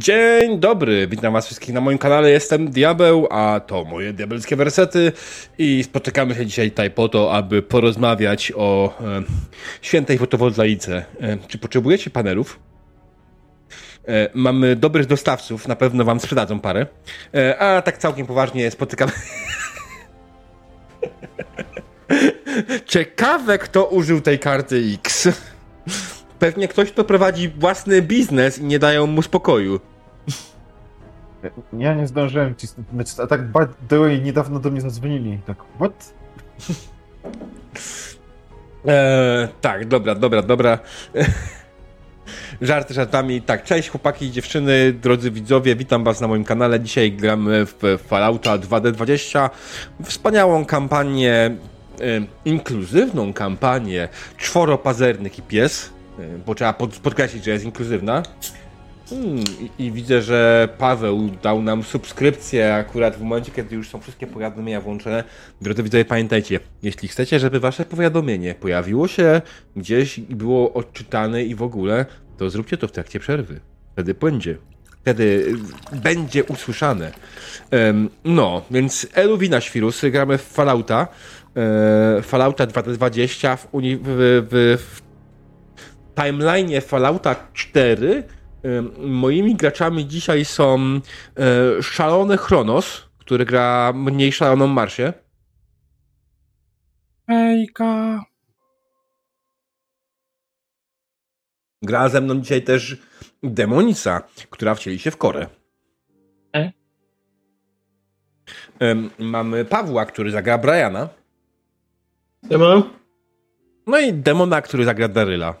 Dzień dobry, witam was wszystkich na moim kanale, jestem Diabeł, a to moje diabelskie wersety i spotykamy się dzisiaj tutaj po to, aby porozmawiać o e, świętej fotowoltaice. E, czy potrzebujecie panelów? E, mamy dobrych dostawców, na pewno wam sprzedadzą parę, e, a tak całkiem poważnie spotykamy... Ciekawe, kto użył tej karty X. Pewnie ktoś, kto prowadzi własny biznes i nie dają mu spokoju. Ja nie zdążyłem ci a tak by way, niedawno do mnie zadzwonili. Tak, what? Eee, tak, dobra, dobra, dobra. Żarty żartami. Tak, cześć chłopaki i dziewczyny, drodzy widzowie, witam was na moim kanale. Dzisiaj gramy w Fallouta 2D20. Wspaniałą kampanię, e, inkluzywną kampanię Czworopazernik i pies, e, bo trzeba pod, podkreślić, że jest inkluzywna. Hmm, i, I widzę, że Paweł dał nam subskrypcję akurat w momencie, kiedy już są wszystkie powiadomienia włączone. Drodzy widzowie, pamiętajcie, jeśli chcecie, żeby wasze powiadomienie pojawiło się gdzieś i było odczytane i w ogóle, to zróbcie to w trakcie przerwy. Wtedy będzie. Wtedy będzie usłyszane. Um, no, więc Eluwina Świrusy, gramy w Fallouta. E, Fallouta 2020 w, uni- w, w, w timeline'ie Fallouta 4 Moimi graczami dzisiaj są szalony Chronos, który gra mniej szaloną Marsię. Hejka. Gra ze mną dzisiaj też Demonica, która wcieli się w korę. E? Mamy Pawła, który zagra Briana. Siema. No i Demona, który zagra Daryla.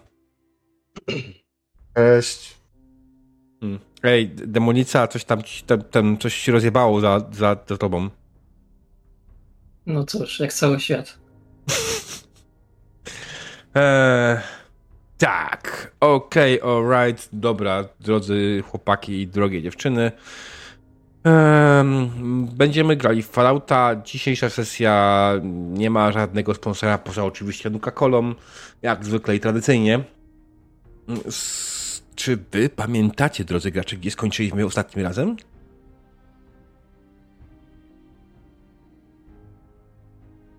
Cześć. Hmm. Ej, demonica, coś tam, tam, tam coś się rozjebało za, za, za tobą. No cóż, jak cały świat. eee, tak, okej, okay, alright, dobra, drodzy chłopaki i drogie dziewczyny. będziemy grali w Fallouta. Dzisiejsza sesja nie ma żadnego sponsora, poza oczywiście Nuka Kolą, jak zwykle i tradycyjnie. Czy wy pamiętacie, drodzy gracze, gdzie skończyliśmy ostatnim razem?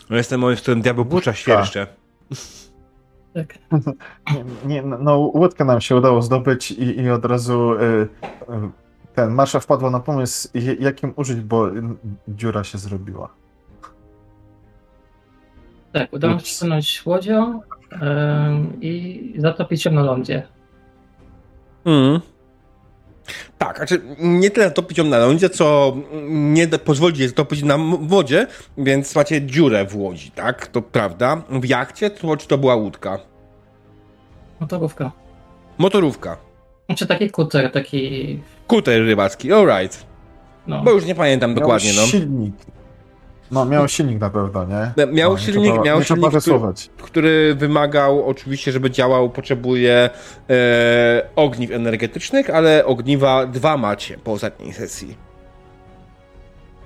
No jestem moim, w którym diabeł puszcza świerszcze. Tak. Nie, nie, no, łódkę nam się udało zdobyć i, i od razu y, y, ten Marsza wpadła na pomysł, jakim użyć, bo dziura się zrobiła. Tak, udało się stanąć łodzią y, i zatopić się na lądzie. Mm. Tak, znaczy nie tyle topić ją na lądzie, co nie pozwolić jej topić na wodzie, więc macie dziurę w łodzi, tak? To prawda. W jachcie to czy to była łódka? Motorówka. Motorówka. Znaczy taki kuter, taki... Kuter rybacki, alright. No. Bo już nie pamiętam Miał dokładnie, no. silnik. No, miał silnik na pewno, nie? Miał no, silnik, to, miał silnik który, który, wymagał oczywiście, żeby działał, potrzebuje e, ogniw energetycznych, ale ogniwa dwa macie po ostatniej sesji.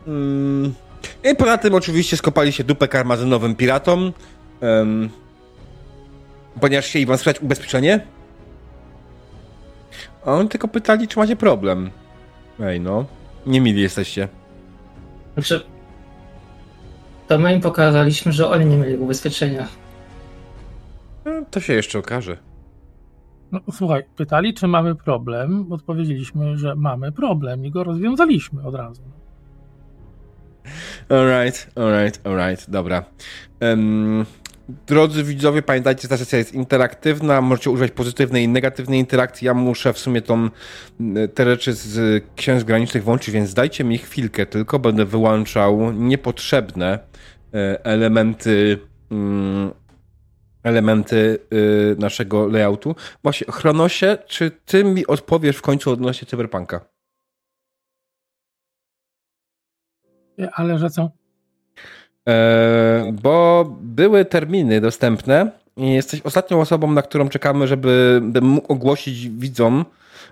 Mm. I poza tym oczywiście skopali się dupę karmazynowym piratom, um, ponieważ chcieli wam sprzedać ubezpieczenie. A oni tylko pytali, czy macie problem. Ej no, nie mili jesteście. Znaczy, to my im pokazaliśmy, że oni nie mieli ubezpieczenia. No, to się jeszcze okaże. No, słuchaj, pytali, czy mamy problem. Odpowiedzieliśmy, że mamy problem i go rozwiązaliśmy od razu. Alright, alright, alright, dobra. Um, drodzy widzowie, pamiętajcie, ta sesja jest interaktywna, możecie używać pozytywnej i negatywnej interakcji. Ja muszę w sumie tą, te rzeczy z księżyc granicznych włączyć, więc dajcie mi chwilkę tylko, będę wyłączał niepotrzebne E, elementy mm, elementy y, naszego layoutu. Właśnie, Chronosie, czy ty mi odpowiesz w końcu odnośnie Cyberpunka? Ale że co? E, bo były terminy dostępne i jesteś ostatnią osobą, na którą czekamy, żeby mógł ogłosić widzom,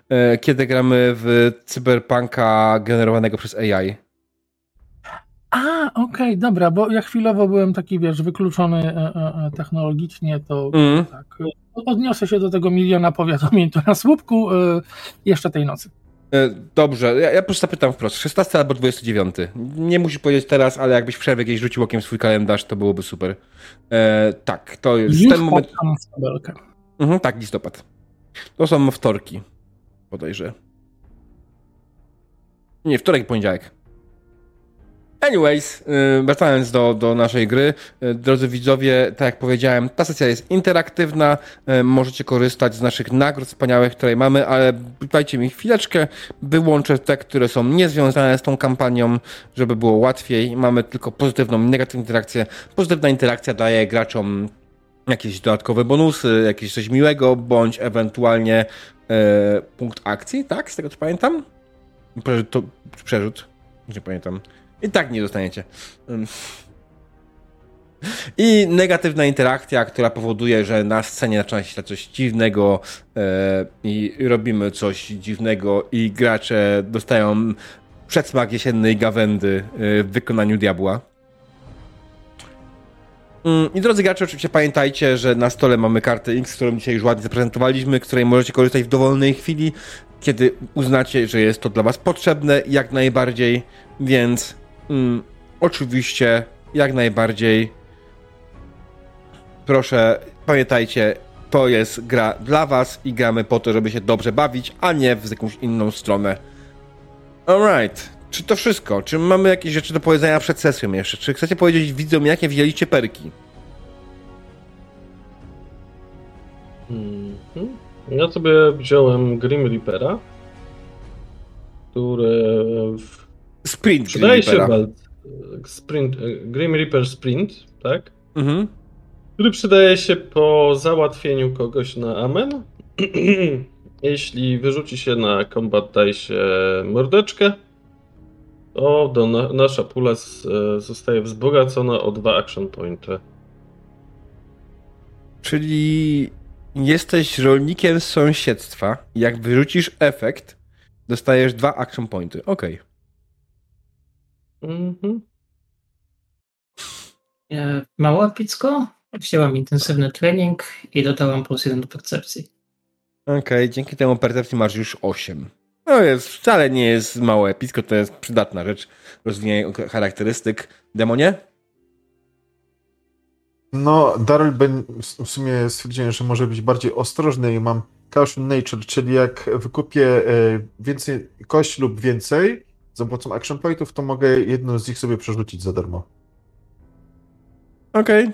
e, kiedy gramy w Cyberpunka generowanego przez AI. A, okej, okay, dobra, bo ja chwilowo byłem taki, wiesz, wykluczony e, technologicznie, to mm. tak, odniosę się do tego miliona powiadomień tu na słupku jeszcze tej nocy. E, dobrze, ja, ja po prostu zapytam wprost. 16 albo 29? Nie musisz powiedzieć teraz, ale jakbyś w przerwie gdzieś rzucił okiem swój kalendarz, to byłoby super. E, tak, to jest Już ten moment. patrzam w tabelkę. Mhm, tak, listopad. To są wtorki, podejrzę. Nie, wtorek i poniedziałek. Anyways, yy, wracając do, do naszej gry, yy, drodzy widzowie, tak jak powiedziałem, ta sesja jest interaktywna, yy, możecie korzystać z naszych nagród wspaniałych, które mamy, ale dajcie mi chwileczkę, wyłączę te, które są niezwiązane z tą kampanią, żeby było łatwiej. Mamy tylko pozytywną i negatywną interakcję. Pozytywna interakcja daje graczom jakieś dodatkowe bonusy, jakieś coś miłego, bądź ewentualnie e, punkt akcji, tak? Z tego co pamiętam? Przerzut, to, przerzut. nie pamiętam. I tak nie dostaniecie. I negatywna interakcja, która powoduje, że na scenie zaczyna się coś dziwnego e, i robimy coś dziwnego i gracze dostają przedsmak jesiennej gawędy e, w wykonaniu diabła. Mm, I drodzy gracze, oczywiście pamiętajcie, że na stole mamy kartę X, którą dzisiaj już ładnie zaprezentowaliśmy, której możecie korzystać w dowolnej chwili, kiedy uznacie, że jest to dla Was potrzebne, jak najbardziej, więc mm, oczywiście, jak najbardziej proszę, pamiętajcie, to jest gra dla Was i gramy po to, żeby się dobrze bawić, a nie w jakąś inną stronę. Alright. Czy to wszystko? Czy mamy jakieś rzeczy do powiedzenia przed sesją jeszcze? Czy chcecie powiedzieć widzom, jakie wzięliście perki? Mhm. Ja sobie wziąłem Grim Reapera, który w... Sprint przydaje się Reapera. bal... Sprint, Grim Reaper Sprint, tak? Mhm. Który przydaje się po załatwieniu kogoś na amen. Jeśli wyrzuci się na combat dice mordeczkę, to do na, nasza pula z, e, zostaje wzbogacona o dwa action pointy. Czyli jesteś rolnikiem z sąsiedztwa. Jak wyrzucisz efekt, dostajesz dwa action pointy. Okej. Mhm. Mało epicko. Wzięłam intensywny trening i dodałam plus jeden do percepcji. Okej, dzięki temu percepcji masz już 8. No jest, wcale nie jest mało epicko, to jest przydatna rzecz. Rozwijanie charakterystyk. Demonie? No, Daryl w sumie stwierdziłem, że może być bardziej ostrożny i mam Caution Nature, czyli jak wykupię e, więcej kość lub więcej za pomocą action pointów, to mogę jedną z nich sobie przerzucić za darmo. Okej.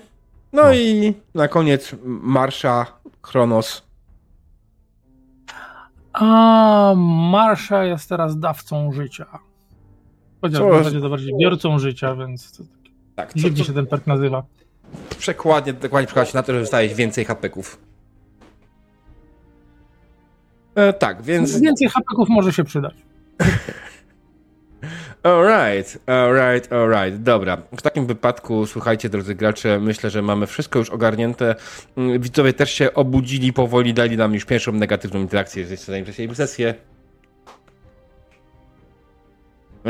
No, No. i na koniec Marsza, Chronos. A Marsza jest teraz dawcą życia. Chociaż w zasadzie to bardziej biorcą życia, więc to, Tak, co, dziwnie się ten perk nazywa. przekładnie, dokładnie przekłada się na to, że dostałeś więcej hapeków. E, tak, więc... Więcej hapeków może się przydać. Alright, alright, alright. Dobra. W takim wypadku, słuchajcie, drodzy gracze, myślę, że mamy wszystko już ogarnięte. Mm, Widzowie też się obudzili powoli, dali nam już pierwszą negatywną interakcję, zanim przejdziemy sesję.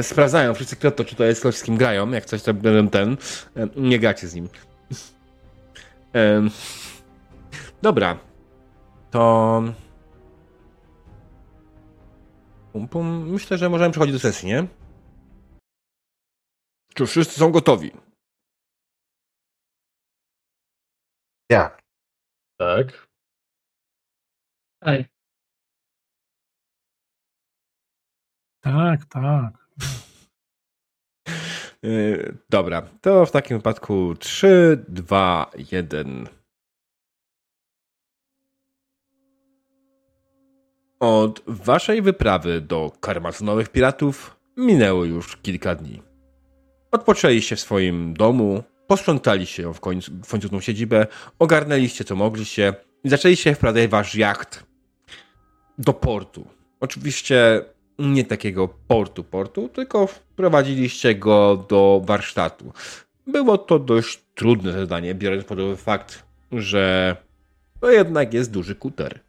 Sprawdzają wszyscy, kto to, czy to jest ktoś, z kim grają. Jak coś, to będę ten. e, Nie gracie z nim. Em, Dobra. To. Pum, pum. Myślę, że możemy przechodzić do sesji, nie? Czy wszyscy są gotowi? Ja. Tak. Ej, Tak, tak. Yy, dobra, to w takim wypadku 3, 2, 1. Od waszej wyprawy do karmazynowych piratów minęło już kilka dni. Odpoczęliście w swoim domu, posprzątaliście w końcu, w końcu tą siedzibę, ogarnęliście co mogliście i zaczęliście wprowadzać wasz jacht do portu. Oczywiście nie takiego portu portu, tylko wprowadziliście go do warsztatu. Było to dość trudne zadanie, biorąc pod uwagę fakt, że to jednak jest duży kuter.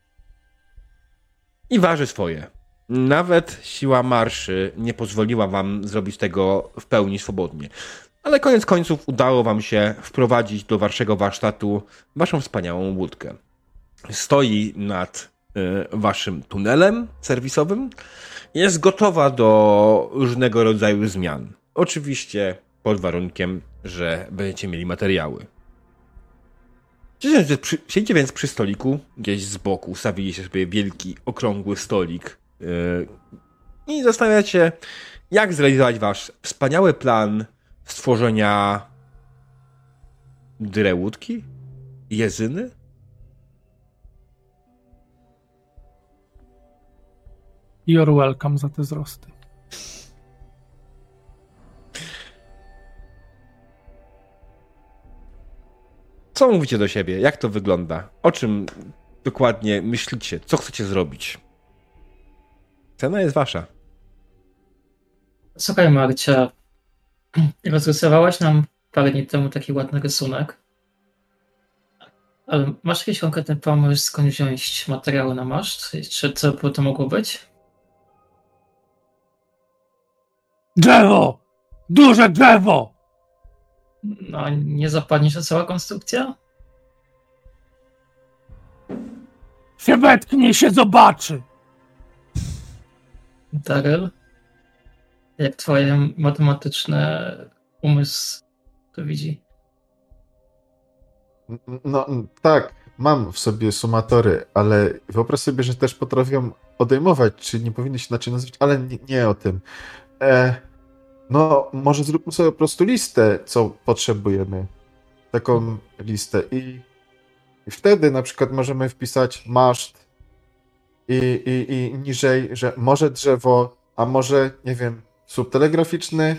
I waży swoje. Nawet siła marszy nie pozwoliła wam zrobić tego w pełni swobodnie. Ale koniec końców udało wam się wprowadzić do waszego warsztatu waszą wspaniałą łódkę. Stoi nad waszym tunelem serwisowym, jest gotowa do różnego rodzaju zmian. Oczywiście pod warunkiem, że będziecie mieli materiały. Siedźcie więc przy stoliku, gdzieś z boku, ustawiliście sobie wielki, okrągły stolik yy, i zastanawiacie, jak zrealizować wasz wspaniały plan stworzenia drewutki? Jezyny? You're welcome za te wzrosty. Co mówicie do siebie? Jak to wygląda? O czym dokładnie myślicie? Co chcecie zrobić? Cena jest wasza. Słuchaj, Marcia. Rozrysowałaś nam parę dni temu taki ładny rysunek. Ale masz jakiś konkretny pomysł, skąd wziąć materiały na maszt? Czy co by to mogło być? Drzewo! Duże drzewo! No, nie zapadnie się cała konstrukcja? Się wetknie, się zobaczy! Daryl? Jak twoje matematyczne umysł to widzi? No tak, mam w sobie sumatory, ale wyobraź sobie, że też potrafią odejmować, czy nie powinny się inaczej nazywać, ale nie, nie o tym. E, no, może zróbmy sobie po prostu listę, co potrzebujemy. Taką listę i, i wtedy na przykład możemy wpisać maszt i, i, i niżej, że może drzewo, a może, nie wiem, słup telegraficzny.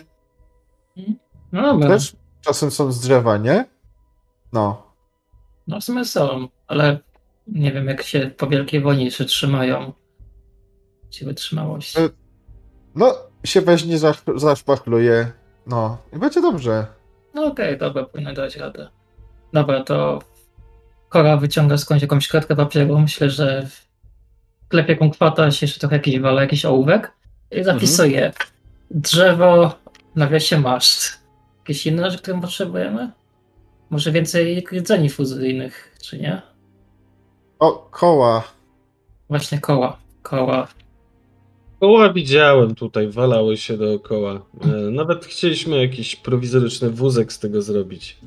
No dobra. Też czasem są z drzewa, nie? No. No w sumie są, ale nie wiem jak się po Wielkiej Wojnie jeszcze trzymają. Ci wytrzymałość. E, No, się weźmie, zaszpachluje. No, i będzie dobrze. No okej, dobra, powinno dać radę. Dobra, to Kora wyciąga skądś jakąś kratkę papieru. Myślę, że klepie kumkwata, się jeszcze trochę jakiś wale, jakiś ołówek i zapisuje drzewo, nawiasie maszt. Jakieś inne rzeczy, które potrzebujemy? Może więcej rdzeni fuzyjnych, czy nie? O, koła. Właśnie koła. Koła. Koła widziałem tutaj, walały się dookoła. E, Nawet chcieliśmy jakiś prowizoryczny wózek z tego zrobić.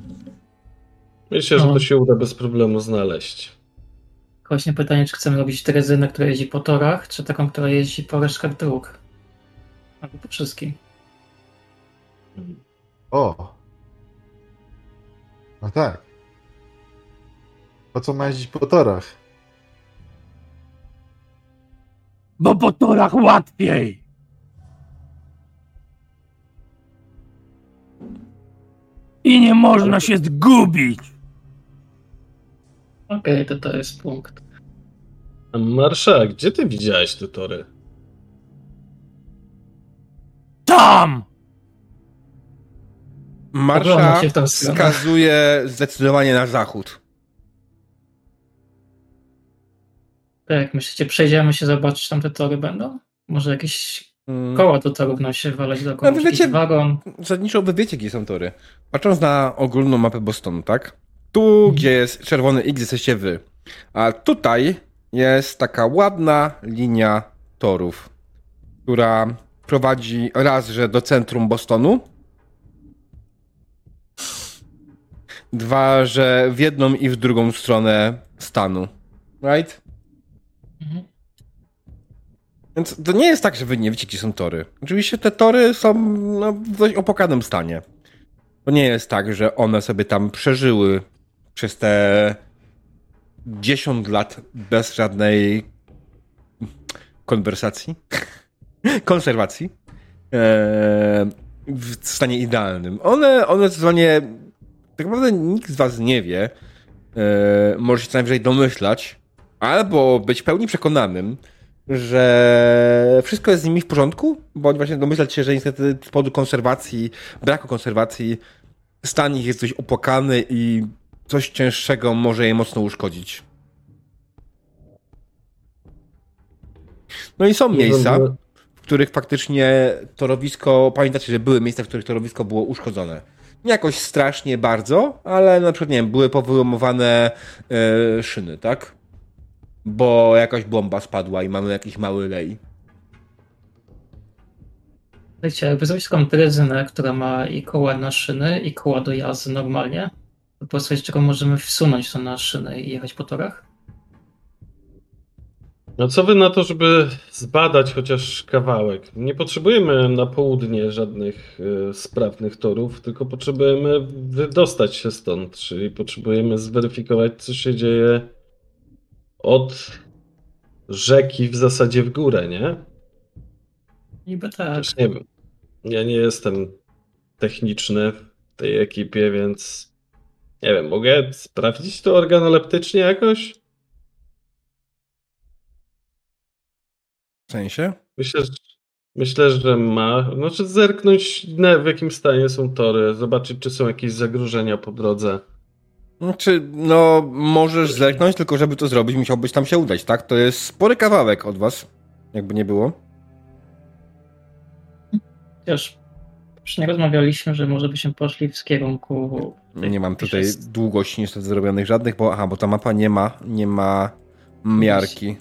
Myślę, że No. to się uda bez problemu znaleźć. Właśnie pytanie, czy chcemy robić drezynę, która jeździ po torach, czy taką, która jeździ po resztkach dróg? Albo po wszystkim. O. No tak. Po co ma jeździć po torach? Bo po torach łatwiej! I nie można się zgubić! Okej, to to jest punkt. Marsza, gdzie ty widziałeś te tory? Tam! Marsza wskazuje zdecydowanie na zachód. Tak, jak myślicie, przejdziemy się zobaczyć, tam te tory będą? Może jakieś Mm. koła do torów nam się walać dookoła, No, wy jakiś wiecie- wagon. Zasadniczo wy wiecie, gdzie są tory. Patrząc na ogólną mapę Bostonu, tak? Tu, gdzie jest czerwony X, jesteście wy. A tutaj jest taka ładna linia torów, która prowadzi raz, że do centrum Bostonu. Dwa, że w jedną i w drugą stronę stanu. Right? Mhm. Więc to nie jest tak, że wy nie wiecie, gdzie są tory. Oczywiście te tory są no, w dość opłakanym stanie. To nie jest tak, że one sobie tam przeżyły przez te 10 lat bez żadnej konwersacji, konserwacji e, w stanie idealnym. One, one zdecydowanie tak naprawdę nikt z was nie wie, e, może się co najwyżej domyślać, albo być pełni przekonanym, że wszystko jest z nimi w porządku, bądź właśnie domyślać się, że niestety z powodu konserwacji, braku konserwacji, stan ich jest dość opłakany i coś cięższego może je mocno uszkodzić. No i są miejsca, w których faktycznie torowisko, pamiętacie, że były miejsca, w których torowisko było uszkodzone. Nie jakoś strasznie bardzo, ale na przykład, nie wiem, były powyłamowane e, szyny, tak? bo jakaś bomba spadła i mamy jakiś mały lej. Wiecie, taką drezynę, która ma i koła na szyny, i koła do jazdy normalnie, to po prostu z czego możemy wsunąć to na szyny i jechać po torach? No co wy na to, żeby zbadać chociaż kawałek? Nie potrzebujemy na południe żadnych y, sprawnych torów, tylko potrzebujemy wydostać się stąd, czyli potrzebujemy zweryfikować, co się dzieje od rzeki w zasadzie w górę, nie? Niby tak. Też nie wiem. Ja nie jestem techniczny w tej ekipie, więc nie wiem, mogę sprawdzić to organoleptycznie jakoś? W sensie? Myślę, że, myślę, że ma. Znaczy zerknąć na, w jakim stanie są tory, zobaczyć, czy są jakieś zagrożenia po drodze. Znaczy, no, możesz zerknąć, tylko żeby to zrobić, musiałbyś tam się udać, tak? To jest spory kawałek od was, jakby nie było. Chociaż już nie rozmawialiśmy, że może byśmy poszli w kierunku. Nie mam tutaj Jest- długości niestety zrobionych żadnych, bo aha, bo ta mapa nie ma, nie ma miarki.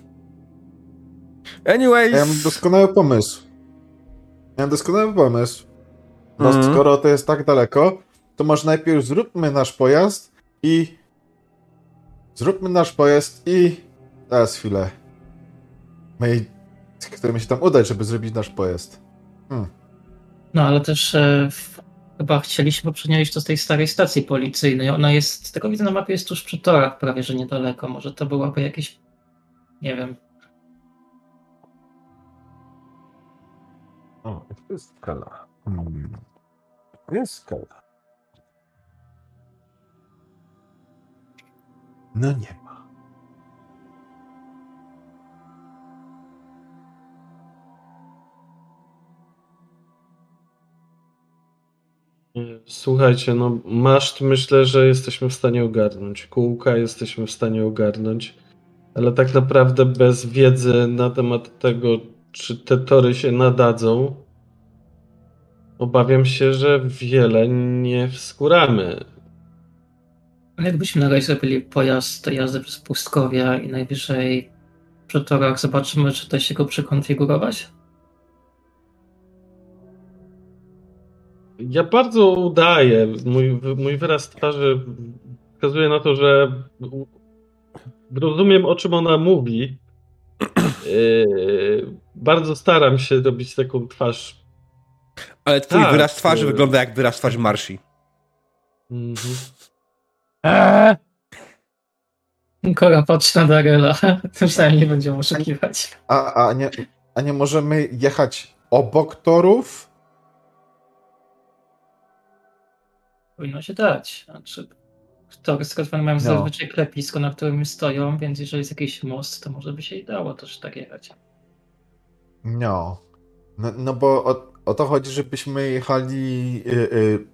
Anyways. Ja mam doskonały pomysł. Ja mam doskonały pomysł. No Mhm. skoro to jest tak daleko, to może najpierw zróbmy nasz pojazd i... Zróbmy nasz pojazd i... Teraz chwilę. My chcemy się tam udać, żeby zrobić nasz pojazd. No ale też e, w, chyba chcieliśmy przenieść z tej starej stacji policyjnej. Ona jest, z tego widzę na mapie, jest tuż przy torach, prawie że niedaleko. Może to byłaby jakieś. Nie wiem. O, to jest skala. Hmm. Jest skala. No nie Słuchajcie, no maszt myślę, że jesteśmy w stanie ogarnąć. Kółka jesteśmy w stanie ogarnąć. Ale tak naprawdę bez wiedzy na temat tego, czy te tory się nadadzą, obawiam się, że wiele nie wskuramy. Ale Jakbyśmy na razie zrobili pojazd do jazdy przez pustkowia i najwyżej przy torach zobaczymy, czy da się go przekonfigurować. Ja bardzo udaję. Mój, mój wyraz twarzy wskazuje na to, że rozumiem, o czym ona mówi. Yy, bardzo staram się robić taką twarz. Ale twój tak, wyraz twarzy y- wygląda jak wyraz twarzy Marsi. Mhm. Eee, Kora patrzy na Darela. Przynajmniej nie będziemy oszukiwać. A, a, nie, a nie możemy jechać obok torów? Powinno się dać. Znaczy, tory skazwane mają No. zazwyczaj klepisko, na którym stoją, więc jeżeli jest jakiś most, to może by się i dało też tak jechać. No. No, no bo o, o to chodzi, żebyśmy jechali y, y,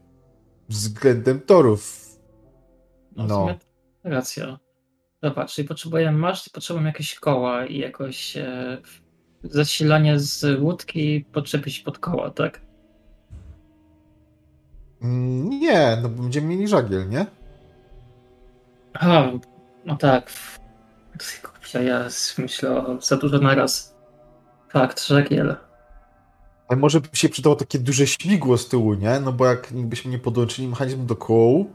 względem torów. No, No. racja. Zobacz, czyli potrzebujemy maszt, potrzebujemy jakieś koła i jakoś e, zasilanie z łódki podczepić pod koła, tak? Nie, no bo będziemy mieli żagiel, nie? A, no tak. Kurczę, Ja myślę o za dużo naraz. Fakt, żagiel. Ale może by się przydało takie duże śmigło z tyłu, nie? No bo jak byśmy nie podłączyli mechanizmu do kół,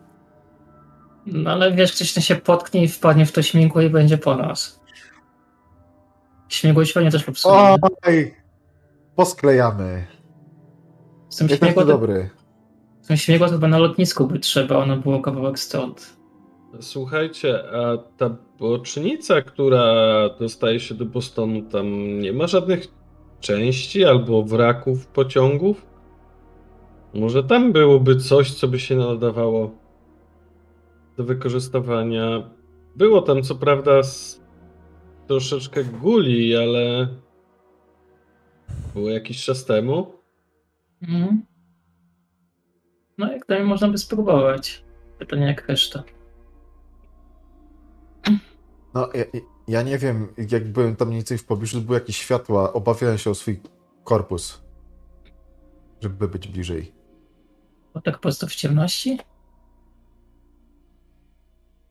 No ale wiesz, ktoś się potknie i wpadnie w to śmigło i będzie po nas. Śmigło świetnie też popsuje. oj, posklejamy. Z tym Jak to śmigło, dobry. Śmigło to chyba na lotnisku by trzeba, ono było kawałek stąd. Słuchajcie, a ta bocznica, która dostaje się do Bostonu, tam nie ma żadnych części albo wraków pociągów? Może tam byłoby coś, co by się nadawało do wykorzystywania. Było tam co prawda z troszeczkę guli, ale było jakiś czas temu. Mhm. No jak dalej można by spróbować. Pytanie jak reszta. No, ja, ja nie wiem, jak byłem tam mniej więcej w pobliżu, były jakieś światła, obawiałem się o swój korpus, żeby być bliżej. Bo tak po prostu w ciemności?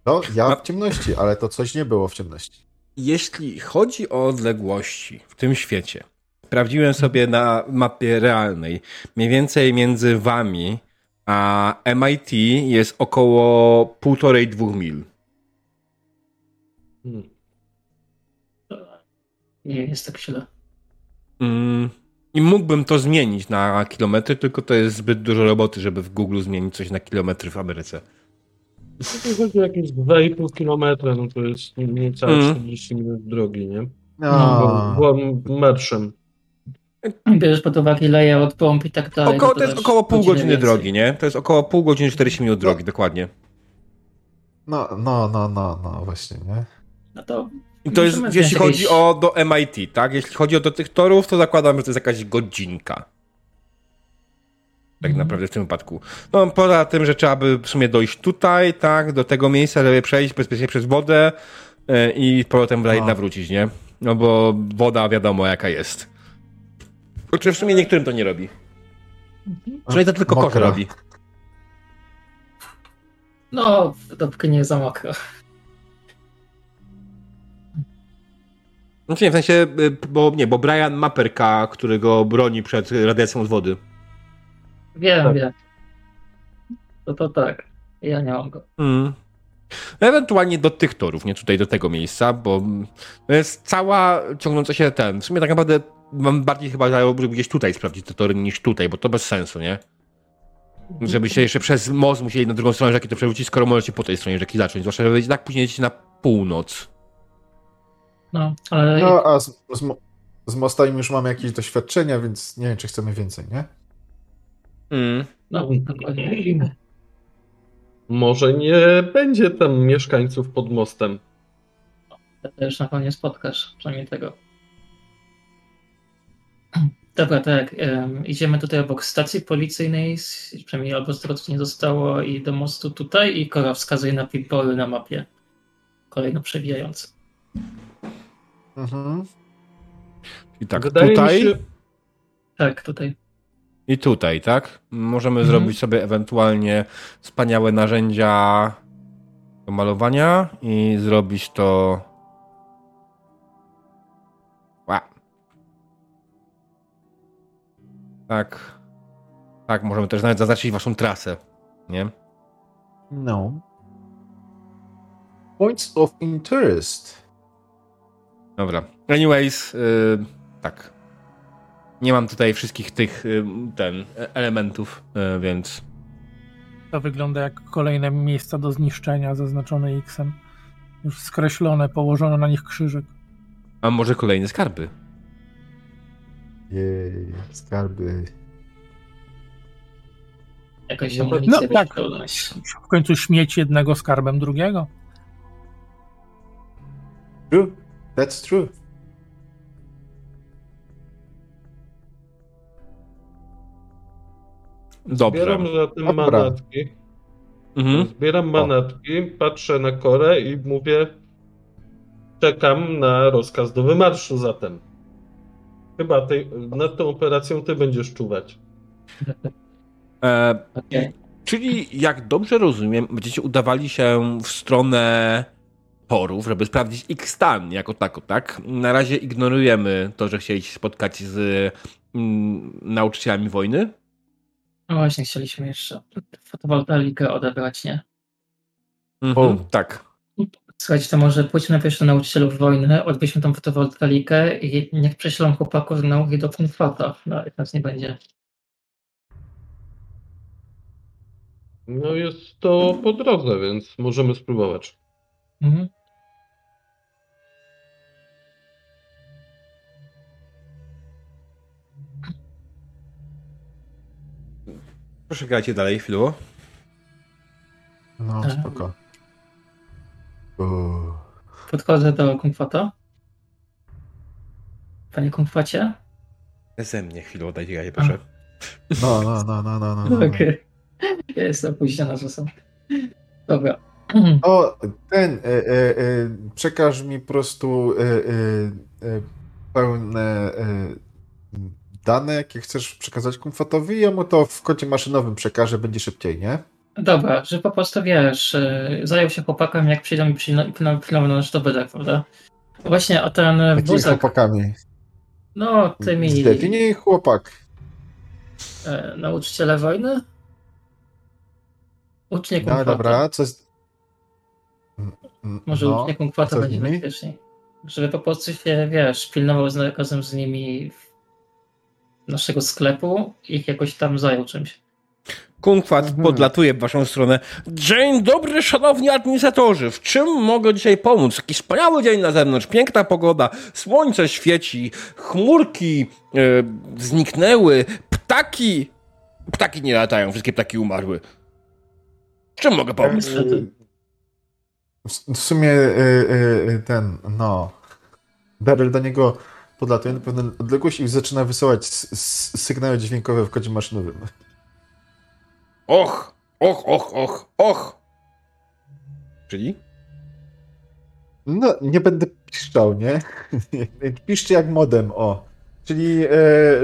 No, ja w ciemności, ale to coś nie było w ciemności. jeśli chodzi o odległości w tym świecie, sprawdziłem sobie na mapie realnej, mniej więcej między wami a MIT jest około półtorej, dwóch mil. Hmm. Nie jest tak źle. Mm, I mógłbym to zmienić na kilometry, tylko to jest zbyt dużo roboty, żeby w Google zmienić coś na kilometry w Ameryce. Jeśli chodzi o jakieś 2,5 km, no to jest niecałe Mm. 40 minut drogi, nie? A, Byłem marszem. Bierzesz pod uwagę layout bomb i tak dalej. Około, no to jest około pół godziny więcej. drogi, nie? To jest około pół godziny, 40 minut drogi, dokładnie. no, no, no, no, no, właśnie, nie? No to I to jest, jeśli chodzi jakieś- o do MIT, tak? Jeśli chodzi o do tych torów, to zakładam, że to jest jakaś godzinka. Tak Mhm. naprawdę w tym wypadku. No, poza tym, że trzeba by w sumie dojść tutaj, tak, do tego miejsca, żeby przejść bezpiecznie przez wodę e, i z powrotem No. nawrócić, nie? No bo woda wiadomo jaka jest. Znaczy w sumie niektórym to nie robi. Przynajmniej to tylko Mokra. robi. no, dopóki nie za mokro. Znaczy nie, w sensie, y, bo nie, bo Brian ma perka, który go broni przed radiacją z wody. Wiem, Tak. wiem. No to tak. Ja nie mam go. Mm. Ewentualnie do tych torów, nie tutaj do tego miejsca, bo to jest cała ciągnąca się ten. W sumie tak naprawdę mam bardziej chyba zajął, żeby gdzieś tutaj sprawdzić te tory niż tutaj, bo to bez sensu, nie? Żeby się jeszcze przez most musieli na drugą stronę rzeki to przewrócić, skoro możecie po tej stronie rzeki zacząć. Zwłaszcza, że tak później jedziecie na północ. No, ale No, a z, z, mo- z mostami już mamy jakieś doświadczenia, więc nie wiem, czy chcemy więcej, nie? Mm. no, dokładnie. Może nie będzie tam mieszkańców pod mostem. Też na pewno nie spotkasz, przynajmniej tego. Dobra, tak. em, idziemy tutaj obok stacji policyjnej, przynajmniej albo z tego co nie zostało, i do mostu tutaj i Kora wskazuje na pitbully na mapie. Kolejno przewijające. Mhm. I tak, Wydaje tutaj się, Tak, tutaj. I tutaj, tak? Możemy Mhm. zrobić sobie ewentualnie wspaniałe narzędzia do malowania i zrobić to. Ła. Tak. Tak, możemy też nawet zaznaczyć waszą trasę. Nie? No. Points of interest. Dobra. Anyways, yy, tak. Nie mam tutaj wszystkich tych yy, ten, e- elementów, yy, więc. To wygląda jak kolejne miejsca do zniszczenia zaznaczone X-em. Już skreślone, położono na nich krzyżyk. A może kolejne skarby? Jej, skarby. Jakoś No no, tak. W końcu śmieć jednego skarbem drugiego. True. That's true. Dobrze. zbieram zatem Dobra. manatki. Mhm. Zbieram manatki, patrzę na korę i mówię czekam na rozkaz do wymarszu zatem. Chyba tej, nad tą operacją ty będziesz czuwać. E, Okej. czyli, jak dobrze rozumiem, będziecie udawali się w stronę torów, żeby sprawdzić ich stan jako tako, tak? Na razie ignorujemy to, że chcieliście się spotkać z mm, nauczycielami wojny. No właśnie, chcieliśmy jeszcze fotowoltaikę odebrać, nie? Mhm, O. Tak. Słuchajcie, to może pójdźmy najpierw do nauczycielów wojny, odbierzmy tą fotowoltaikę i niech prześlą chłopaków z nauki do Funfata, no, jak nas nie będzie. No jest to po drodze, więc możemy spróbować. Mhm. Proszę grajcie dalej chwilowo. No, Tak. spoko. Uuu. Podchodzę do Kungfata. Panie Kungfacie? Ze mnie chwilowo dajcie grajcie, proszę. No, no, no, no, no, no. no. Okej. Ja jestem opóźniona czasem. Dobra. O, ten, e, e, e, przekaż mi po prostu e, e, e, pełne e, dane, jakie chcesz przekazać Kumfatowi, i ja mu to w kodzie maszynowym przekażę, będzie szybciej, nie? Dobra, że po prostu wiesz, y, zajął się chłopakiem, jak przyjdą i przyjdą- pilno- pilnował nasz dobytek, prawda? Właśnie, a ten Takimi wózek, chłopakami. no tymi Zdefiniuj chłopak. e, nauczyciele wojny? Ucznie No Kunkwata. dobra, co jest... Mm, Może no, ucznie a Kunkwata co z będzie nimi? bezpieczniej. Żeby po prostu się, wiesz, pilnował z, razem z nimi naszego sklepu i ich jakoś tam zajął czymś. Kunkwat Mhm. podlatuje w waszą stronę. Dzień dobry, szanowni administratorzy. W czym mogę dzisiaj pomóc? Taki wspaniały dzień na zewnątrz, piękna pogoda, słońce świeci, chmurki e, zniknęły, ptaki... Ptaki nie latają, wszystkie ptaki umarły. W czym mogę pomóc? Niestety. W w sumie y, y, y, ten, no. Daryl do niego podlatuje na pewną odległość i zaczyna wysyłać sygnały dźwiękowe w kodzie maszynowym. Och, och, och, och, och. Czyli? No, nie będę piszczał, nie? Piszczy jak modem, o. Czyli, e,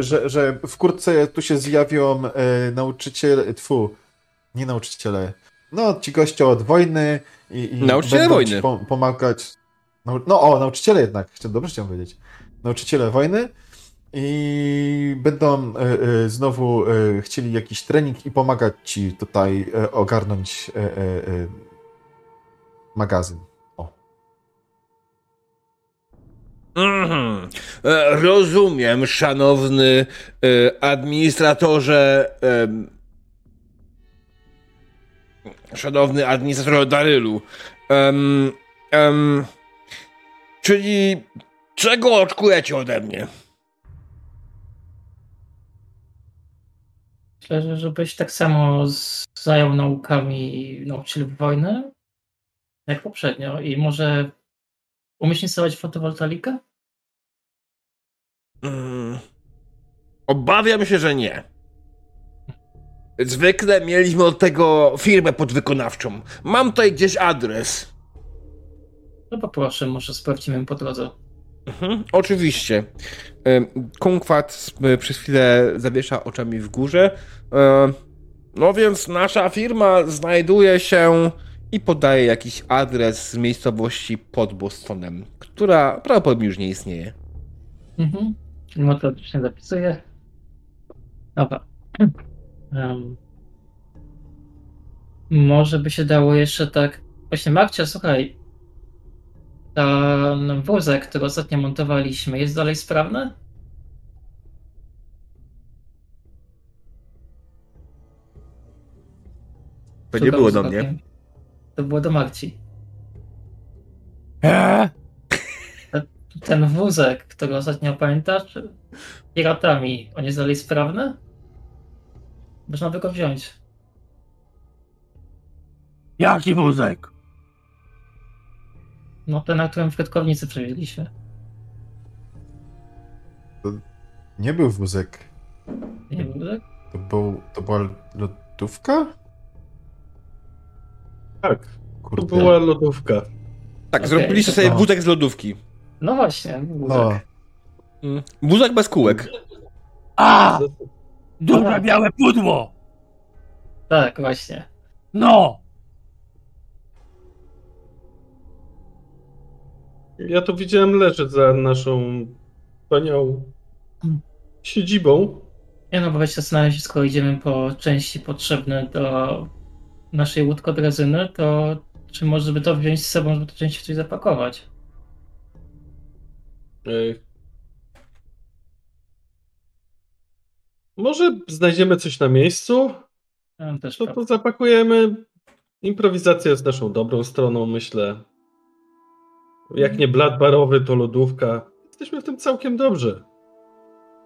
że, że wkrótce tu się zjawią e, nauczyciele, tfu, nie nauczyciele, no ci goście od wojny i, i Nauczyciele wojny. ci po, pomagać. Nau, no o, nauczyciele jednak, dobrze chciałem powiedzieć. Nauczyciele wojny i będą e, e, znowu e, chcieli jakiś trening i pomagać ci tutaj ogarnąć magazyn. E, Rozumiem, szanowny administratorze. Szanowny administratorze Darylu. Em, em, czyli czego oczekujecie ode mnie? Myślę, że żebyś tak samo zajął naukami nauczycieli wojny, jak poprzednio. I może umiesz instalować fotowoltaikę? Mm, Obawiam się, że nie. Zwykle mieliśmy od tego firmę podwykonawczą. Mam tutaj gdzieś adres. No poproszę, może sprawdzimy po drodze. Mhm, oczywiście. Kunkwat przez chwilę zawiesza oczami w górze. No więc nasza firma znajduje się i podaje jakiś adres z miejscowości pod Bostonem, która prawdopodobnie już nie istnieje. Mhm. Motorycznie zapisuję. Dobra. Em, może by się dało jeszcze tak. Właśnie, Marcia, słuchaj. Ten wózek, który ostatnio montowaliśmy, jest dalej sprawny? To nie Szukam było do wzrokiem. mnie. To było do Marci. Eee? Ten wózek, który ostatnio pamiętasz, piratami, on jest dalej sprawny? Można by go wziąć. Jaki wózek? No ten, na którym frytkownicy przewieźliśmy. Nie był wózek. Nie wózek? To, był, to była lodówka? Tak, to Kurde. była lodówka. Tak, Okej, zrobiliście to- sobie no. wózek z lodówki. No właśnie, wózek. No, Mm. Wózek bez kółek. A! Duże białe pudło! Tak, właśnie. No! Ja to widziałem leżeć za naszą wspaniałą siedzibą. Nie no, bo się zastanawiać, skoro idziemy po części potrzebne do naszej łódkodrazyny, to czy może by to wziąć z sobą, żeby to części coś zapakować? Ej. Może znajdziemy coś na miejscu? Ja To to zapakujemy. Improwizacja jest naszą dobrą stroną, myślę. Jak nie blat barowy, to lodówka. Jesteśmy w tym całkiem dobrze.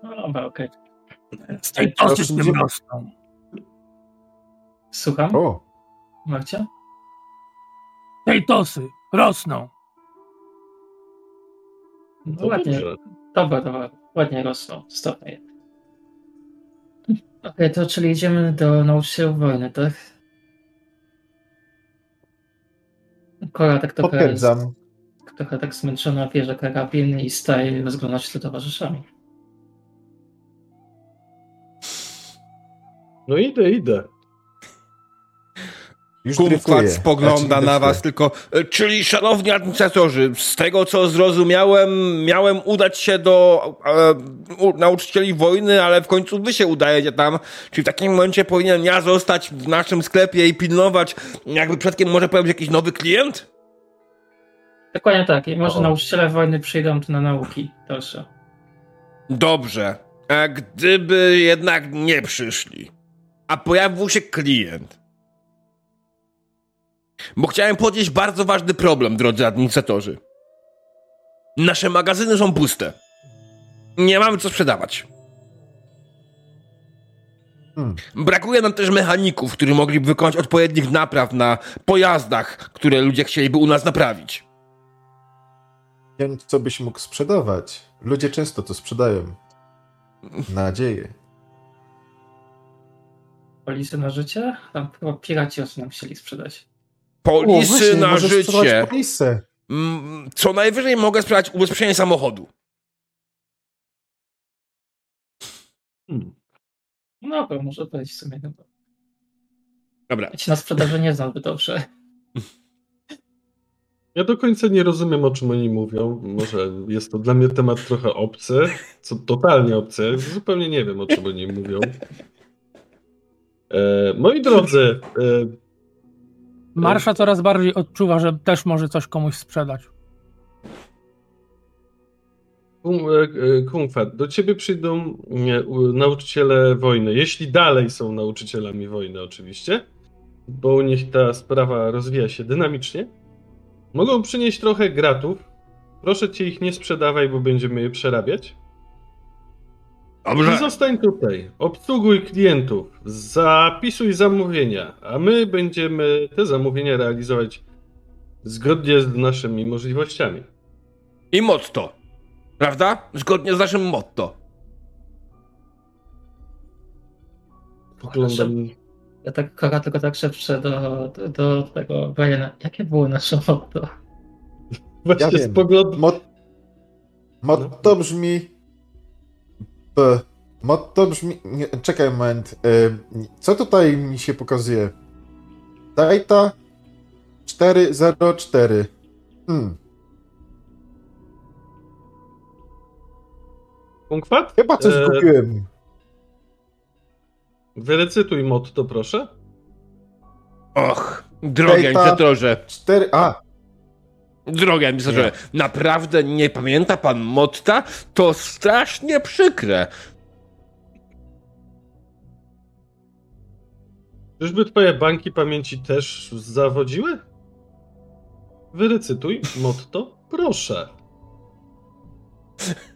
No dobra, okej. Z tej tosy z tym rosną. Słucham, o, Marcia? Tej tosy rosną. No To ładnie. dobrze. Dobra, dobra. Ładnie rosną. Stopnie. Okej, to czyli idziemy do nauczyciela wojny, tak? Kora tak trochę, potwierdzam. Trochę tak zmęczona, bierze karabin i staje rozglądać się za towarzyszami. No idę, idę. Dryfuję. spogląda na was tylko. e, Czyli, szanowni administratorzy, z tego co zrozumiałem, miałem udać się do e, u, nauczycieli wojny, ale w końcu wy się udajecie tam. Czyli w takim momencie powinien ja zostać w naszym sklepie i pilnować, jakby przedkiem może pojawić jakiś nowy klient? Dokładnie tak. I może O. nauczyciele wojny przyjdą tu na nauki dalsze. Dobrze. A gdyby jednak nie przyszli, a pojawił się klient? Bo chciałem podnieść bardzo ważny problem, drodzy administratorzy. Nasze magazyny są puste. Nie mamy co sprzedawać. Hmm. Brakuje nam też mechaników, którzy mogliby wykonać odpowiednich napraw na pojazdach, które ludzie chcieliby u nas naprawić. Wiem, co byś mógł sprzedawać. Ludzie często to sprzedają. Nadzieję. Polisy na życie? Tam chyba piraci osób nam chcieli sprzedać. Polisy O, właśnie, na życie. Polisę. Mm, Co najwyżej mogę sprzedać ubezpieczenie samochodu. Hmm. No dobra, może być w sumie. Dobra. Ja się na sprzedaży nie znam dobrze. Ja do końca nie rozumiem, o czym oni mówią. Może jest to dla mnie temat trochę obcy, co totalnie obcy. Zupełnie nie wiem, o czym oni mówią. E, moi drodzy, e, Marsza coraz bardziej odczuwa, że też może coś komuś sprzedać. Kum- e, e, Kumfat, do ciebie przyjdą u- nauczyciele wojny, jeśli dalej są nauczycielami wojny oczywiście, bo u nich ta sprawa rozwija się dynamicznie. Mogą przynieść trochę gratów. Proszę cię ich nie sprzedawaj, bo będziemy je przerabiać. I Dobrze. zostań tutaj, obsługuj klientów, zapisuj zamówienia, a my będziemy te zamówienia realizować zgodnie z naszymi możliwościami. I motto. Prawda? Zgodnie z naszym motto. Poglądam Ja tak kora tylko tak szepczę do, do, do tego Briana. Jakie było nasze motto? Właśnie Ja wiem. spoglądam. Mot... Motto brzmi... P. Motto brzmi... Nie, czekaj moment. Co tutaj mi się pokazuje? Data 404. Hmm. Punkwat? Chyba coś E, kupiłem. Wyrecytuj motto, proszę. Och, drogi administratorze. 4... A, Drogi administratorze, naprawdę nie pamięta pan motta? To strasznie przykre. Czyżby twoje banki pamięci też zawodziły? Wyrecytuj motto, proszę.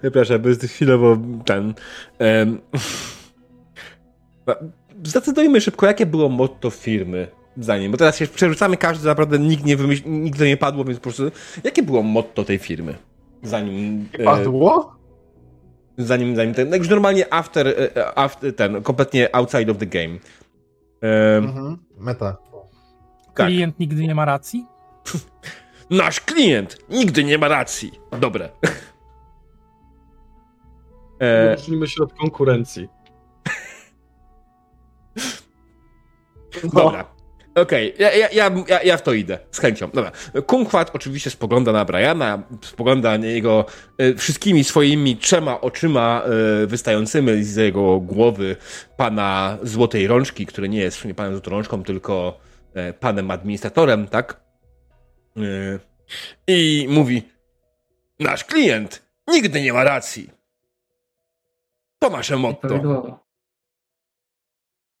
Przepraszam, bo jest chwilowo ten... em, Zdecydujmy szybko, jakie było motto firmy zanim, bo teraz się przerzucamy, każdy naprawdę nikt nie wymyśl, nigdy nie padło, więc po prostu jakie było motto tej firmy? Zanim... e, padło? zanim, zanim ten, już normalnie after, e, after ten, kompletnie outside of the game. Em, Mhm. Meta. tak. Klient nigdy nie ma racji. Nasz klient nigdy nie ma racji. Dobre. E, Różnimy się od konkurencji. dobra. Okej, ja, ja, ja, ja, ja w to idę, z chęcią. Dobra. Kumkwat oczywiście spogląda na Briana, spogląda na niego e, wszystkimi swoimi trzema oczyma e, wystającymi z jego głowy pana Złotej Rączki, który nie jest nie panem Złotą Rączką, tylko e, panem administratorem, tak? I mówi, nasz klient nigdy nie ma racji. To nasze motto.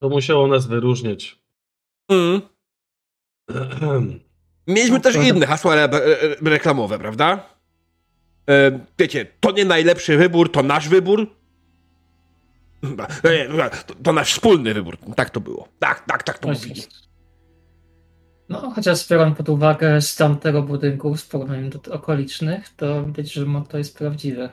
To musiało nas wyróżniać. Mm. Mieliśmy też inne hasła re re reklamowe, prawda? E, wiecie, to nie najlepszy wybór, to nasz wybór. E, To, to nasz wspólny wybór. Tak to było. Tak, tak, tak to mówili. No, chociaż biorąc pod uwagę stan tego budynku w porównaniu do okolicznych, to widać, że motto jest prawdziwe.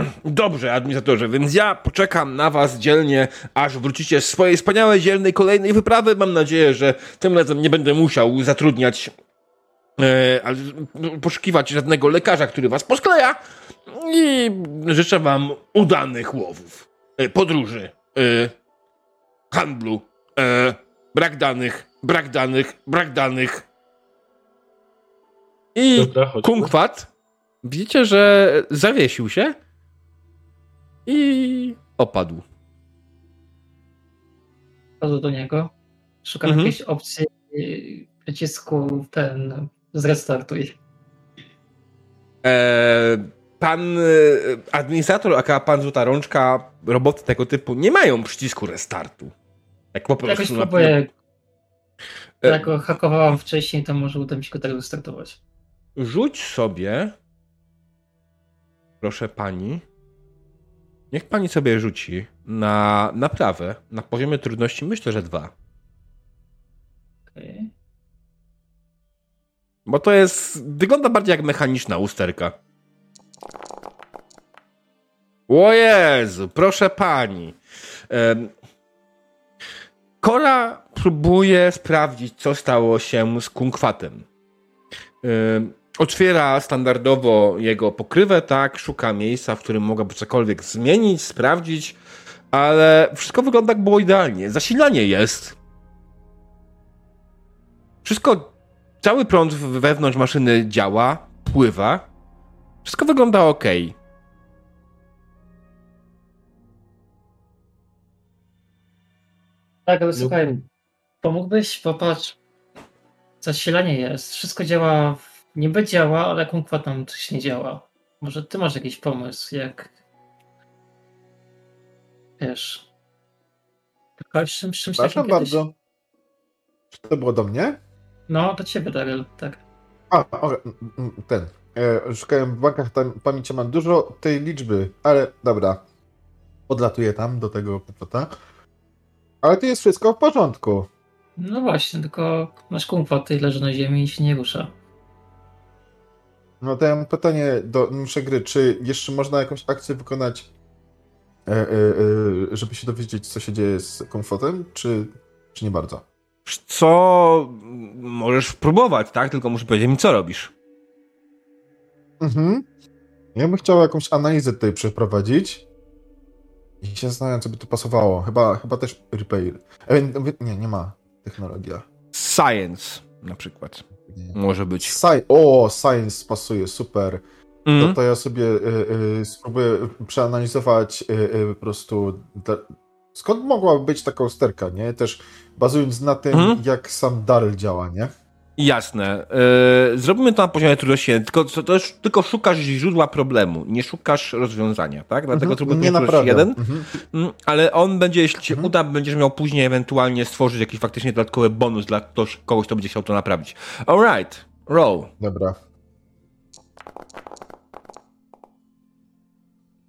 Dobrze, administratorze, więc ja poczekam na was dzielnie, aż wrócicie z swojej wspaniałej dzielnej kolejnej wyprawy. Mam nadzieję, że tym razem nie będę musiał zatrudniać, e, ale, poszukiwać żadnego lekarza, który was poskleja. I życzę wam udanych łowów, e, podróży. E, handlu. Brak danych, brak danych, brak danych. I Dobra. Kunkwat, widzicie, że zawiesił się i opadł. Wchodzę do niego. Szukam Mhm. jakiejś opcji przycisku ten zrestartuj. E, pan e, administrator, aka pan Złota Rączka, roboty tego typu nie mają przycisku restartu. Jak po prostu Jakoś na- próbuję. E, Jak go hakowałam wcześniej, to może uda mi się go tak restartować. Rzuć sobie, proszę pani, niech pani sobie rzuci na naprawę na poziomie trudności, myślę, że dwa. Okej. Bo to jest, wygląda bardziej jak mechaniczna usterka. O Jezu, proszę pani. Kora próbuje sprawdzić, co stało się z kunkwatem. Otwiera standardowo jego pokrywę, tak, szuka miejsca, w którym mogłaby cokolwiek zmienić, sprawdzić, ale wszystko wygląda jak było idealnie. Zasilanie jest. Wszystko, cały prąd w- wewnątrz maszyny działa, pływa. Wszystko wygląda ok. Tak, ale słuchaj, pomógłbyś? Popatrz, zasilanie jest, wszystko działa, niby działa, ale kumkwat nam coś nie działa. Może ty masz jakiś pomysł, jak... Wiesz... Tylko z czymś, czymś Przepraszam kiedyś... bardzo. Czy to było do mnie? No, do ciebie, Daryl, tak. A, ten. E, szukałem w bankach, tam pamięci mam dużo tej liczby, ale dobra. Odlatuję tam do tego popota. Ale to jest wszystko w porządku. No właśnie, tylko nasz kumkwat tutaj leży na ziemi i się nie rusza. No to ja mam pytanie do muszę gry, czy jeszcze można jakąś akcję wykonać, e, e, e, żeby się dowiedzieć, co się dzieje z komfortem, czy, czy nie bardzo? Co możesz spróbować, tak? Tylko muszę powiedzieć mi, co robisz. Mhm. Ja bym chciał jakąś analizę tutaj przeprowadzić. I się zastanawiam, co by tu pasowało. Chyba, chyba też repair. E, nie, nie ma technologia. Science na przykład. Może być. Sci- o, science pasuje, super. Mm. To, to ja sobie y, y, spróbuję przeanalizować y, y, po prostu skąd mogłaby być taka usterka, nie? Też bazując na tym, Mhm. jak sam Daryl działa, nie? Jasne. Yy, zrobimy to na poziomie trudności. Tylko, to, to już, tylko szukasz źródła problemu, nie szukasz rozwiązania, tak? Dlatego Mhm. nie poziom trudności naprawiam. jeden. Mhm. Mm, Ale on będzie, jeśli ci Mhm. uda, będziesz miał później ewentualnie stworzyć jakiś faktycznie dodatkowy bonus dla ktoś, kogoś, kto będzie chciał to naprawić. Alright, roll. Dobra.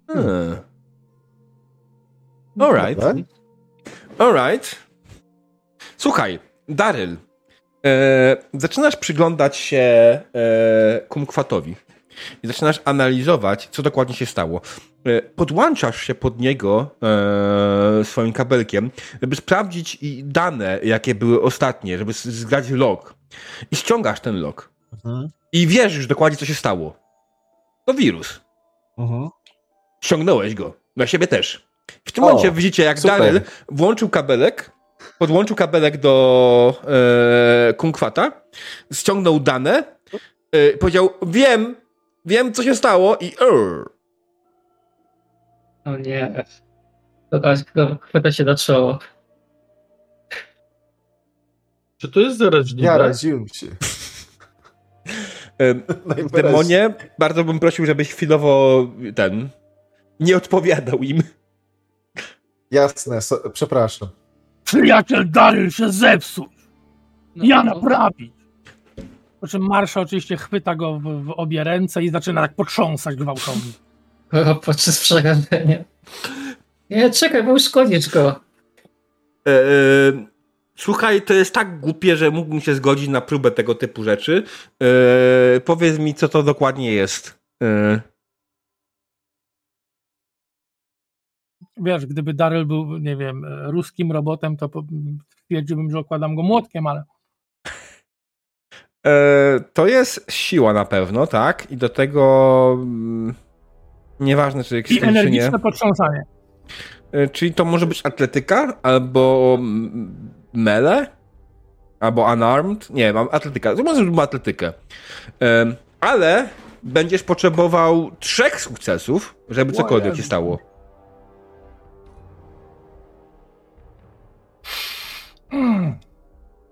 Hmm. Alright. Alright. Słuchaj, Daryl, e, zaczynasz przyglądać się e, kumkwatowi i zaczynasz analizować, co dokładnie się stało. E, podłączasz się pod niego e, swoim kabelkiem, żeby sprawdzić i dane, jakie były ostatnie, żeby zgrać log. I ściągasz ten log. Mhm. I wiesz już dokładnie, co się stało. To wirus. Mhm. Ściągnąłeś go. Na siebie też. W tym O, momencie widzicie, jak super. Daryl włączył kabelek, podłączył kabelek do e, kunkwata, ściągnął dane, e, powiedział, wiem, wiem, co się stało i er. O nie. Chwyta się na czoło. Czy to jest zaraźliwe? Ja raziłem się. Demonie, bardzo bym prosił, żebyś chwilowo ten, nie odpowiadał im. Jasne, so, przepraszam. Przyjaciel Daryl się zepsuł. No, Ja naprawić. Po czym Marsza oczywiście chwyta go w, w obie ręce i zaczyna tak potrząsać gwałtownie. no, Podczas przerażenia. Nie, czekaj, bo uszkodzisz go. E, e, słuchaj, to jest tak głupie, że mógłbym się zgodzić na próbę tego typu rzeczy. E, powiedz mi, co to dokładnie jest. E, Wiesz, gdyby Daryl był, nie wiem, e, ruskim robotem, to stwierdziłbym, że okładam go młotkiem, ale E, to jest siła na pewno, tak? I do tego mm, nieważne, czy i ekstra, czy nie. energiczne potrząsanie. E, czyli to może być atletyka, albo mm, mele, albo unarmed. Nie, mam atletyka. To może być atletykę. Ale będziesz potrzebował trzech sukcesów, żeby cokolwiek się stało.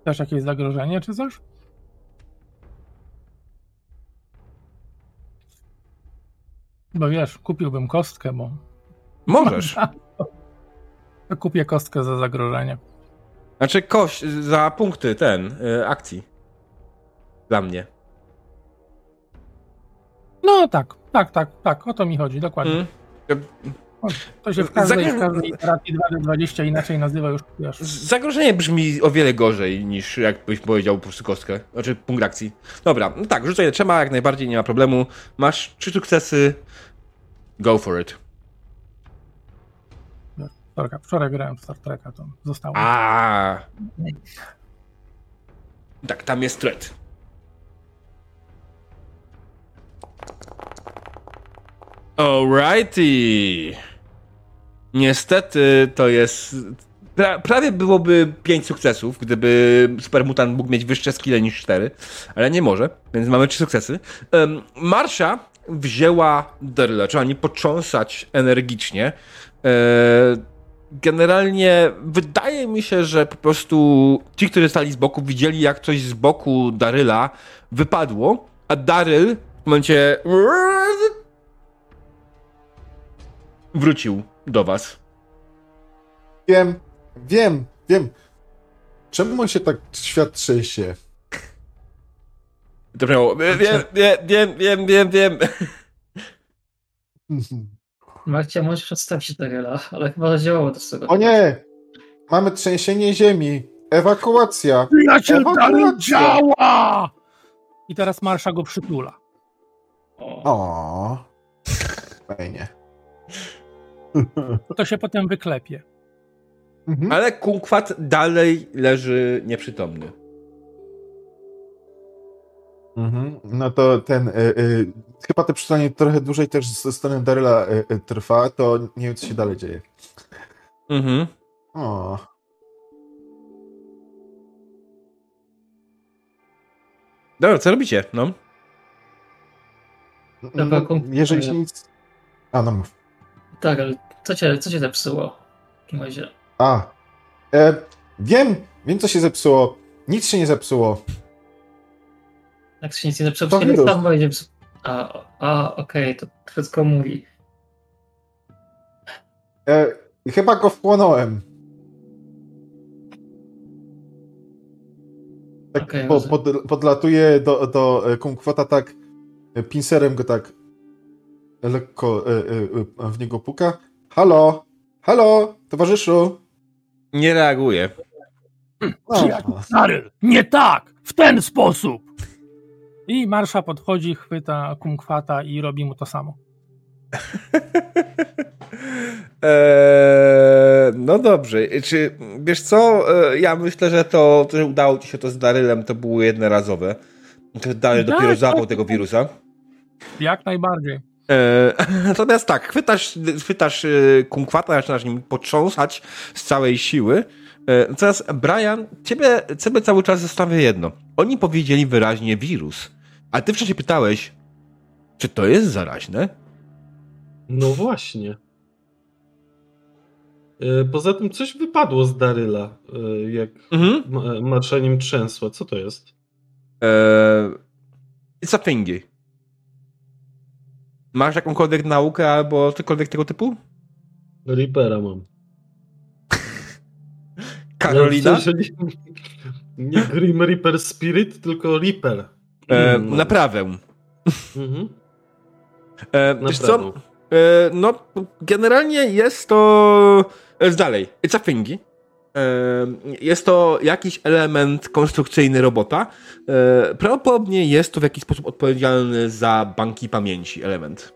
Też jakieś zagrożenie czy coś? Bo wiesz, kupiłbym kostkę, bo Możesz. to kupię kostkę za zagrożenie. Znaczy kość za punkty ten, y, akcji. Dla mnie. No tak, tak, tak, tak, o to mi chodzi, dokładnie. Mm. To się w każdej, w Zagro- każdej iteracji 2D20 inaczej nazywa już, wiesz. Zagrożenie brzmi o wiele gorzej niż jakbyś powiedział po prostu kostkę. Znaczy punkt akcji. Dobra, no tak, rzucaj trzema, jak najbardziej, nie ma problemu. Masz trzy sukcesy. Go for it. Sorka, wczoraj grałem w Star Treka, to zostało. A. Tak, tam jest threat. Alrighty. Niestety to jest. Pra, prawie byłoby 5 sukcesów, gdyby Supermutant mógł mieć wyższe skille niż 4, ale nie może, więc mamy 3 sukcesy. Um, Marsza wzięła Daryla, trzeba nie potrząsać energicznie. E, generalnie wydaje mi się, że po prostu ci, którzy stali z boku, widzieli jak coś z boku Daryla wypadło, a Daryl w momencie wrócił do was. Wiem, wiem, wiem. Czemu on się tak świat trzęsie? To brzmiało, wiem, wiem, wiem, wiem, wiem, wiem. Marcia, możesz przedstawić Daryla, ale chyba zadziałało to z tego. O nie! Mamy trzęsienie ziemi. Ewakuacja. Przyjaciel. Daryl działa! I teraz Marsza go przytula. O. O. Fajnie. To się potem wyklepie. Mhm. Ale Kunkwat dalej leży nieprzytomny. Mhm. No to ten. Y, y, chyba to przystanie trochę dłużej też ze strony Daryla y, y, trwa, to nie wiem, co się dalej dzieje. Mhm. O. Dobra, co robicie? No. No, kon- jeżeli się nic. A, no mów. Daryl, co cię, co cię zepsuło? W takim razie. A. E, wiem, wiem, co się zepsuło. Nic się nie zepsuło. Jak się nic nie zepsuło, To nie wirus. będzie. A, a okej, to wszystko mówi. E, chyba go wchłonąłem. Tak Okej, po, pod, podlatuję do, do e, kumkwata tak e, pincerem go tak lekko e, e, e, w niego puka. Halo, halo, towarzyszu. Nie reaguje. O, Przyjaciel Daryl, nie tak! W ten sposób! I Marsza podchodzi, chwyta kumkwata i robi mu to samo. Eee, no dobrze. Czy wiesz co? Ja myślę, że to, że udało ci się to z Darylem, to było jednorazowe. To Daryl Tak, dopiero tak. zapał tego wirusa. Jak najbardziej. E, natomiast tak, chwytasz, chwytasz e, kunkwata, zaczynasz nim potrząsać z całej siły. E, Natomiast Brian, ciebie, ciebie cały czas zastanawia jedno. Oni powiedzieli wyraźnie wirus, a ty wcześniej pytałeś, czy to jest zaraźne? No właśnie. Poza tym coś wypadło z Daryla, jak Mhm. trzęsła. Co to jest? E, it's a thingy. Masz jakąkolwiek naukę albo cokolwiek tego typu? Reapera mam. Karolina? Nie, nie Grim Reaper Spirit, tylko Reaper. E, Mm, naprawę. Mhm. E, wiesz co? E, no, generalnie jest to. e, Dalej, it's a thingy. Jest to jakiś element konstrukcyjny robota. E, Prawdopodobnie jest to w jakiś sposób odpowiedzialny za banki pamięci element.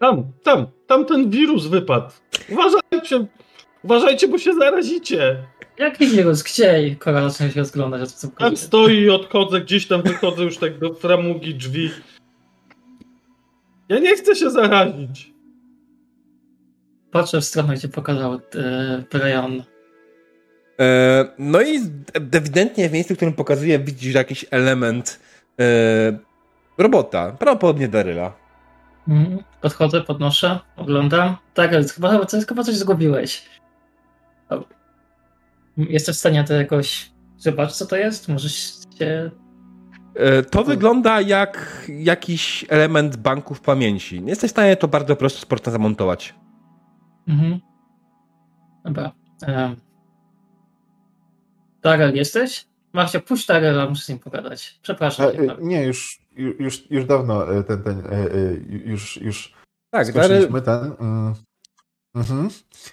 Tam, tam, tam ten wirus wypadł. Uważajcie, uważajcie, bo się zarazicie. Jaki wirus? Gdzie? Kora zaczyna się rozglądać. Tam stoi i odchodzę, gdzieś tam wychodzę już tak do framugi drzwi. Ja nie chcę się zarazić. patrzę w stronę, gdzie pokazał e, Brian. E, no i ewidentnie w miejscu, w którym pokazuje, widzisz jakiś element e, robota, prawdopodobnie Daryla. Mhm. Podchodzę, podnoszę, oglądam. Tak, ale chyba, chyba coś zgubiłeś. O. Jesteś w stanie to jakoś zobaczyć, co to jest? Możesz się... E, To wygląda jak jakiś element banków pamięci. Jesteś w stanie to bardzo prosto sportnie zamontować. Mhm. Dobra. Um. Darel, jesteś? Marcia, puść Darela, muszę z nim pogadać. Przepraszam. A, cię, e, Marek. nie, już, już, już dawno e, ten, ten, e, już, już Tak, Daryl, ten. mm, Mhm.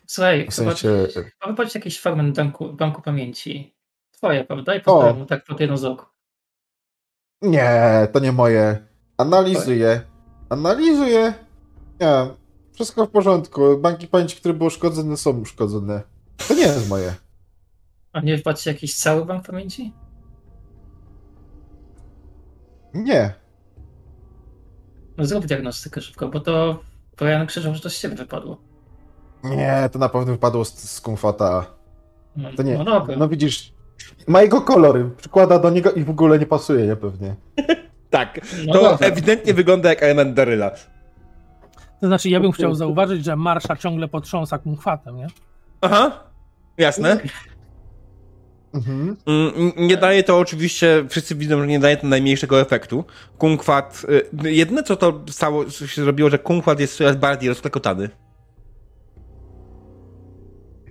Słuchaj, W sensie, zobacz, zobacz jakiś fragment banku, banku pamięci. Twoje, prawda? I podałem mu tak pod jedno z oku. nie, to nie moje. Analizuję. Analizuję. Nie, wszystko w porządku. Banki pamięci, które były uszkodzone, są uszkodzone. To nie jest moje. A nie wpadł jakiś cały bank pamięci? Nie. No zrób diagnostykę szybko, bo to Brian krzyczał, że to z ciebie wypadło. Nie, to na pewno wypadło z, z kumfata. No, To nie. No dobra. No widzisz, ma jego kolory, przykłada do niego i w ogóle nie pasuje, nie pewnie. tak. no To dobra. ewidentnie wygląda jak element Daryla. To znaczy, ja bym chciał zauważyć, że Marsza ciągle potrząsa kumchwatem, nie? Aha, jasne. Mhm. Mm, Nie daje to oczywiście, wszyscy widzą, że nie daje to najmniejszego efektu. Kunkwat, y, jedyne co to stało, co się zrobiło, że kunkwat jest coraz bardziej rozklekotany.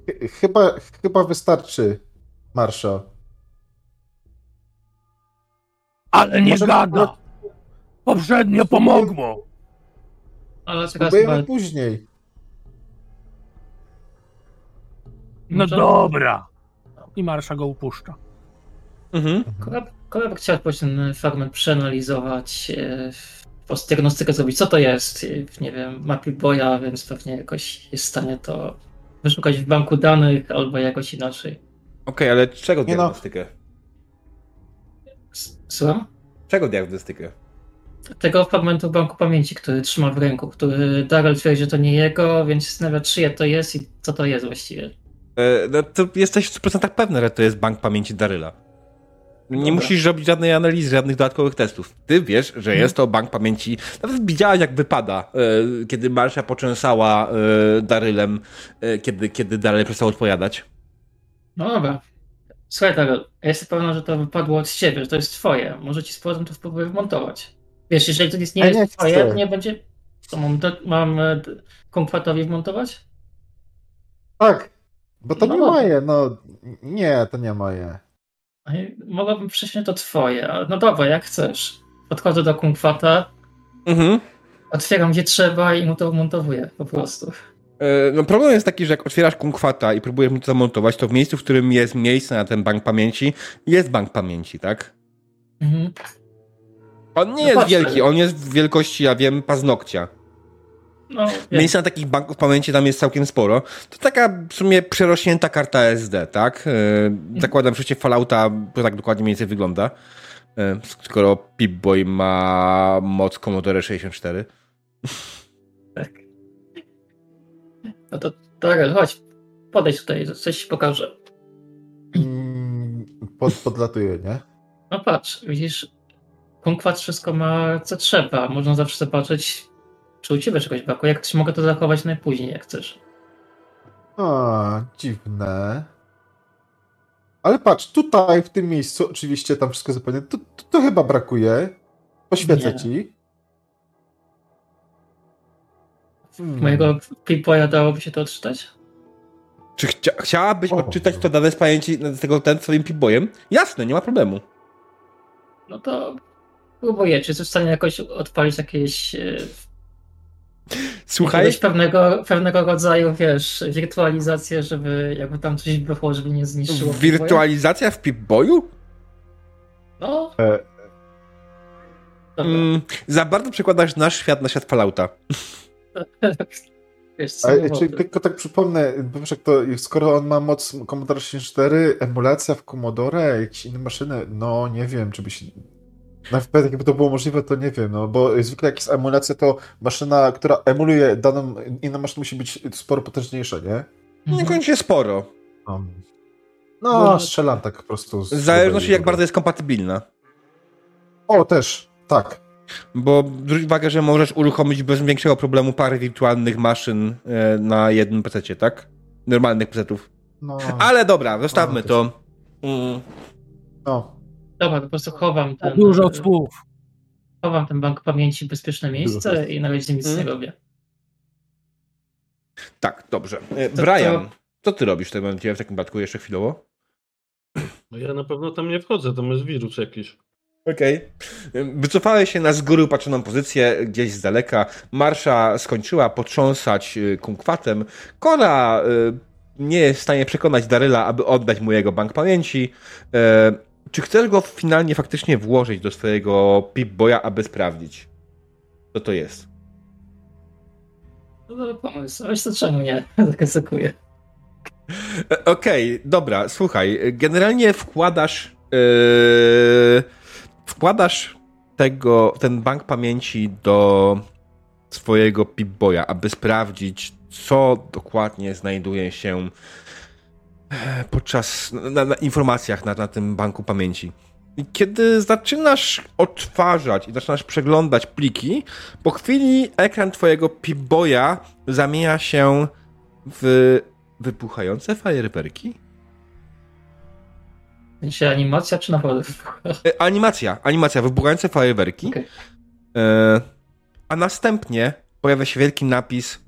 Ch- Chyba, chyba wystarczy, Marsza. Ale nie Może- gada! Poprzednio pomogło! Ale teraz chyba... później. No dobra! I Marsza go upuszcza. Mhm. Koleb, koleb chciał jakoś ten fragment przeanalizować, e, po diagnostykę zrobić, co to jest. E, Nie wiem, ma Boya, więc pewnie jakoś jest w stanie to wyszukać w banku danych albo jakoś inaczej. Okej, ale czego no. diagnostykę? Słucham? Czego diagnostykę? Tego fragmentu banku pamięci, który trzyma w ręku, który Darrell twierdzi, że to nie jego, więc zastanawia, czyje to jest i co to jest właściwie. E, No to jesteś w 100% pewny, że to jest bank pamięci Daryla. Nie Dobra. musisz robić żadnej analizy, żadnych dodatkowych testów. Ty wiesz, że Mhm. jest to bank pamięci. Nawet widziałaś, jak wypada, e, kiedy Marsza poczęsała e, Darylem, e, kiedy, kiedy Daryl przestał odpowiadać. No dobra. Słuchaj, Darrell, ja jestem pewna, że to wypadło od ciebie, że to jest twoje. Może ci z powrotem to spróbuję wmontować. Wiesz, jeżeli to jest, nie jest nie twoje, to nie będzie... To mam, do, mam komfortowi wmontować? Tak, bo to No nie dobra. moje, no. Nie, to nie moje. Mogłabym przyjąć to twoje, ale no dobra, jak chcesz. Podchodzę do kumkwata, Mhm. otwieram gdzie trzeba i mu to wmontowuję po prostu. E, No problem jest taki, że jak otwierasz kunkwata i próbujesz mu to zamontować, to w miejscu, w którym jest miejsce na ten bank pamięci, jest bank pamięci, tak? Mhm. On nie No jest patrzę. wielki, on jest w wielkości, ja wiem, paznokcia. No. Miejsca na takich banków pamięci tam jest całkiem sporo. To taka w sumie przerośnięta karta SD, tak? E, Zakładam, że w Fallouta to tak dokładnie mniej więcej wygląda. E, Skoro Pip-Boy ma moc Commodore 64. Tak. No to Darrell, chodź, podejdź tutaj, coś ci pokażę. Mm, Pod, podlatuję, nie? No patrz, widzisz, kumkwat wszystko ma co trzeba. Można zawsze zobaczyć, czy u ciebie czegoś brakuje. Jak chcesz, mogę to zachować najpóźniej, jak chcesz. A, dziwne. Ale patrz, tutaj w tym miejscu, oczywiście tam wszystko zupełnie, to, to, to chyba brakuje. Poświecę Nie. ci. Hmm. Mojego Pip-Boya dałoby się to odczytać? Czy chcia chciałabyś O. odczytać to dane z pamięci z tego ten swoim Pip-Boyem? Jasne, nie ma problemu. No to próbuję. Czy jesteś w stanie jakoś odpalić jakieś, e, Słuchaj, jakiegoś pewnego, pewnego rodzaju, wiesz, wirtualizację, żeby jakby tam coś było, żeby nie zniszczyło wirtualizacja w Pip-Boyu? No, E, dobra. Mm, za bardzo przekładasz nasz świat na świat Fallouta. Wiesz co, a, no, czy, tylko tak przypomnę, bo wiesz, jak to, skoro on ma moc Commodore 64, emulacja w Commodore, jakieś inne maszyny, no nie wiem, czy by się... Nawet jakby to było możliwe, to nie wiem, no bo zwykle jak jest emulacja, to maszyna, która emuluje daną inną maszynę musi być sporo potężniejsza, nie? Mhm. Niekoniecznie sporo. No, no strzelam tak po prostu. z- W zależności jak bardzo jest kompatybilna. O, też, tak. Bo zwróć uwagę, że możesz uruchomić bez większego problemu parę wirtualnych maszyn e, na jednym PC, tak? Normalnych PC-ów. No, Ale dobra, zostawmy No, to. Mm. no. Dobra, to po prostu chowam ten, Dużo słów. chowam ten bank pamięci w bezpieczne miejsce Dużo. i na razie nic nie Mm. robię. Tak, dobrze. E, To- Brian, co ty robisz w tym momencie, w takim przypadku jeszcze chwilowo? No ja na pewno tam nie wchodzę, tam jest wirus jakiś. Okej. Wycofałeś się na z góry upatrzoną pozycję, gdzieś z daleka. Marsza skończyła potrząsać y, kunkwatem. Kora y, nie jest w stanie przekonać Daryla, aby oddać mu jego bank pamięci. Czy chcesz go finalnie faktycznie włożyć do swojego Pip-Boya, aby sprawdzić, co to jest? To dobry pomysł, ale to czemu nie? Tak ryzykuję. E, Okej, dobra, słuchaj. Generalnie wkładasz. Yy, wkładasz tego, ten bank pamięci do swojego Pip-Boya, aby sprawdzić, co dokładnie znajduje się podczas na, na informacjach na, na tym banku pamięci. I kiedy zaczynasz odtwarzać i zaczynasz przeglądać pliki, po chwili ekran twojego Pip-Boya zamienia się w wybuchające fajerwerki? Sensie animacja czy naprawdę? E, animacja, animacja, wybuchające fajerwerki. Okej. E, a następnie pojawia się wielki napis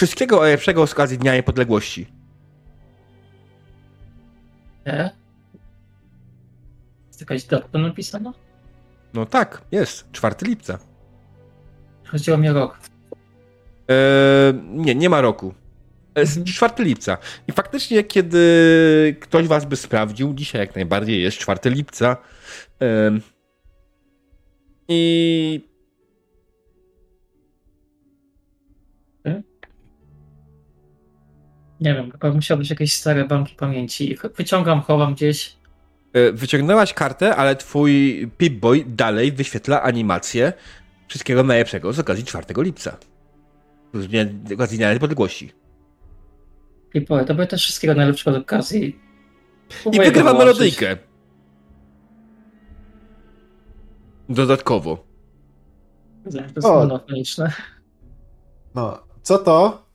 Wszystkiego najlepszego z okazji Dnia Niepodległości. Nie? Jest jakaś data napisana? No tak, jest. 4 lipca. Chodziło mi o rok. E, nie, nie ma roku. E, z- 4 lipca. I faktycznie, kiedy ktoś was by sprawdził, dzisiaj jak najbardziej jest 4 lipca. E, I Nie wiem, chyba musiał być jakieś stare banki pamięci. Wyciągam, chowam gdzieś. E, Wyciągnęłaś kartę, ale twój Pip-Boy dalej wyświetla animację wszystkiego najlepszego z okazji 4 lipca. Z okazji Dnia Niepodległości. I powiem, to były też wszystkiego najlepszego z okazji. I wygrywa melodyjkę. Dodatkowo. To jest O. monotoniczne. No, co to?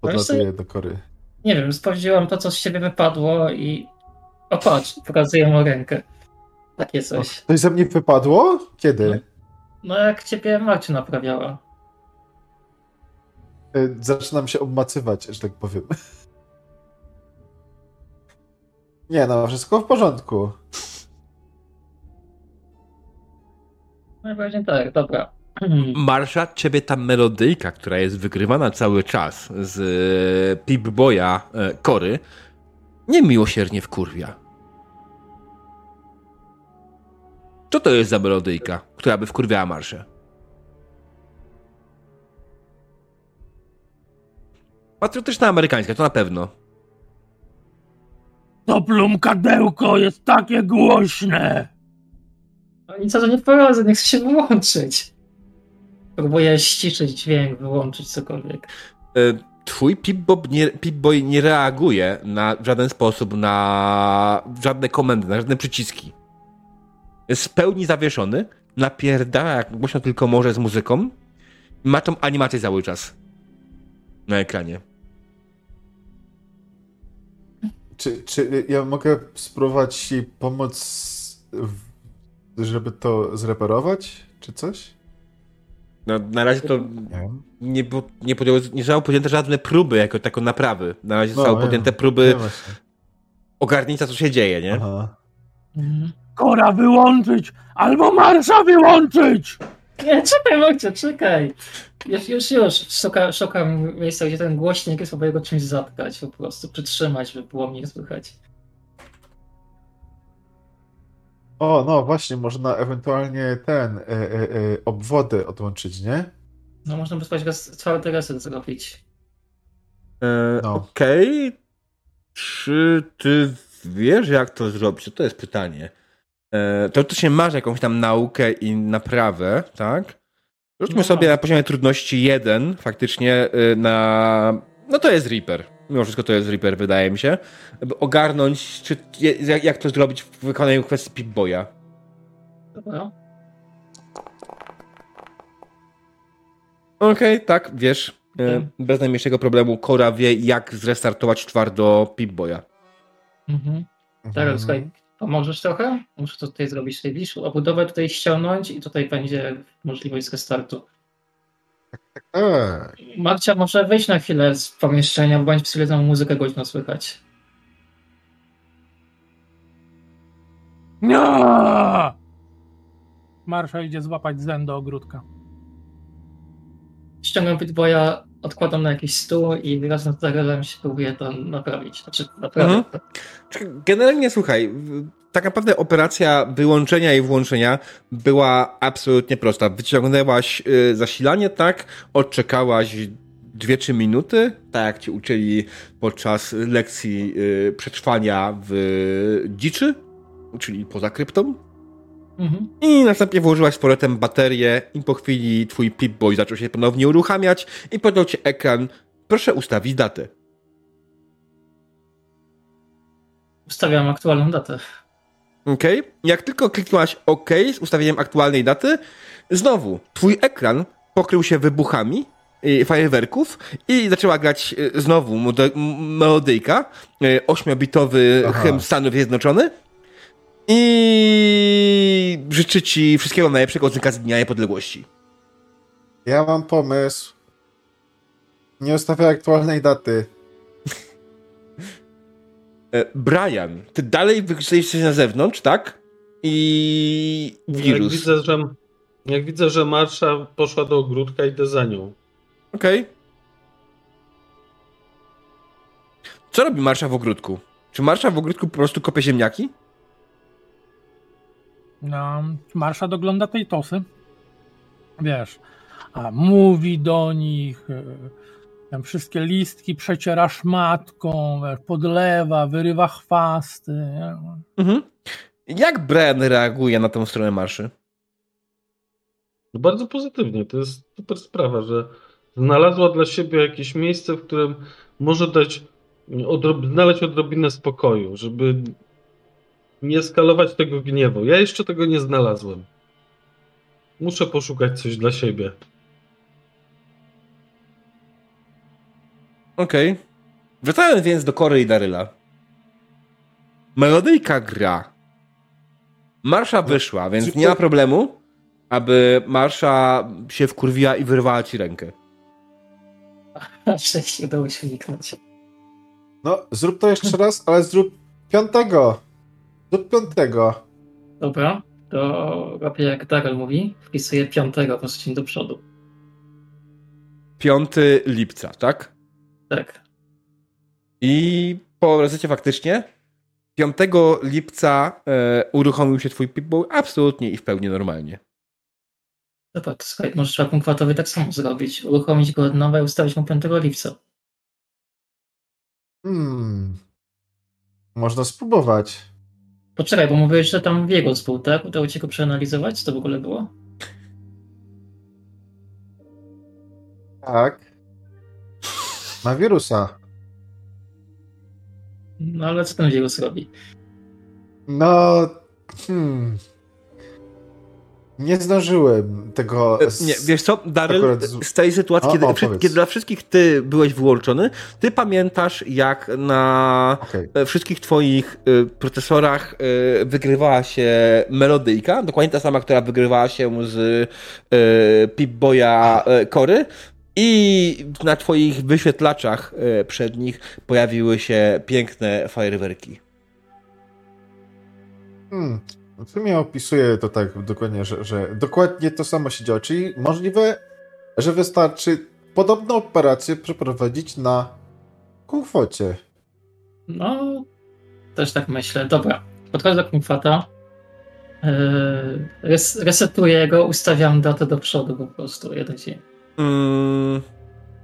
Podlatuję do kory. Nie wiem, sprawdziłam to, co z ciebie wypadło i... O patrz, pokazuję mu rękę. Takie coś. Coś ze mnie wypadło? Kiedy? No jak ciebie Marcie naprawiała. Y, Zaczynam się obmacywać, że tak powiem. Nie no, wszystko w porządku. Najbardziej tak, dobra. Marsza, ciebie ta melodyjka, która jest wygrywana cały czas z e, Pip-Boya e, Kory, niemiłosiernie wkurwia. Co to jest za melodyjka, która by wkurwiała Marszę? Patriotyczna amerykańska, to na pewno. To plumkadełko jest takie głośne. No nic za to nie poradzę, nie chcę się wyłączyć. Próbuję ściszyć dźwięk, wyłączyć cokolwiek. E, Twój Pip-Bob nie, Pip-Boy nie reaguje na w żaden sposób na żadne komendy, na żadne przyciski. Jest w pełni zawieszony, napierdala jak głośno tylko może z muzyką i ma tą animację cały czas na ekranie. Czy, czy ja mogę spróbować ci pomóc, żeby to zreperować, czy coś? No, na razie to Nie nie, było- nie, podjęło, nie zostały podjęte żadne próby jako tako naprawy. Na razie zostały wiem. podjęte próby ogarnięcia, co się dzieje, nie? Aha. Kora wyłączyć albo marsza wyłączyć. Nie, czekaj, Marcie, czekaj. Już, już, już. Szuka, szukam miejsca, gdzie ten głośnik jest, próbuję go czymś zatkać po prostu, przytrzymać, żeby było mnie słychać. O, no właśnie, można ewentualnie ten, e, e, e, obwody odłączyć, nie? No można by spać raz, twardy reset zrobić. E, No. Okej. Czy ty wiesz, jak to zrobić? To jest pytanie. e, teoretycznie masz jakąś tam naukę i naprawę, tak? Rzućmy No. sobie na poziomie trudności 1, faktycznie y, na... No to jest Reaper. Mimo wszystko to jest Reaper, wydaje mi się. By ogarnąć, czy, jak, jak to zrobić w wykonaniu kwestii Pip-Boya. Dobra. Okej, tak, wiesz. Okej. Bez najmniejszego problemu Kora wie, jak zrestartować twardo Pip-Boya. Mhm. Mhm. Teraz słuchaj, pomożesz trochę? Muszę to tutaj zrobić tej obudowę tutaj ściągnąć i tutaj będzie możliwość restartu. Tak. Marcia może wyjść na chwilę z pomieszczenia, bo będzie przy tą muzykę głośno słychać. Nie! Marsza idzie złapać zen do ogródka. Ściągam Pitboya, odkładam na jakiś stół i razem z Darelem się próbuję to naprawić. Znaczy. Mhm. Generalnie słuchaj, tak naprawdę operacja wyłączenia i włączenia była absolutnie prosta. Wyciągnęłaś y, zasilanie, tak? Odczekałaś 2-3 minuty, tak jak ci uczyli podczas lekcji y, przetrwania w dziczy, czyli poza kryptą. Mhm. I następnie włożyłaś z powrotem baterię i po chwili twój Pip-Boy zaczął się ponownie uruchamiać i podał ci ekran. Proszę ustawić datę. Ustawiam aktualną datę. OK. Jak tylko kliknęłaś OK z ustawieniem aktualnej daty, znowu twój ekran pokrył się wybuchami y, fajerwerków i zaczęła grać y, znowu melodyjka, y, ośmiobitowy hymn Stanów Zjednoczonych i życzy ci wszystkiego najlepszego z okazji Dnia Niepodległości. Ja mam pomysł. Nie ustawiaj aktualnej daty. E, Brian, ty dalej jesteś na zewnątrz, tak? I Jak wirus. widzę, że, jak widzę, że Marsza poszła do ogródka, idę za nią. Okej. Co robi Marsza w ogródku? Czy Marsza w ogródku po prostu kopie ziemniaki? No, Marsza dogląda tej tosy. Wiesz, a mówi do nich, e, tam wszystkie listki przeciera szmatką, wiesz, podlewa, wyrywa chwasty. Mhm. Jak Brian reaguje na tą stronę Marszy? No bardzo pozytywnie. To jest super sprawa, że znalazła dla siebie jakieś miejsce, w którym może dać, odrob, znaleźć odrobinę spokoju, żeby nie skalować tego gniewu. Ja jeszcze tego nie znalazłem. Muszę poszukać coś dla siebie. Okej. Wracając więc do Kory i Daryla. Melodyjka gra. Marsza wyszła, więc nie ma problemu, aby Marsza się wkurwiła i wyrwała ci rękę. Szczęście udało się uniknąć. No, zrób to jeszcze raz, ale zrób piątego. Zrób piątego. Dobra, to robię jak Darel mówi, wpisuję piątego po prostu do przodu. 5 lipca, tak? Tak. I po resecie faktycznie 5 lipca e, uruchomił się twój Pip-Boy absolutnie i w pełni normalnie. Dobra, to słuchaj, możesz rakum kwatowy tak samo zrobić. Uruchomić go od nowa i ustawić mu 5 lipca. Hmm. Można spróbować. Poczekaj, bo mówiłeś, że tam Wiegos był, tak? Udało ci go przeanalizować? Co to w ogóle było? Tak. Ma wirusa. No ale co ten Wiegos robi? No. Hmm. Nie zdążyłem tego. E, Nie, wiesz co, Daryl, z- z tej sytuacji, O, kiedy, o, kiedy dla wszystkich ty byłeś wyłączony, ty pamiętasz, jak na Okej. e, wszystkich twoich e, procesorach wygrywała się melodyjka, dokładnie ta sama, która wygrywała się z Pip-Boya Kory i na twoich wyświetlaczach przednich pojawiły się piękne fajerwerki. Hmm. W sumie opisuję to tak dokładnie, że, że dokładnie to samo się działo. Czyli możliwe, że wystarczy podobną operację przeprowadzić na kumkwocie. No, też tak myślę. Dobra, podchodzę do kumkwata. Yy, res, resetuję go, ustawiam datę do przodu po prostu, jeden dzień. Mm,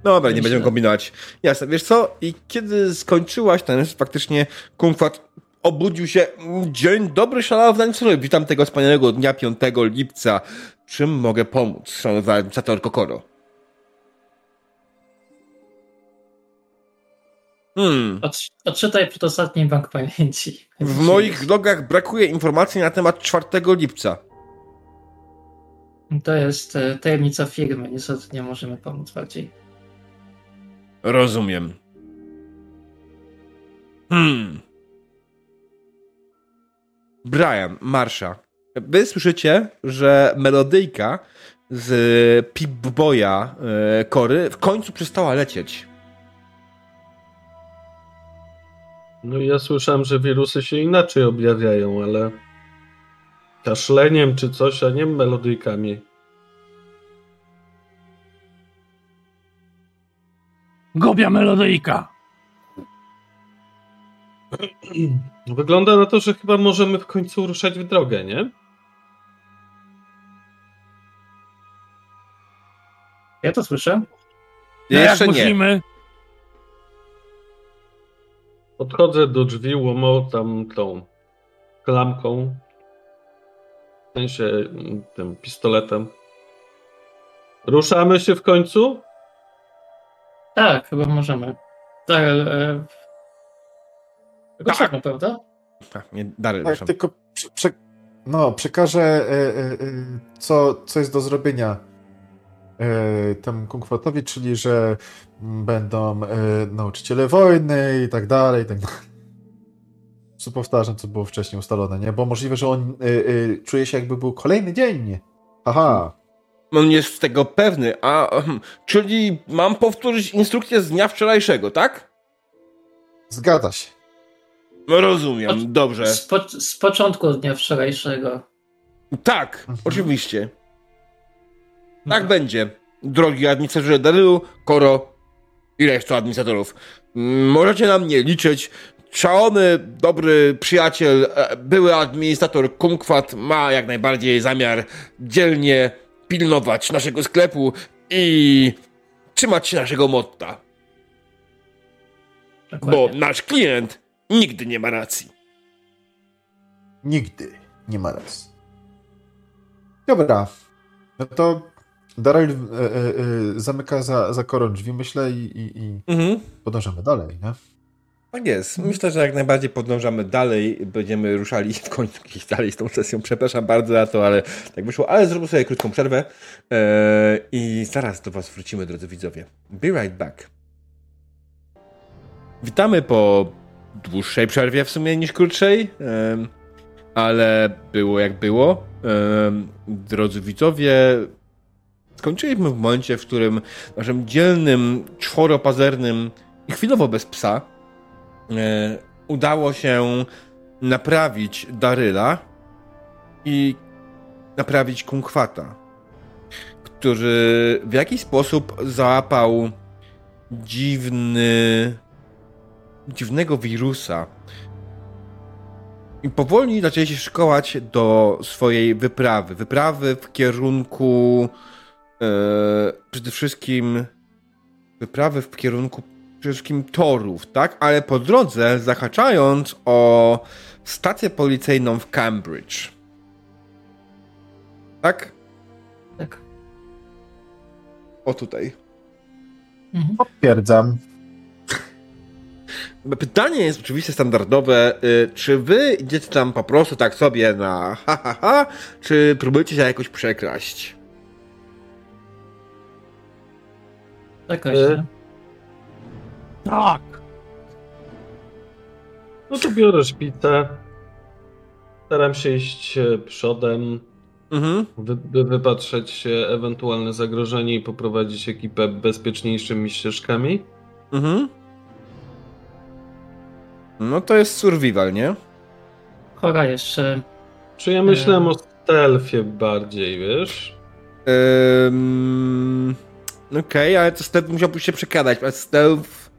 dobra, nie Myślę. będziemy kombinować. Jasne, wiesz co? I kiedy skończyłaś ten faktycznie kumkwat obudził się. Dzień dobry, szanowny administrator. Witam tego wspaniałego dnia 5 lipca. Czym mogę pomóc, szanowny administrator Kokoro? Hmm. Odczytaj przedostatni bank pamięci. W moich logach brakuje informacji na temat 4 lipca. To jest e, tajemnica firmy, niestety nie możemy pomóc bardziej. Rozumiem. Hmm. Brian, Marsha. Wy słyszycie, że melodyjka z Pip-Boya e, Kory w końcu przestała lecieć. No ja słyszałem, że wirusy się inaczej objawiają, ale kaszleniem czy coś, a nie melodyjkami. Gobia melodyjka. Wygląda na to, że chyba możemy w końcu ruszać w drogę, nie? Ja to słyszę. No Jeszcze jak nie. musimy? Podchodzę do drzwi, łomotam tą klamką. W sensie mm, tym pistoletem. Ruszamy się w końcu? Tak, chyba możemy. Tak, ale... Ruszamy, prawda? A, nie, Dary, Tak, ruszam. tylko prze, prze, no, przekażę, e, e, e, co, co jest do zrobienia e, temu Kungfatowi, czyli że będą e, nauczyciele wojny i tak dalej. i Tak dalej. Prostu powtarzam, co było wcześniej ustalone, nie? Bo możliwe, że on e, czuje się, jakby był kolejny dzień. Aha. On jest tego pewny, a ahem, czyli mam powtórzyć instrukcję z dnia wczorajszego, tak? Zgadza się. No rozumiem, dobrze. Z, po, z początku dnia wczorajszego. Tak, Mhm. oczywiście. Tak będzie. Drogi administratorze Darylu, Koro i reszta administratorów. Mm, Możecie na mnie liczyć. Szalony, dobry przyjaciel, e, były administrator Kumkwat ma jak najbardziej zamiar dzielnie pilnować naszego sklepu i trzymać się naszego motta. Bo Dokładnie. nasz klient nigdy nie ma racji. Nigdy nie ma racji. Dobra. No to Daryl e, e, e, zamyka za, za korą drzwi, myślę, i, i, i Mhm. podążamy dalej, nie? Tak jest. Myślę, że jak najbardziej podążamy dalej. Będziemy ruszali w końcu gdzieś dalej z tą sesją. Przepraszam bardzo za to, ale tak wyszło. Ale zróbmy sobie krótką przerwę eee, i zaraz do Was wrócimy, drodzy widzowie. Be right back. Witamy po dłuższej przerwie w sumie niż krótszej, ale było jak było. Drodzy widzowie, skończyliśmy w momencie, w którym naszym dzielnym, czworopazernym i chwilowo bez psa e, udało się naprawić Daryla i naprawić Kunkwata, który w jakiś sposób załapał dziwny, dziwnego wirusa. I powoli zaczęli się szkołać do swojej wyprawy. Wyprawy w kierunku e, przede wszystkim wyprawy w kierunku przede wszystkim torów, tak? Ale po drodze zahaczając o stację policyjną w Cambridge. Tak? Tak. O tutaj. Mhm. Potwierdzam. Pytanie jest oczywiście standardowe. y, Czy wy idziecie tam po prostu tak sobie na ha, ha, ha, czy próbujecie się jakoś przekraść? Tak, E, właśnie. Tak. No to biorę szpicę. Staram się iść e, przodem, Mhm. wy, by wypatrzeć się ewentualne zagrożenie i poprowadzić ekipę bezpieczniejszymi ścieżkami. Mhm. No to jest survival, nie? Chora jeszcze. Czy ja myślałem o stealthie bardziej, wiesz? Ym, Okej, ale to stealth musiałby się przekradać, a stealth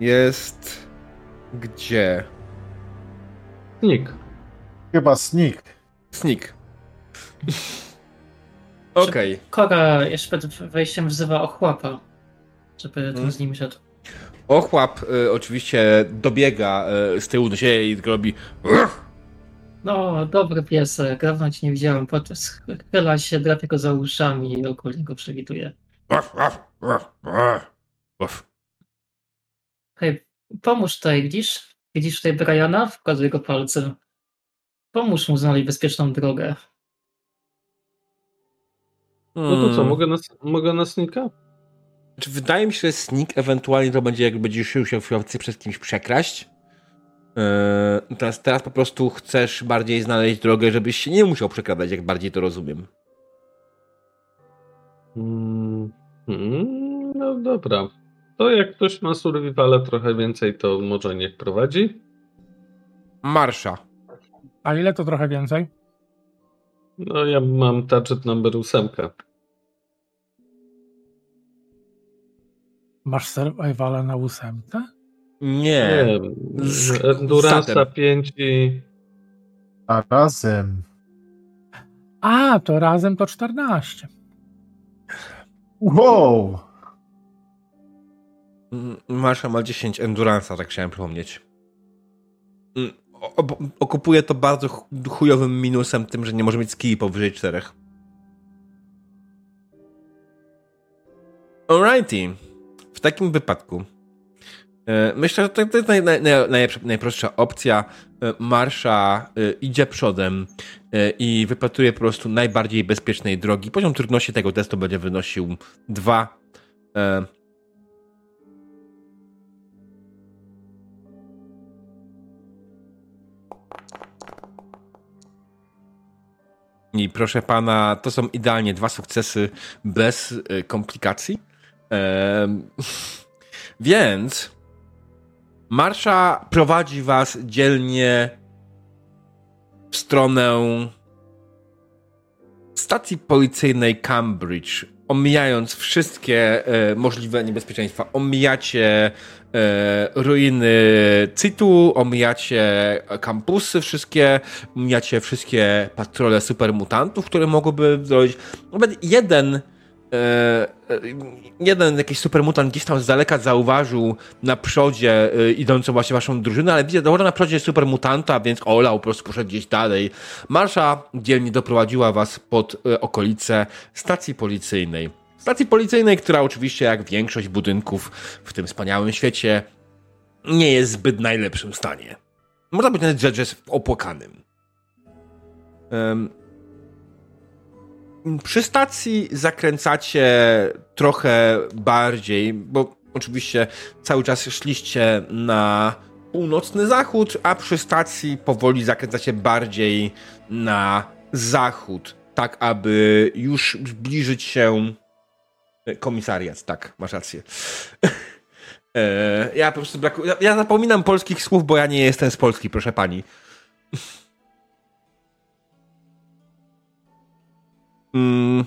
jest gdzie? Nick. Chyba sneak. Sneak. Okej. Kora jeszcze przed wejściem wzywa ochłapa, żeby tu Mhm. z nim szedł. Ochłap y, oczywiście dobiega y, z tyłu do siebie i robi. No, dobry piesek, dawno cię nie widziałem. Podczas chyla się, drapie go za uszami i okulnie go przewiduje. Hej, pomóż tutaj, widzisz? Widzisz tutaj Briana? Wkazuje go palcem. Pomóż mu znaleźć bezpieczną drogę. No to co, Hmm. mogę na, mogę na snika? Czy wydaje mi się, że sneak ewentualnie to będzie, jak będziesz się chce przez kimś przekraść. Yy, teraz, teraz po prostu chcesz bardziej znaleźć drogę, żebyś się nie musiał przekradać, jak bardziej to rozumiem. Mm, mm, no dobra. To jak ktoś ma survivala trochę więcej, to może niech prowadzi. Marsza. A ile to trochę więcej? No ja mam target number 8. Masz survivala na ósemce? Nie. Nie, zatem. 5 i... A razem. A, to razem to 14. Wow! Marsza ma 10 Endurance'a, tak chciałem przypomnieć. Mm, o- Okupuje to bardzo ch- chujowym minusem tym, że nie może mieć skilli powyżej 4. Alrighty. W takim wypadku e, myślę, że to, jest naj, naj, naj, najprostsza opcja. E, Marsza e, idzie przodem i wypatruje po prostu najbardziej bezpiecznej drogi. Poziom trudności tego testu będzie wynosił 2. I proszę pana, to są idealnie dwa sukcesy bez komplikacji. Em, więc Marsza prowadzi was dzielnie w stronę stacji policyjnej Cambridge, omijając wszystkie e, możliwe niebezpieczeństwa. Omijacie e, ruiny CIT-u, omijacie kampusy wszystkie, omijacie wszystkie patrole supermutantów, które mogłyby zrobić. Nawet jeden jeden jakiś supermutant gdzieś tam z daleka zauważył na przodzie e, idącą właśnie waszą drużynę, ale widzę, dobra, na przodzie jest supermutanta, więc olał, po prostu poszedł gdzieś dalej. Marsza dzielnie doprowadziła was pod e, okolice stacji policyjnej. Stacji policyjnej, która oczywiście, jak większość budynków w tym wspaniałym świecie, nie jest w zbyt najlepszym stanie. Można rzecz, że jest opłakanym. Em, przy stacji zakręcacie trochę bardziej, bo oczywiście cały czas szliście na północny zachód, a przy stacji powoli zakręcacie bardziej na zachód, tak aby już zbliżyć się komisariat, tak, masz rację. E, Ja po prostu ja zapominam polskich słów, bo ja nie jestem z Polski, proszę pani. Mm,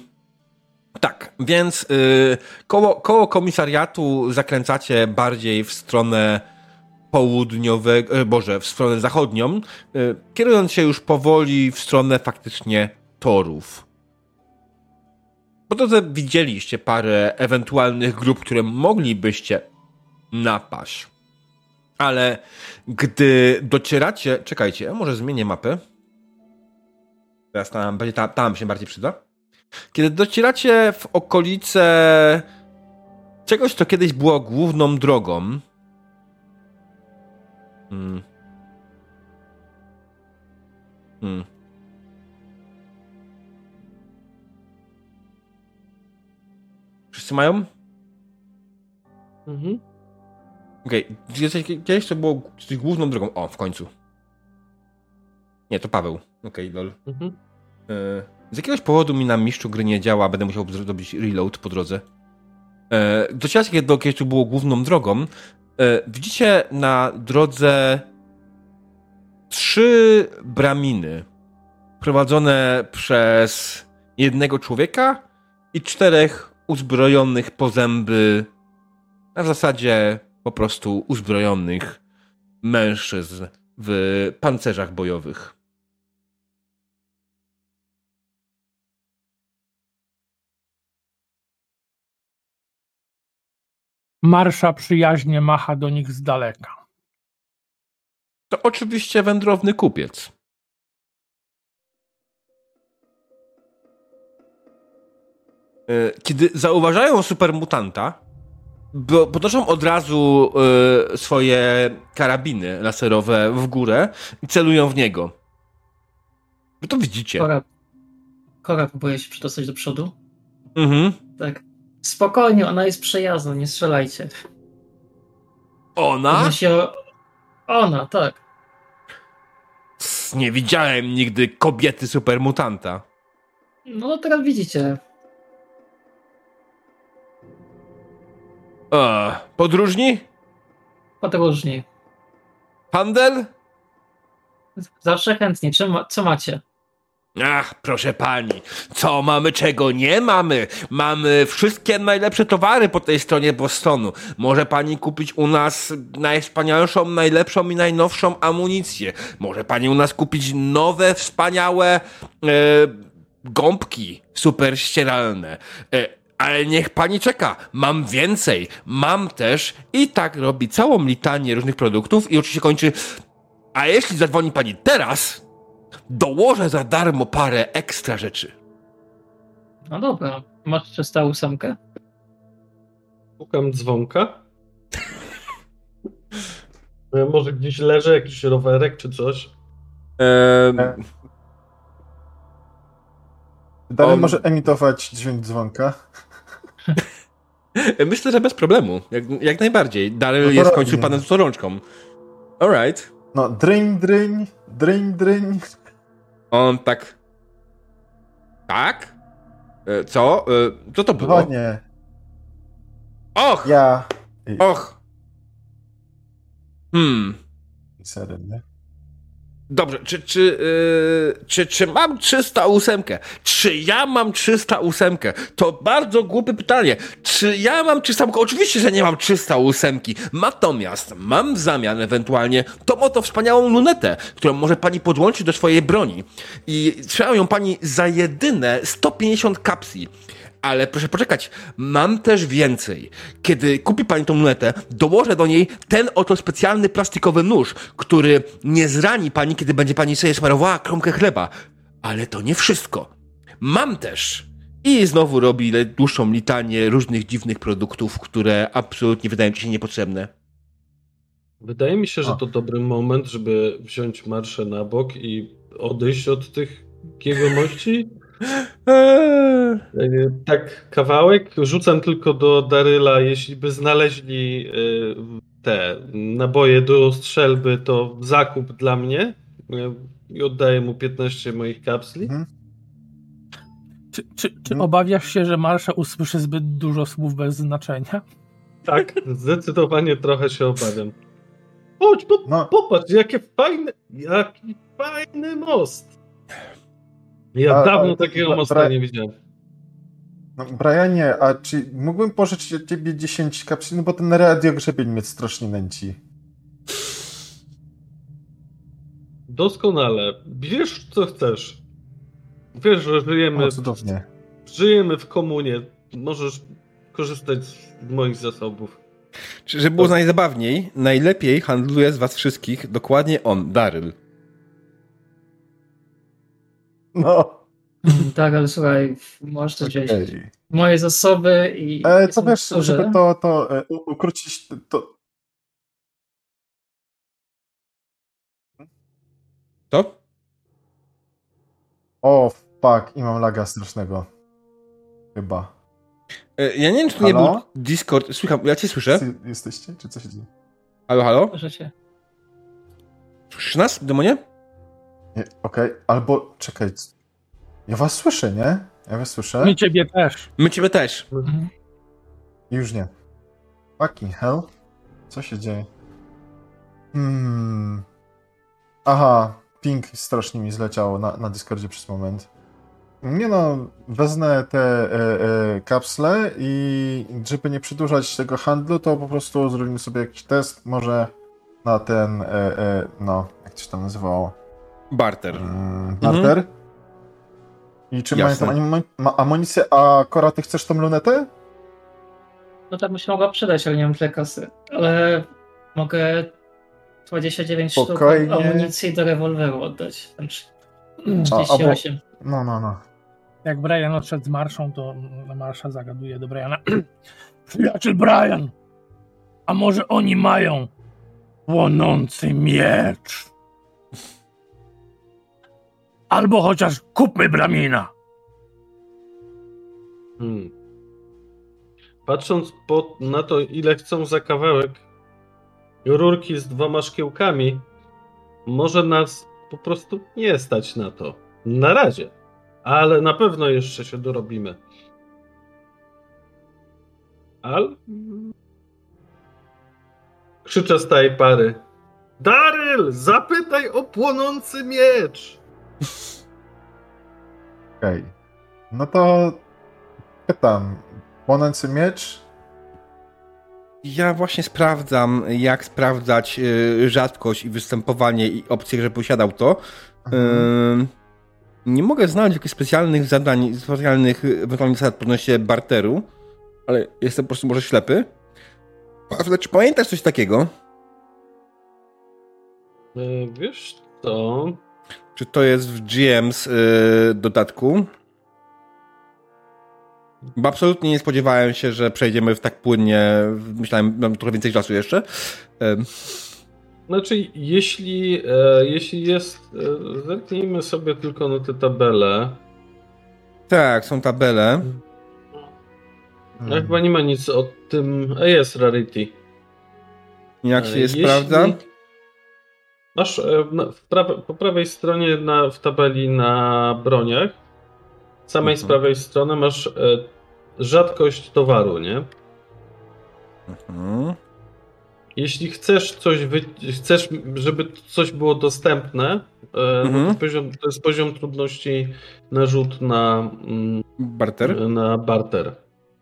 tak, więc y, koło, koło komisariatu zakręcacie bardziej w stronę południowego, e, boże, w stronę zachodnią, y, kierując się już powoli w stronę faktycznie torów. Po drodze widzieliście parę ewentualnych grup, które moglibyście napaść. Ale gdy docieracie... Czekajcie, może zmienię mapę. Teraz tam, będzie, tam, tam się bardziej przyda. Kiedy docieracie w okolice czegoś, co kiedyś było główną drogą. Hmm. Hmm. Wszyscy mają? Mhm. Okej, okay. kiedyś to było główną drogą. O, w końcu. Nie, to Paweł. Okej, lol. Mhm. E, z jakiegoś powodu mi na mistrzu gry nie działa, będę musiał zrobić reload po drodze. E, docieracie, kiedy do kiedyś to było główną drogą. E, widzicie na drodze trzy braminy prowadzone przez jednego człowieka i czterech uzbrojonych po zęby, a w zasadzie po prostu uzbrojonych mężczyzn w pancerzach bojowych. Marsza przyjaźnie macha do nich z daleka. To oczywiście wędrowny kupiec. E, Kiedy zauważają supermutanta, podnoszą od razu e, swoje karabiny laserowe w górę i celują w niego. Wy to widzicie. Kora, Kora próbuje się przedostać do przodu. Mhm. Tak. Spokojnie, ona jest przejazna, nie strzelajcie. Ona? Podnosi o... Ona, tak. Nie widziałem nigdy kobiety supermutanta. No to teraz widzicie. E, podróżni? Podróżni. Handel? Zawsze chętnie. Czy ma, co macie? Ach, proszę pani, co mamy, czego nie mamy? Mamy wszystkie najlepsze towary po tej stronie Bostonu. Może pani kupić u nas najwspanialszą, najlepszą i najnowszą amunicję. Może pani u nas kupić nowe, wspaniałe e, gąbki super ścieralne. E, ale niech pani czeka, mam więcej. Mam też i tak robi całą litanię różnych produktów i oczywiście kończy. A jeśli zadzwoni pani teraz, dołożę za darmo parę ekstra rzeczy. No dobra. Masz 308? Szukam dzwonka. E, Może gdzieś leży jakiś rowerek czy coś. Ehm, Dalej On- może emitować dźwięk dzwonka. myślę, że bez problemu. Jak, jak najbardziej. Daryl No jest końcu panem z rączką. Alright. No, dryń, dryń, dryń, dryń. On tak. Tak? E, co? E, co to było? Dzwonię. Och! Ja. Och! Hmm. I serem, nie? Dobrze, czy, czy, yy, czy, czy mam 308? Czy ja mam 308? To bardzo głupie pytanie. Czy ja mam 308? Oczywiście, że nie mam 308. Natomiast mam w zamian ewentualnie tą oto wspaniałą lunetę, którą może pani podłączyć do swojej broni. I trzeba ją pani za jedyne 150 kapsli. Ale proszę poczekać, mam też więcej. Kiedy kupi pani tą lunetę, dołożę do niej ten oto specjalny plastikowy nóż, który nie zrani pani, kiedy będzie pani sobie smarowała kromkę chleba. Ale to nie wszystko. Mam też. I znowu robi dłuższą litanię różnych dziwnych produktów, które absolutnie wydają ci się niepotrzebne. Wydaje mi się, że to dobry moment, żeby wziąć marszę na bok i odejść od tych jegomości. Eee. E, Tak, kawałek. Rzucam tylko do Daryla, jeśli by znaleźli e, te naboje do strzelby, to zakup dla mnie. I oddaję mu 15 moich kapsli. Mhm. Czy, czy, czy Mm. obawiasz się, że Marsza usłyszy zbyt dużo słów bez znaczenia? Tak, zdecydowanie trochę się obawiam. Chodź, po, No. popatrz, jakie fajne, jaki fajny most. Ja A- dawno a- takiego Bra- nie widziałem. No, Brianie, a czy mógłbym pożyczyć od ciebie 10 kapsli? No bo ten radiogrzebień mnie strasznie nęci. Doskonale. Bierz co chcesz. Wiesz, że żyjemy, O, cudownie. żyjemy w komunie. Możesz korzystać z moich zasobów. Czy- Żeby było najzabawniej, najlepiej handluje z was wszystkich dokładnie on, Daryl. No. tak, ale słuchaj, możesz też wziąć Okej. moje zasoby i... E, to wiesz, duże. żeby to, to e, ukrócić, to... Co? O, fuck, i mam laga strasznego. Chyba. E, Ja nie wiem, czy to nie był Discord. Słucham, ja cię słyszę. Jesteście? Czy co się dzieje? Halo, halo? Możecie. Słyszysz nas, demonie? Nie, Okej, albo czekaj. Ja was słyszę, nie? Ja was słyszę? My ciebie też. My ciebie też. Mhm. Już nie. Fucking hell. Co się dzieje? Hmm. Aha, ping strasznie mi zleciał na, na Discordzie przez moment. Nie no, wezmę te e, e, kapsle i żeby nie przedłużać tego handlu, to po prostu zrobimy sobie jakiś test, może na ten, e, e, no, jak to się tam nazywało? Barter. Mm, barter. I czy mają tam amunicję, a Kora, ty chcesz tą lunetę? No tak by się mogła przydać, ale nie mam tyle kasy. Ale mogę 29 Spokojnie. sztuk amunicji do rewolweru oddać. Znaczy Mm. A, 38. No, no, no. Jak Brian odszedł z Marszą, to Marsza zagaduje do Briana. Przyjaciel Brian, a może oni mają płonący miecz? Albo chociaż kupmy Bramina. Hmm. Patrząc po, na to, ile chcą za kawałek rurki z dwoma szkiełkami, może nas po prostu nie stać na to. Na razie. Ale na pewno jeszcze się dorobimy. Al? Krzyczę z tej pary. Daryl, zapytaj o płonący miecz! Okej. No to pytam. Płonący miecz? Ja właśnie sprawdzam, jak sprawdzać y, rzadkość i występowanie i opcje, że posiadał to. Mhm. Ym, nie mogę znaleźć jakichś specjalnych zadań, specjalnych y, ewentualnie zasad odnośnie barteru, ale jestem po prostu może ślepy. Ale czy pamiętasz coś takiego? E, Wiesz co? Czy to jest w GM's y, dodatku? Bo absolutnie nie spodziewałem się, że przejdziemy w tak płynnie. Myślałem, mam trochę więcej czasu jeszcze. Znaczy, jeśli, e, jeśli jest. E, zerknijmy sobie tylko na te tabele. tak, są tabele. No, chyba nie ma nic o tym. A jest Rarity. Jak E, się je jeśli- sprawdza? Masz e, prawe, po prawej stronie na, w tabeli na broniach, samej z Mhm. prawej strony masz e, rzadkość towaru, nie? Mhm. Jeśli chcesz coś, wy... chcesz, żeby coś było dostępne, e, no Mhm. to, poziom, to jest poziom trudności na rzut na, mm, Barter? na barter.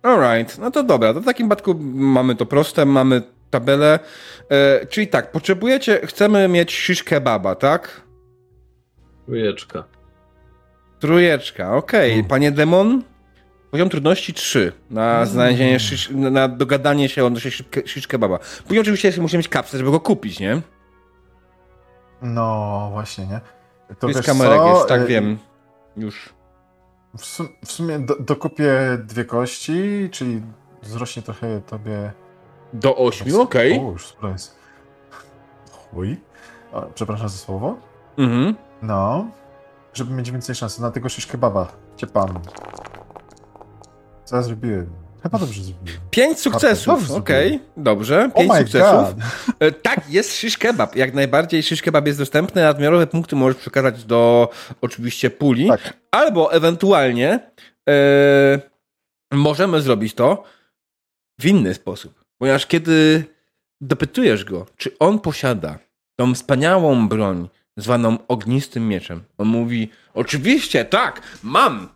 Alright, no to dobra. To w takim przypadku mamy to proste, mamy tabelę. E, czyli tak, potrzebujecie, chcemy mieć shish kebaba, tak? Trójeczka. Trójeczka, okej. Mm. Panie Demon, poziom trudności 3 na Mm. znalezienie, shish, na, dogadanie się odnośnie shish ke- shish kebaba. Później oczywiście musimy mieć kapsę, żeby go kupić, nie? No, właśnie, nie? To To jest wiesz kamerek, co? jest, tak E, wiem. Już. W, sum, w sumie do, dokupię dwie kości, czyli wzrośnie trochę tobie... Do 8, okej. O, już jest. Chuj. O, przepraszam za słowo. Mhm. No. Żeby mieć więcej szans na tego shish kebaba. Cię pan. Co ja zrobiłem? Chyba dobrze zrobiłem. Pięć sukcesów, okej, zrobiłem. dobrze. Oh Pięć my sukcesów. god! E, Tak, jest shish kebab. Jak najbardziej shish kebab jest dostępny. Nadmiarowe punkty możesz przekazać do oczywiście puli. Tak. Albo ewentualnie e, możemy zrobić to w inny sposób. Ponieważ kiedy dopytujesz go, czy on posiada tą wspaniałą broń zwaną ognistym mieczem, on mówi, oczywiście, tak, mam.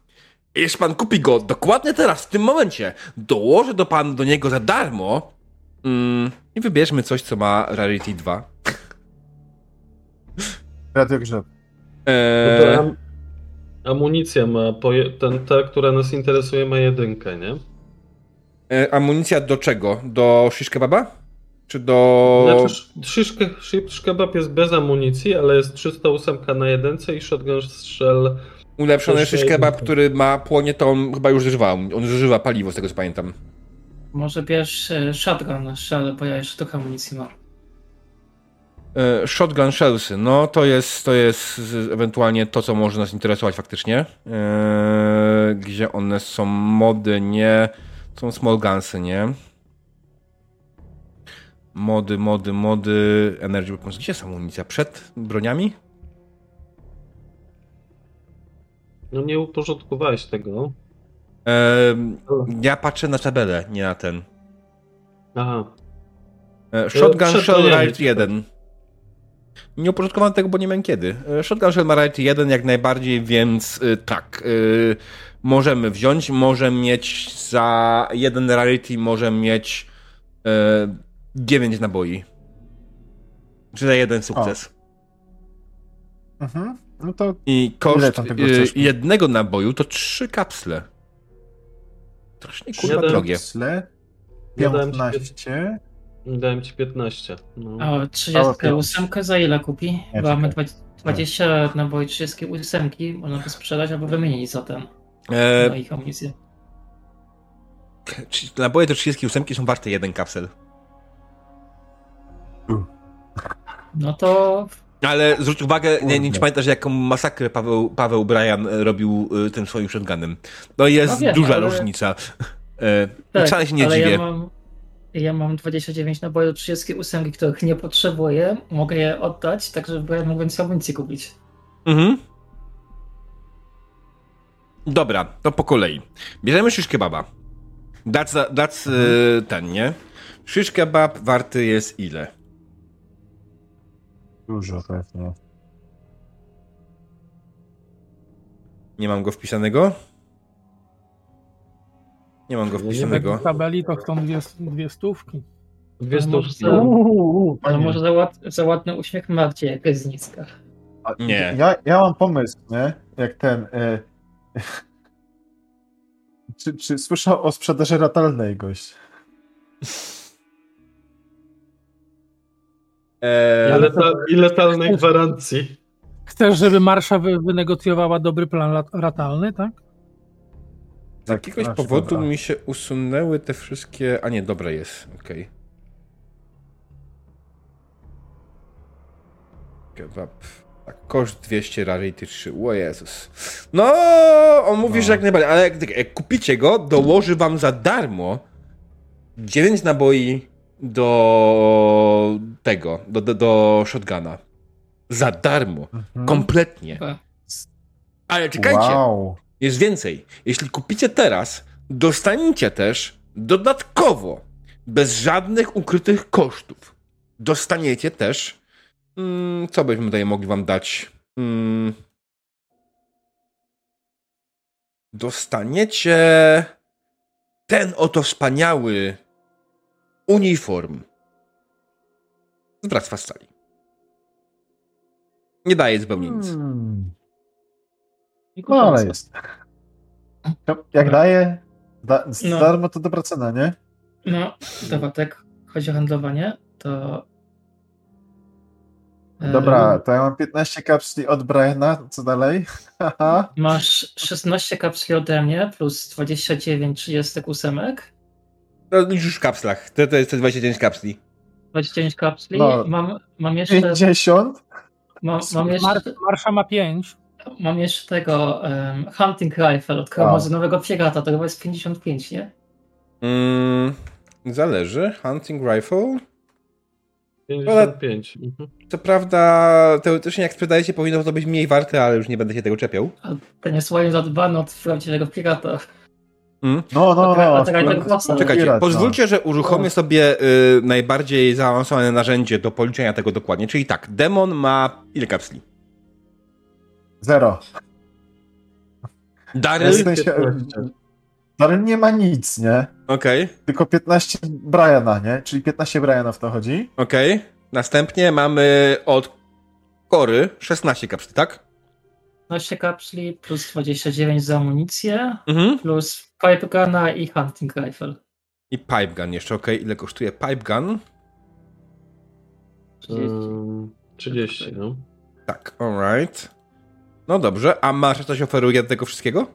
Jeśli pan kupi go dokładnie teraz, w tym momencie, dołożę do pan do niego za darmo mm, i wybierzmy coś, co ma Rarity 2. Radiogrzeb. No Eee, am, amunicja ma, ten, ta, która nas interesuje, ma jedynkę, nie? E, amunicja do czego? Do shish kebaba? Czy do... Znaczy, shish kebab jest bez amunicji, ale jest 308 na jedynce i shotgun shell. Ulepszony shish kebab, który ma płonie, to on chyba już zużywa. On zużywa paliwo, z tego co pamiętam. Może bierz e, shotgun na szale, bo ja jeszcze trochę amunicji mam. E, Shotgun Shellsy, no to jest, to jest ewentualnie to, co może nas interesować faktycznie. E, Gdzie one są mody, nie. Są small gunsy, nie? Mody, mody, mody, energy weapons. Gdzie jest amunicja? Przed broniami? No nie uporządkowałeś tego. E, ja patrzę na tabelę, nie na ten. Aha. E, Shotgun przed Shell Rite 1. Nie uporządkowałem tego, bo nie wiem kiedy. E, Shotgun Shell ma Rite 1 jak najbardziej, więc e, tak. e, możemy wziąć, możemy mieć za jeden rarity, możemy mieć e, 9 naboi. Czy za jeden sukces. Mhm. No to I koszt jednego naboju to trzy kapsle. Strasznie kurwa drogie. Sle? Ja dałem ci 15. Dałem ci 15. No. A 38 pięć. za ile kupi? Nie, Bo mamy czekaj. 20 naboi 38, można to sprzedać albo wymienić za ten, E, na ich amunicję. naboje do 38 są warte jeden kapsel. No to Ale zwróć uwagę, nie, nie czy pamiętasz, jaką masakrę Paweł, Paweł Bryan e, robił y, tym swoim shotgunem. No jest No wiem, duża ale- różnica. E, tak, wcale się nie ale dziwię. ja mam, ja mam 29 naboi do 38, których nie potrzebuję. Mogę je oddać, tak żeby ja mógł więcej amunicji kupić. Mhm. Dobra, to po kolei. Bierzemy shish kebaba. That's, the- that's y, ten, nie? Shish kebab warty jest ile? Dużo pewnie. Nie mam go wpisanego? Nie mam go wpisanego. W tabeli to chcą dwie, dwie stówki. Dwie Ale może stówki. Ale może za, ład, za ładny uśmiech Marcie, jak jest niska. Nie. Ja, ja mam pomysł, nie? Jak ten. E... czy, czy słyszał o sprzedaży ratalnej gość? Eee, I, leta, I letalnej gwarancji. Chcesz, żeby Marsza wy, wynegocjowała dobry plan lat, ratalny, tak? Z jakiegoś Znaczy, powodu dobra. mi się usunęły te wszystkie... A nie, dobra jest, okej. Kebab. Tak, koszt 200, rarity 3. O Jezus. No, on mówi, No. że jak najbardziej, ale jak, jak kupicie go, dołoży wam za darmo 9 naboi do tego, do, do, do shotguna. Za darmo. Mhm. Kompletnie. Ale czekajcie. Wow. Jest więcej. Jeśli kupicie teraz, dostaniecie też dodatkowo, bez żadnych ukrytych kosztów, dostaniecie też. Mm, co byśmy tutaj mogli wam dać? Mm, dostaniecie ten oto wspaniały uniform z Bractwa Stali. Nie daje zupełnie nic. Hmm. I No ale jest. Jak daje, da, z No. darmo to dobra cena, nie? No, dobra, tak chodzi o handlowanie, to... e, Dobra, to ja mam 15 kapsli od Briana, co dalej? Masz 16 kapsli ode mnie, plus 29 38, No, już w kapslach. To, to jest te 29 kapsli. 29 kapsli. No. Mam, mam jeszcze... 50? Mam, mam jeszcze... Mar, Marsza ma pięć. Mam jeszcze tego um, Hunting Rifle od kromozynowego pirata, to chyba jest 55, nie? Mm, zależy. Hunting Rifle. 55. Mhm. Co prawda, teoretycznie jak sprzedajecie, powinno to być mniej warte, ale już nie będę się tego czepiał. A ten jest ładnie zadbany od prawdziwego pirata. No, no, no. Głos- Czekajcie, no. pozwólcie, że uruchomię sobie y, najbardziej zaawansowane narzędzie do policzenia tego dokładnie. Czyli tak, demon ma ile kapsli? Zero. Daryl? W sensie, Darren nie ma nic, nie? Okej, Tylko 15 Briana, nie? Czyli 15 Briana w to chodzi. okej. Następnie mamy od Kory 16 kapsli, tak? 15 kapsli plus 29 za amunicję, Mhm. plus pipe guna i hunting rifle. I pipe gun jeszcze, okej. Ile kosztuje pipe gun? 30. Ym, 30, no. Tak, alright. No dobrze, a masz coś oferuje do tego wszystkiego?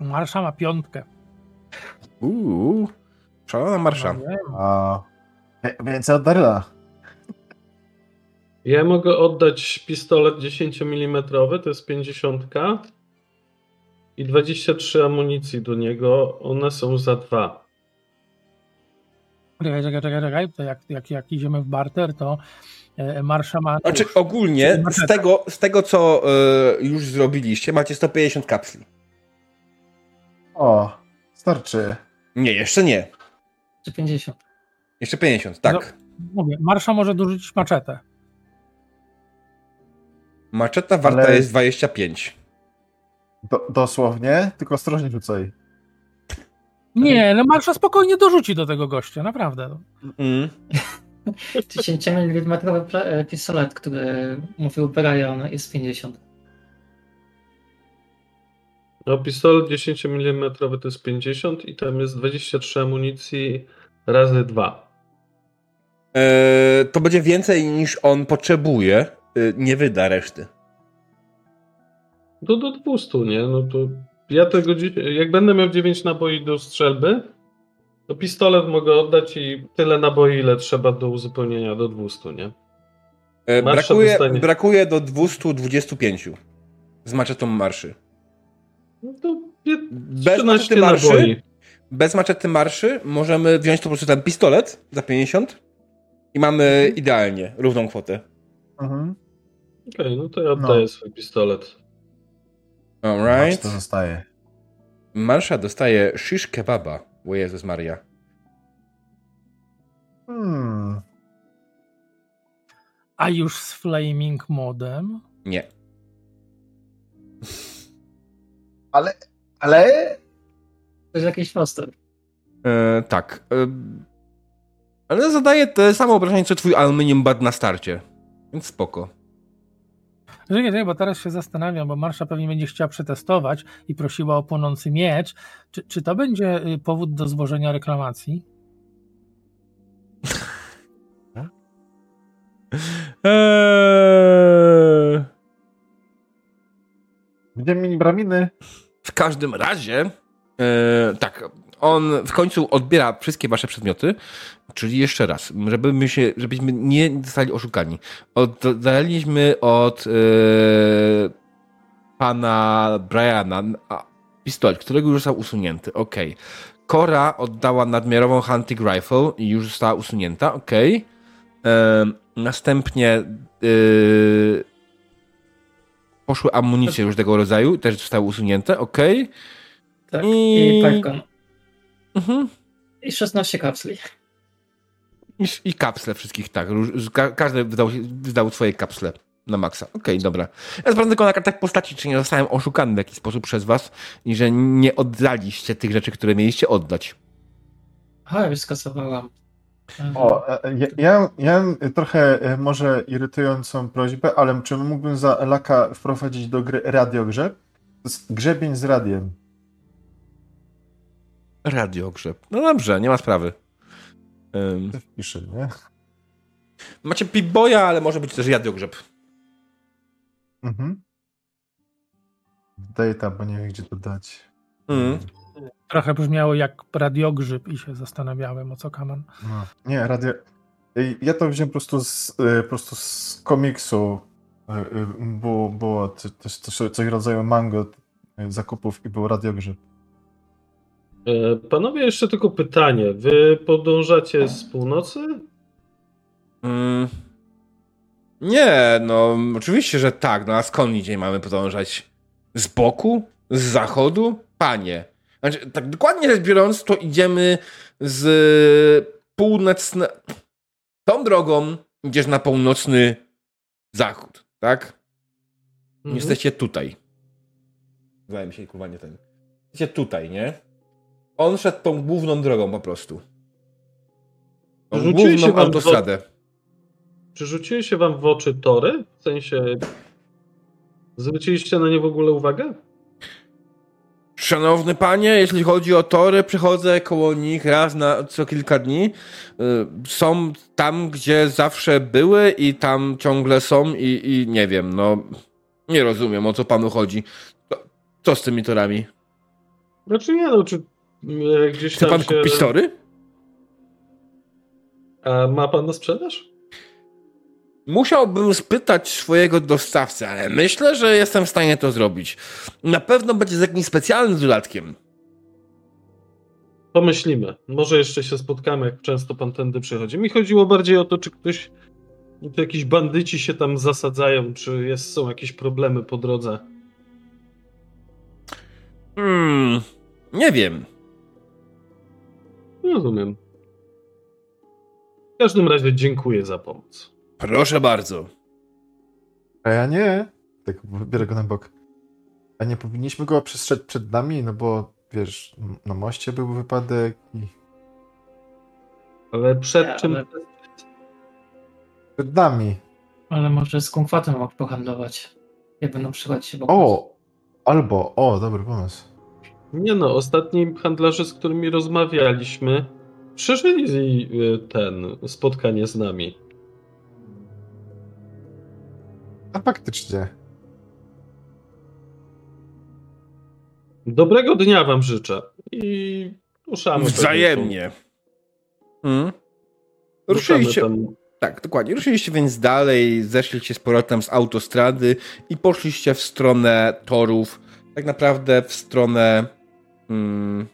Marsza ma piątkę. Uuu, szalona marsza. No, nie. A... wie- Więcej od Daryla. Ja mogę oddać pistolet 10 mm, to jest 50 i 23 amunicji do niego. One są za dwa. Czekaj, czekaj, czekaj, czekaj. To jak, jak, jak idziemy w barter, to e, Marsza ma... Znaczy ogólnie z tego, z tego co y, już zrobiliście, macie 150 kapsli. O, starczy. Nie, jeszcze nie. Czy 50. Jeszcze 50, tak. Mówię, Marsza może dorzucić maczetę. Maczeta warta Ale- jest 25. Do, dosłownie, tylko ostrożnie rzucaj. Nie, no Marsza spokojnie dorzuci do tego gościa, naprawdę. Mm. 10 mm pla- e, pistolet, który mówił Brian, jest 50. No, pistolet 10 mm to jest 50 i tam jest 23 amunicji razy 2. E, to będzie więcej niż on potrzebuje. E, nie wyda reszty. To do 200, nie? No to ja tego, jak będę miał 9 naboi do strzelby, to pistolet mogę oddać i tyle naboi, ile trzeba do uzupełnienia do 200, nie? E, brakuje, dostanie. brakuje do 225 z maczetą marszy. No to Bez 13 maczety marszy, naboi. bez maczety marszy możemy wziąć to po prostu ten pistolet za 50 i mamy idealnie równą kwotę. Mhm. Okej, no to ja oddaję No. swój pistolet. Alright. To zostaje. Marsza dostaje shish kebaba. O Jezus Maria. Hmm. A już z Flaming Modem? Nie. Ale, ale To jest jakiś foster. E, tak. E, ale zadaje te samo obrażenie, co twój aluminium bad na starcie. Więc spoko. Czekaj, czekaj, bo teraz się zastanawiam, bo Marsza pewnie będzie chciała przetestować i prosiła o płonący miecz. Czy, czy to będzie y, powód do złożenia reklamacji? Eee... będziemy mieli braminy. W każdym razie, e, tak, on w końcu odbiera wszystkie wasze przedmioty, czyli jeszcze raz, żebyśmy, się, żebyśmy nie zostali oszukani. Oddaliśmy od e, pana Briana a, pistolet, którego już został usunięty, ok. Kora oddała nadmiarową hunting rifle i już została usunięta, ok. E, następnie e, poszły amunicje różnego rodzaju, też zostały usunięte, ok. Tak. I- I. Mhm. I 16 kapsli. I, I kapsle wszystkich, tak. Ka każdy wydał, wydał swoje kapsle na maksa. Okej, dobra. Ja sprawdzę tylko na kartach postaci, czy nie zostałem oszukany w jakiś sposób przez was i że nie oddaliście tych rzeczy, które mieliście oddać. Aha, już skasowałam. O, e, ja, ja, ja mam trochę e, może irytującą prośbę, ale czy mógłbym za Laka wprowadzić do gry radiogrzeb? Grzebień z radiem. Radiogrzeb. No dobrze, nie ma sprawy. Ym, To wpiszę, nie? macie Pip-Boya, ale może być też radiogrzeb. Mhm. Daję tam, bo nie wiem, gdzie to dać. Mm. Trochę brzmiało jak radiogrzyb i się zastanawiałem, o co kaman. No. Nie, radio... Ja to wziąłem po prostu z, e, po prostu z komiksu. E, e, Było, było coś, coś, rodzaju mango zakupów i był radiogrzeb. E, Panowie, jeszcze tylko pytanie. Wy podążacie z północy? Mm. Nie, no oczywiście, że tak. No a skąd indziej mamy podążać? Z boku? Z zachodu? Panie. Znaczy, tak dokładnie rzecz biorąc, to idziemy z północne... Tą drogą idziesz na północny zachód, tak? Mhm. Jesteście tutaj. Zdaje mi się, kurwa, nie ten. Jesteście tutaj, nie? On szedł tą główną drogą po prostu. Tą Rzuciły się główną wam autostradę. Czy rzuciły się wam w oczy tory? W sensie. Zwróciliście na nie w ogóle uwagę? Szanowny panie, jeśli chodzi o tory, przechodzę koło nich raz na co kilka dni. Y, Są tam, gdzie zawsze były i tam ciągle są i, i nie wiem, no nie rozumiem o co panu chodzi. Co, z tymi torami? Znaczy nie, no, czy gdzieś Chce pan się... kupić tory? A ma pan na sprzedaż? Musiałbym spytać swojego dostawcy, ale myślę, że jestem w stanie to zrobić. Na pewno będzie z jakimś specjalnym dodatkiem. Pomyślimy. Może jeszcze się spotkamy, jak często pan tędy przychodzi. Mi chodziło bardziej o to, czy ktoś, czy jakiś bandyci się tam zasadzają, czy jest, są jakieś problemy po drodze. Hmm, nie wiem. Rozumiem. W każdym razie dziękuję za pomoc. Proszę bardzo. A ja nie. Tak, biorę go na bok. A nie powinniśmy go przestrzec przed nami, no bo wiesz, na moście był wypadek i Ale przed Nie, czym... ale- przed nami. Ale może z kumkwatem mógł pohandlować. Jak będą przychodzić się O! Albo, o, dobry pomysł. Nie no, ostatni handlarze, z którymi rozmawialiśmy, przeżyli y, ten spotkanie z nami. A faktycznie. Dobrego dnia wam życzę i ruszamy. Wzajemnie. Hmm? Ruszyliście. Tak, dokładnie. Ruszyliście więc dalej, zeszliście z powrotem z autostrady i poszliście w stronę torów. Tak naprawdę w stronę. Hmm,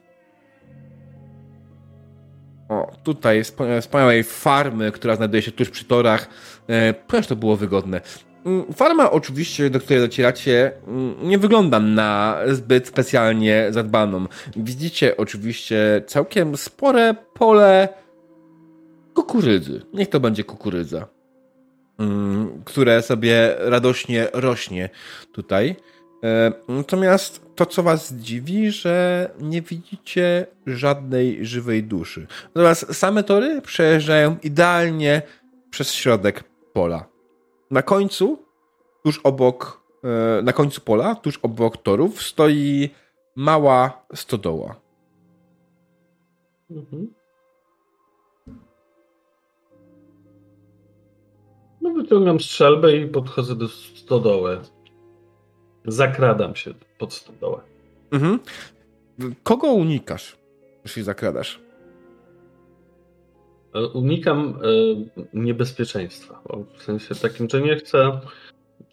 o, tutaj wspaniałej farmy, która znajduje się tuż przy torach, e, ponieważ to było wygodne. Mm, farma oczywiście, do której docieracie, mm, nie wygląda na zbyt specjalnie zadbaną. Widzicie oczywiście całkiem spore pole kukurydzy. Niech to będzie kukurydza, mm, które sobie radośnie rośnie tutaj. E, natomiast to, co was dziwi, że nie widzicie żadnej żywej duszy. Natomiast same tory przejeżdżają idealnie przez środek pola. Na końcu, tuż obok, e, na końcu pola, tuż obok torów, stoi mała stodoła. Mhm. No wyciągam strzelbę i podchodzę do stodoły. Zakradam się pod stodołę. Mhm. Kogo unikasz, jeśli zakradasz? E, unikam y, niebezpieczeństwa. W sensie takim, że nie chcę,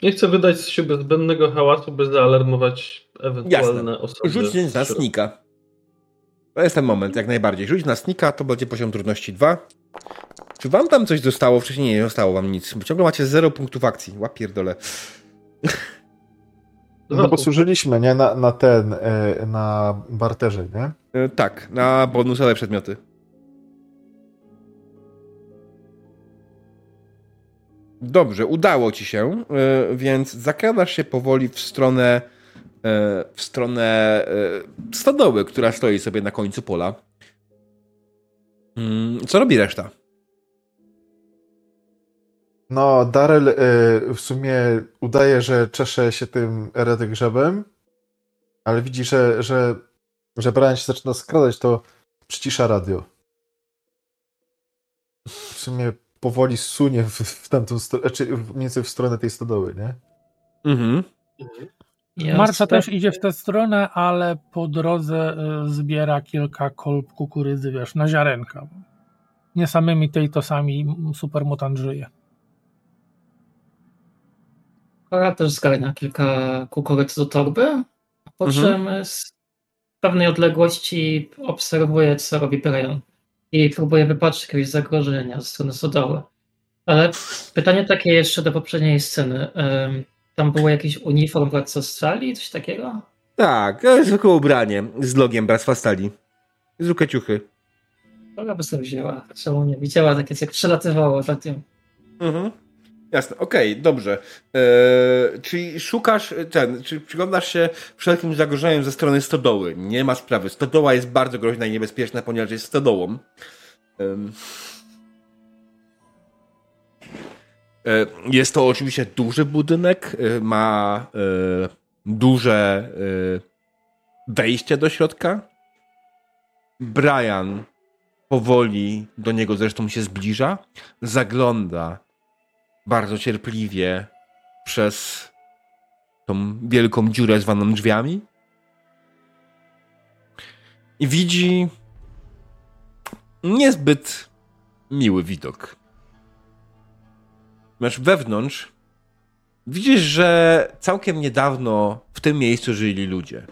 nie chcę wydać z siebie zbędnego hałasu, by zaalarmować ewentualne Jasne. osoby. Rzuć na snika. To jest ten moment, jak najbardziej. Rzuć na snika, to będzie poziom trudności 2. Czy wam tam coś dostało? Wcześniej nie zostało wam nic. Bo ciągle macie 0 punktów akcji. Łapierdole. No bo służyliśmy, nie? Na, na ten, e, na barterze, nie? E, tak, na bonusowe przedmioty. Dobrze, udało ci się, e, więc zakradasz się powoli w stronę w stronę stodoły, która stoi sobie na końcu pola. Mm, co robi reszta? No, Darel y, w sumie udaje, że czesze się tym grzebem, ale widzi, że, że, że Brian się zaczyna skradać, to przycisza radio. W sumie powoli sunie w, w tamtą stronę, czy mniej więcej w stronę tej stodoły, nie? Mhm. Marsza też idzie w tę stronę, ale po drodze y, zbiera kilka kolb kukurydzy, wiesz, na ziarenka. Nie samymi tej to sami supermutant żyje. Kora też zgarnia kilka kukurydz do torby, po mhm. czym z pewnej odległości obserwuje, co robi Brian i próbuje wypatrzeć jakiegoś zagrożenia ze strony Sodoły. Ale pytanie takie jeszcze do poprzedniej sceny. Tam było jakiś uniform Władca Stali, coś takiego? Tak, zwykłe ubranie z logiem Bractwa Stali. Zwykłe ciuchy. Kora by sobie wzięła. Czemu nie? Widziała takie, jak przelatywało ostatnio. Mhm. Jasne, okej, okay, dobrze. Eee, czyli szukasz ten, czy przyglądasz się wszelkim zagrożeniom ze strony stodoły. Nie ma sprawy. Stodoła jest bardzo groźna i niebezpieczna, ponieważ jest stodołą. Eee, jest to oczywiście duży budynek, e, ma e, duże e, wejście do środka. Brian powoli do niego zresztą się zbliża, zagląda bardzo cierpliwie przez tą wielką dziurę zwaną drzwiami i widzi niezbyt miły widok. Masz wewnątrz widzisz, że całkiem niedawno w tym miejscu żyli ludzie.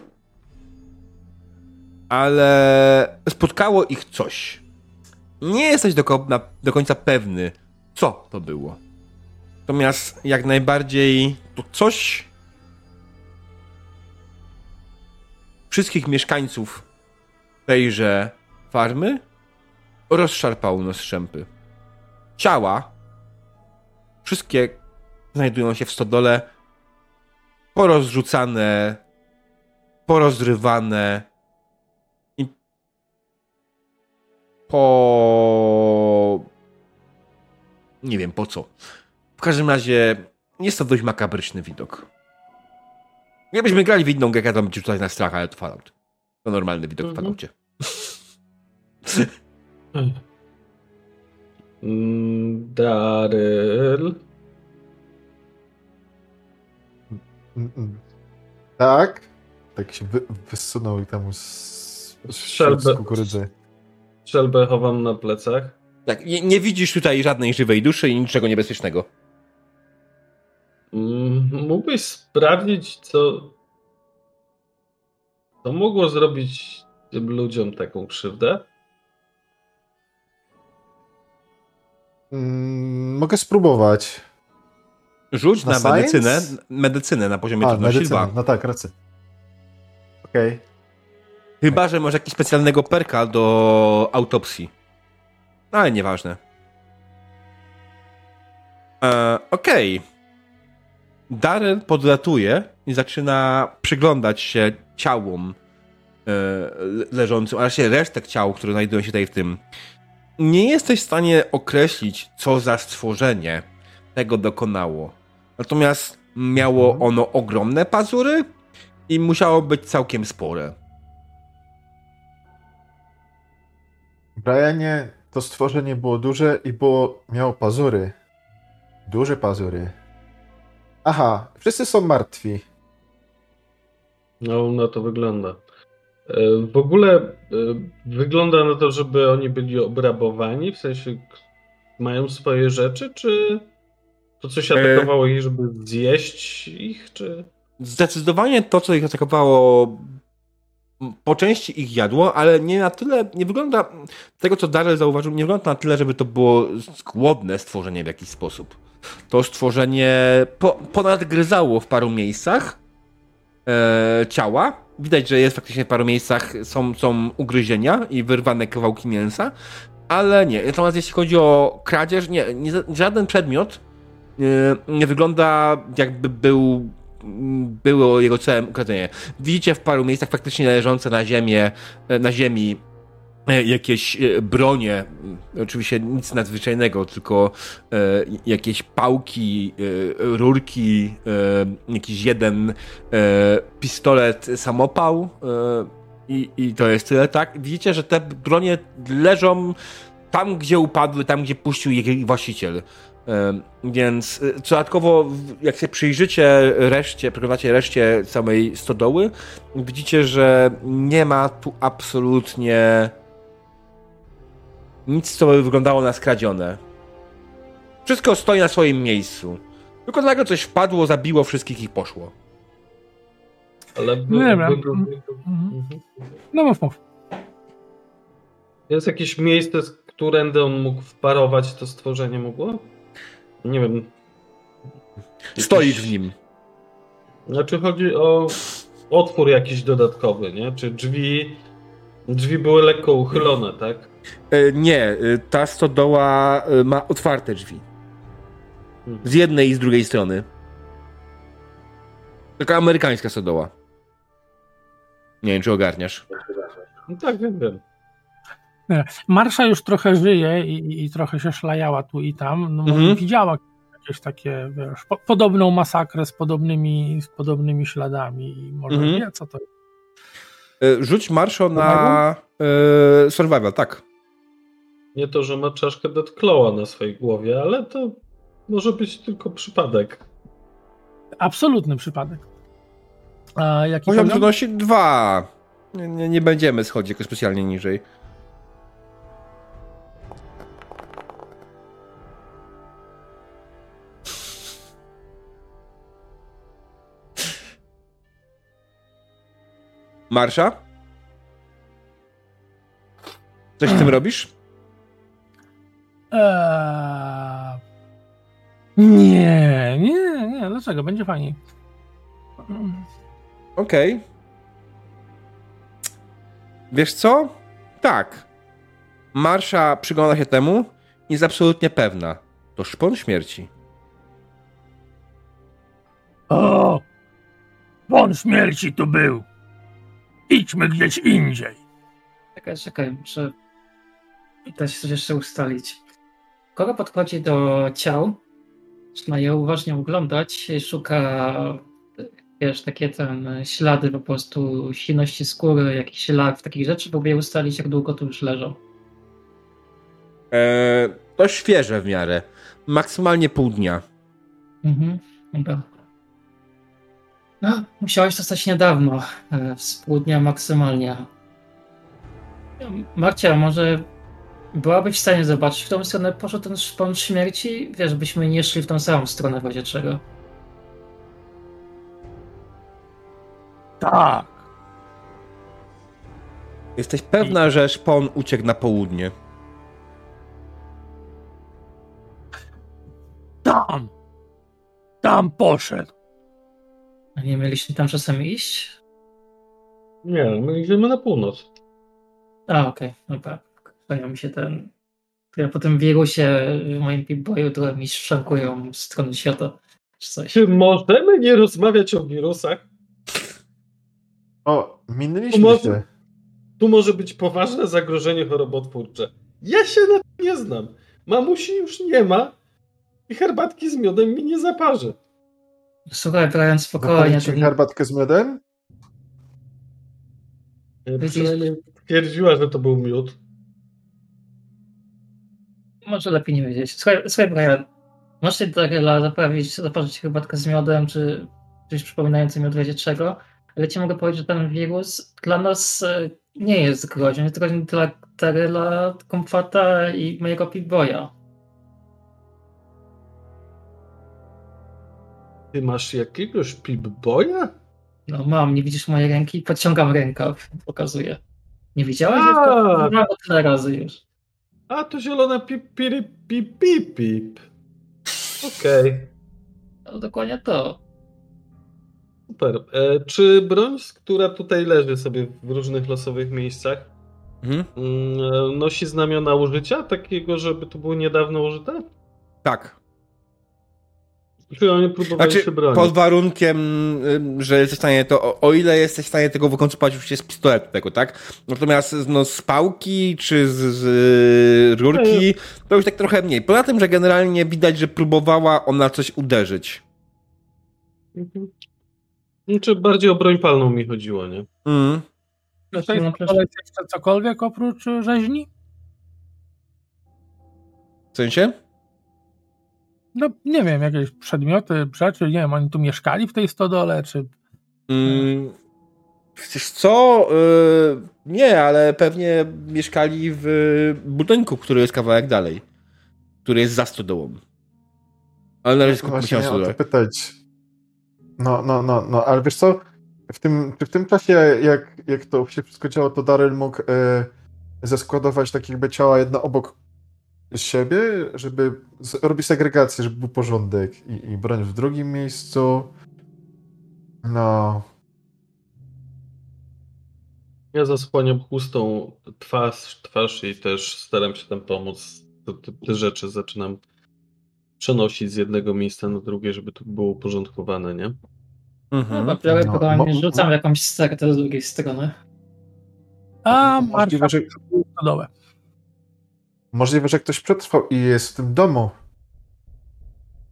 Ale spotkało ich coś. Nie jesteś do, do końca pewny, co to było. Natomiast jak najbardziej to coś wszystkich mieszkańców tejże farmy rozszarpało na strzępy. Ciała wszystkie znajdują się w stodole porozrzucane, porozrywane i po... nie wiem po co. W każdym razie jest to dość makabryczny widok. Gdybyśmy grali w inną grę, to ci tutaj na strach, ale to Fallout. To normalny widok w Mhm. Falloutie. Mm, Daryl. Mm, mm. Tak. Tak się wy, wysunął i tam z, kukurydzy. Strzelbę chowam na plecach. Tak, nie, nie widzisz tutaj żadnej żywej duszy i niczego niebezpiecznego. Mm, Mógłbyś sprawdzić, co. Co mogło zrobić tym ludziom taką krzywdę? Mm, mogę spróbować. Rzuć Na na, medycynę, medycynę na poziomie A, trudności medycyna. 2. No tak, rację. Okej. Chyba, że masz jakieś specjalnego perka do autopsji. No, ale nieważne. E, Okej. Darren podlatuje i zaczyna przyglądać się ciałom e, le- leżącym, a raczej resztek ciał, które znajdują się tutaj w tym. Nie jesteś w stanie określić, co za stworzenie tego dokonało. Natomiast miało Mhm. ono ogromne pazury i musiało być całkiem spore. Brianie, to stworzenie było duże i było, miało pazury. Duże pazury. Aha, wszyscy są martwi. No, na to wygląda. E, W ogóle e, wygląda na to, żeby oni byli obrabowani, w sensie mają swoje rzeczy, czy to coś E. atakowało ich, żeby zjeść ich, czy... Zdecydowanie to, co ich atakowało, po części ich jadło, ale nie na tyle, nie wygląda, tego co Darrell zauważył, nie wygląda na tyle, żeby to było głodne stworzenie w jakiś sposób. To stworzenie po, ponadgryzało w paru miejscach e, ciała. Widać, że jest faktycznie w paru miejscach, są, są ugryzienia i wyrwane kawałki mięsa, ale nie. Natomiast jeśli chodzi o kradzież, nie, nie żaden przedmiot nie, nie wygląda jakby był było jego celem ukradzenie. Widzicie w paru miejscach faktycznie leżące na ziemię, na ziemi e, jakieś e, bronie, oczywiście nic nadzwyczajnego, tylko e, jakieś pałki, e, rurki, e, jakiś jeden e, pistolet, samopał e, i, i to jest tyle, tak? Widzicie, że te bronie leżą tam, gdzie upadły, tam, gdzie puścił ich właściciel. Więc dodatkowo, jak się przyjrzycie reszcie, przeglądacie reszcie samej stodoły, widzicie, że nie ma tu absolutnie nic, co by wyglądało na skradzione. Wszystko stoi na swoim miejscu. Tylko nagle coś wpadło, zabiło wszystkich i poszło. Ale wy, Nie wiem. Mhm. No mów, mów. Jest jakieś miejsce, z którędy on mógł wparować to stworzenie mogło? Nie wiem. Stoi Jakiś- w nim. Znaczy chodzi o otwór jakiś dodatkowy, nie? Czy drzwi... Drzwi były lekko uchylone, tak? E, Nie, y, ta stodoła y, ma otwarte drzwi. Z jednej i z drugiej strony. Taka amerykańska stodoła. Nie wiem, czy ogarniasz. No tak, wiem, wiem. Marsza już trochę żyje i, i, trochę się szlajała tu i tam. No, Mhm. Widziała jakieś takie, wiesz, po, podobną masakrę z podobnymi, z podobnymi śladami i może Mhm. wie, co to jest. E, Rzuć marszo na e, survival, tak. Nie to, że ma czaszkę Deathclawa na swojej głowie, ale to może być tylko przypadek. Absolutny przypadek. A jaki Poziom poziom? trudności 2. Nie, nie, nie będziemy schodzić jakoś specjalnie niżej. Marsza? Coś z tym robisz? Eee... Nie, nie, nie, dlaczego? Będzie fajniej. Okej. Wiesz co? Tak. Marsza przygląda się temu i jest absolutnie pewna. To szpon śmierci. O! Won śmierci tu był. Idźmy gdzieś indziej. Czekaj, czekaj, muszę też coś jeszcze ustalić. Kogo podchodzi do ciał, zaczyna je uważnie oglądać, szuka wiesz, takie tam ślady po prostu silności skóry, jakichś larw, takich rzeczy, próbuję ustalić, jak długo tu już leżą. E, to świeże w miarę. Maksymalnie pół dnia. Mhm, dobra. No, musiałeś to stać niedawno, e, z pół dnia maksymalnie. Marcia, może byłabyś w stanie zobaczyć, w którą stronę poszedł ten szpon śmierci? Wiesz, byśmy nie szli w tą samą stronę w razie czego. Tak. Jesteś pewna, że szpon uciekł na południe. Tam. Tam poszedł. A nie mieliśmy tam czasem iść? Nie, my idziemy na północ. A, okej, dobra. Kojarzy mi się ten... To ja po tym wirusie w moim Pip-Boyu, które mi szwankują strony świata, czy coś. Czy możemy nie rozmawiać o wirusach? O, minęliśmy Może- się. Tu może być poważne zagrożenie chorobotwórcze. Ja się na tym nie znam. Mamusi już nie ma i herbatki z miodem mi nie zaparzy. Słuchaj, Brian, spokojnie. Nie... herbatkę z miodem? E, Widzisz? Przynajmniej twierdziła, że to był miód. Może lepiej nie wiedzieć. Słuchaj, słuchaj Brian, masz się do Daryla zaprawić, zaparzyć herbatkę z miodem, czy coś przypominające miód razie czego, ale ci mogę powiedzieć, że ten wirus dla nas e, nie jest groźny, jest groźny dla Daryla, Komfata i mojego Pip-Boya. Ty masz jakiegoś pip-boya? No mam, nie widzisz mojej ręki? Podciągam rękaw, pokazuję. Nie widziałeś? To tyle razy już. A, to zielona pip, piri, pip, pip, pip. Okej, No, dokładnie to. super. E, czy broń, która tutaj leży sobie w różnych losowych miejscach, Mhm. mm, e, nosi znamiona użycia? Takiego, żeby to było niedawno użyte? Tak. Czy oni próbowali Znaczy, się bronić? pod warunkiem, że jesteś w stanie to, o- o ile jesteś w stanie tego wykonać już z pistoletu tego, tak? Natomiast no, z pałki czy z, z y, rurki to już tak trochę mniej. Poza tym, że generalnie widać, że próbowała ona coś uderzyć. Mhm. Czy bardziej o broń palną mi chodziło, nie? Mm. To jest No, jeszcze cokolwiek oprócz rzeźni? W sensie? No nie wiem, jakieś przedmioty, rzeczy, nie wiem, oni tu mieszkali w tej stodole, czy... Mm. Wiesz co? Y, nie, ale pewnie mieszkali w budynku, który jest kawałek dalej. Który jest za stodołą. Ale na razie skupmy się Właśnie na stodole. pytać. No, no, no, no, ale wiesz co? W tym, czy w tym czasie, jak, jak to się wszystko działo, to Daryl mógł e, zeskładować tak jakby ciała jedno obok siebie, żeby z, robić segregację, żeby był porządek i, i broń w drugim miejscu. No, Ja zasłaniam chustą twarz, twarz i też staram się tam pomóc. Te, te, te rzeczy zaczynam przenosić z jednego miejsca na drugie, żeby to było uporządkowane, nie? Mhm. No, biorę No, mo- rzucam jakąś stertę z drugiej strony. A, Marsza że, stodołę. Możliwe, że ktoś przetrwał i jest w tym domu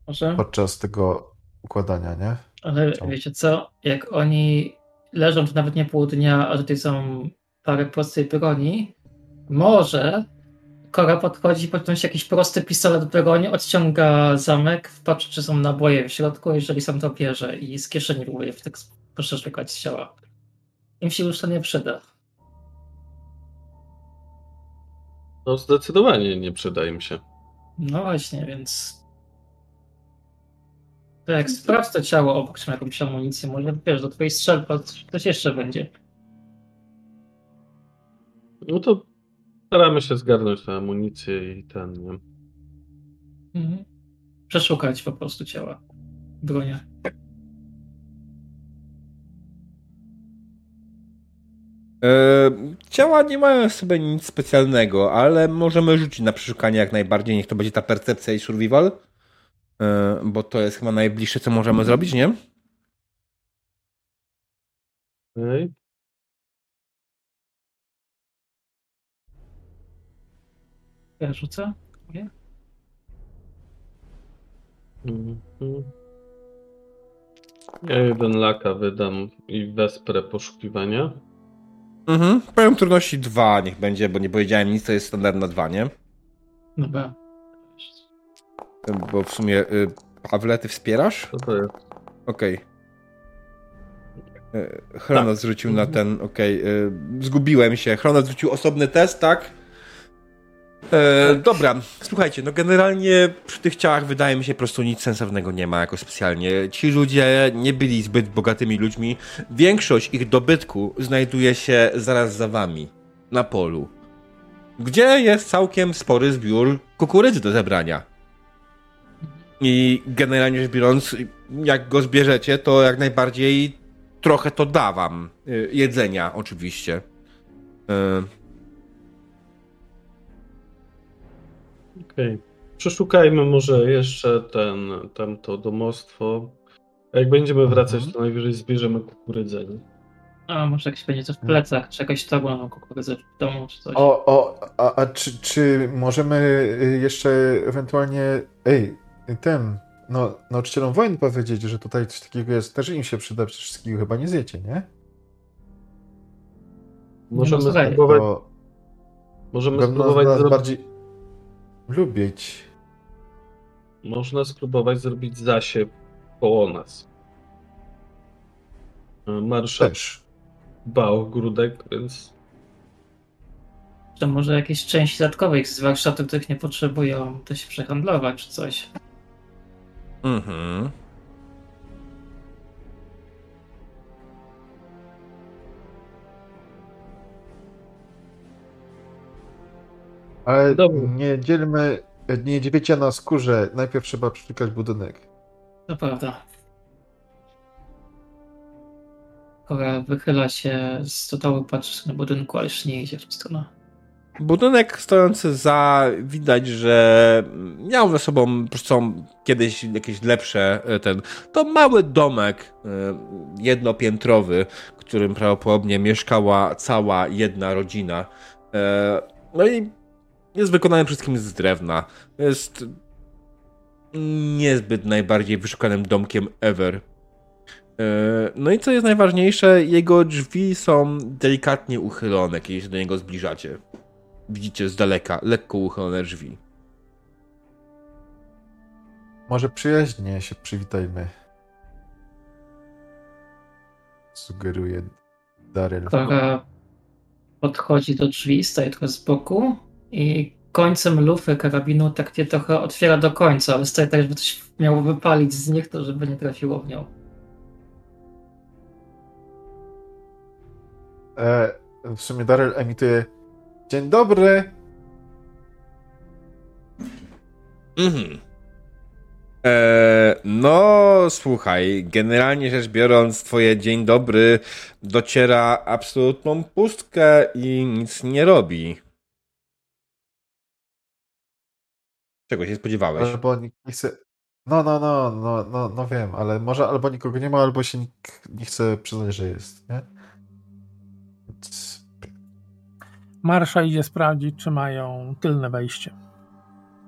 Może? podczas tego układania, nie? Ale wiecie co? Jak oni leżą tu nawet nie pół dnia, a tutaj są parę prostej broni, może Kora podchodzi, podnosi jakiś prosty pistolet broni, odciąga zamek, patrzy czy są naboje w środku, jeżeli są to bierze i z kieszeni próbuje w tak poszczekać z ciała. Im się już to nie przyda. No zdecydowanie nie przyda im się. No właśnie, więc. To jak sprawdź to ciało obok, czy jakąś amunicję, może wiesz, do twojej strzelby coś jeszcze będzie. No to staramy się zgarnąć tę amunicję i ten, nie? Mhm. Przeszukać po prostu ciała. Bronia. Ciała nie mają w sobie nic specjalnego, ale możemy rzucić na przeszukanie jak najbardziej. Niech to będzie ta percepcja i survival. E, bo to jest chyba najbliższe, co możemy zrobić, nie? Okej. Ja rzucę? Mhm. Ja jeden laka wydam i wesprę poszukiwania. Mhm. Poziom trudności 2 niech będzie, bo nie powiedziałem nic, to jest standard na 2, nie? Dobra. Bo w sumie y, Pawle, ty wspierasz? Co to jest? Okej. Okay. Chrono Tak. zrzucił na ten, okej. y, Zgubiłem się. Chrono zrzucił osobny test, tak? E, dobra, słuchajcie, no generalnie przy tych ciałach wydaje mi się po prostu nic sensownego nie ma jako specjalnie. Ci ludzie nie byli zbyt bogatymi ludźmi. Większość ich dobytku znajduje się zaraz za wami, na polu. Gdzie jest całkiem spory zbiór kukurydzy do zebrania. I generalnie rzecz biorąc, jak go zbierzecie, to jak najbardziej trochę to da wam. Y, Jedzenia, oczywiście. Y, Okej. Przeszukajmy może jeszcze ten, tam to domostwo. A jak będziemy wracać, Mhm. to najwyżej zbierzemy kukurydzę. nie? A może jakieś będzie coś w plecach, czy jakaś torba na kukurydzę w domu, czy coś. O, o, a, a czy, czy możemy y, jeszcze ewentualnie, ej, ten, no, nauczycielom wojen powiedzieć, że tutaj coś takiego jest, też im się przyda, przecież wszystkiego chyba nie zjecie, nie? Możemy słuchaj, spróbować, To możemy spróbować nas zrobić, bardziej lubić. można spróbować zrobić zasiew koło nas. E, Marszał Też. dba o ogródek, więc Czy może jakieś części dodatkowych z warsztatu, których nie potrzebują, to się przehandlować, czy coś. mhm. Ale Dobra. nie dzielmy, nie dziwiecie na skórze, najpierw trzeba przeszukać budynek. To prawda. Kora wychyla się z stołu, patrzy na budynku, ale już nie idzie w tą stronę. Budynek stojący za, widać, że miał ze sobą, po prostu są kiedyś jakieś lepsze, e, ten, to mały domek e, jednopiętrowy, w którym prawdopodobnie mieszkała cała jedna rodzina. E, No i jest wykonany wszystkim z drewna. Jest niezbyt najbardziej wyszukanym domkiem ever. E, No i co jest najważniejsze, jego drzwi są delikatnie uchylone, kiedy się do niego zbliżacie. Widzicie z daleka lekko uchylone drzwi. Może przyjaźnie się przywitajmy. Sugeruje Daryl. Kora podchodzi do drzwi, staje trochę z boku i końcem lufy karabinu tak je trochę otwiera do końca, ale staje tak, żeby coś miało wypalić z nich, to żeby nie trafiło w nią. E, w sumie Daryl emituje Dzień dobry. Mhm. Eee, no, słuchaj, generalnie rzecz biorąc, twoje dzień dobry dociera absolutną pustkę i nic nie robi. Czego się spodziewałeś? Albo nikt nie chce. No, no, no, no, no, no wiem, ale może albo nikogo nie ma, albo się nikt nie chce przyznać, że jest, nie? Więc... Marsza idzie sprawdzić, czy mają tylne wejście.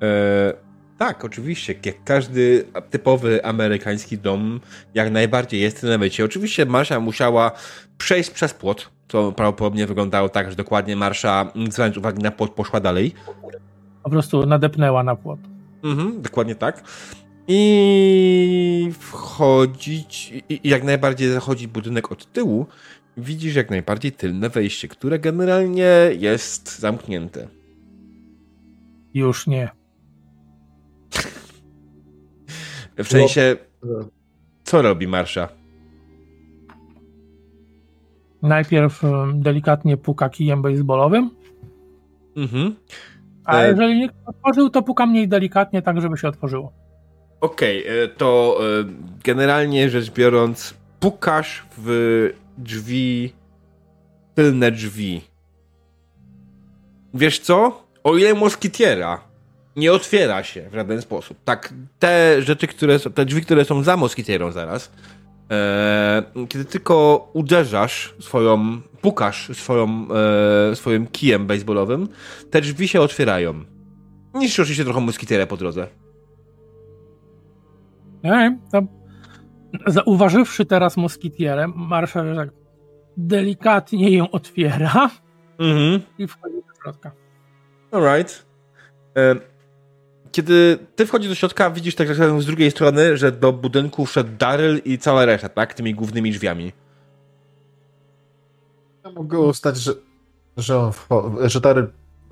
Eee, tak, oczywiście. Jak każdy typowy amerykański dom, jak najbardziej jest na mycie. Oczywiście Marsza musiała przejść przez płot, co prawdopodobnie wyglądało tak, że dokładnie Marsza, zwracając uwagi na płot, poszła dalej. Po prostu nadepnęła na płot. Mhm, dokładnie tak. I wchodzić, i jak najbardziej zachodzi budynek od tyłu, widzisz jak najbardziej tylne wejście, które generalnie jest zamknięte. Już nie. W sensie, co robi Marsza? Najpierw em, delikatnie puka kijem baseballowym, Mhm. A E- jeżeli nie otworzył, to puka mniej delikatnie, tak żeby się otworzyło. Okej, e, to e, generalnie rzecz biorąc, pukasz w drzwi, tylne drzwi. Wiesz co? O ile moskitiera nie otwiera się w żaden sposób. Tak, te rzeczy, które są, te drzwi, które są za moskitierą zaraz, kiedy tylko uderzasz swoją, pukasz swoją, e, swoim kijem baseballowym, te drzwi się otwierają. Niszczy oczywiście trochę moskitierę po drodze. Nie, to Zauważywszy teraz moskitierę, marszał tak delikatnie ją otwiera Mhm. i wchodzi do środka. Alright. E, Kiedy ty wchodzisz do środka, widzisz tak z drugiej strony, że do budynku wszedł Daryl i cała reszta, tak? Tymi głównymi drzwiami. Ja mogę ustać, że, że on że Daryl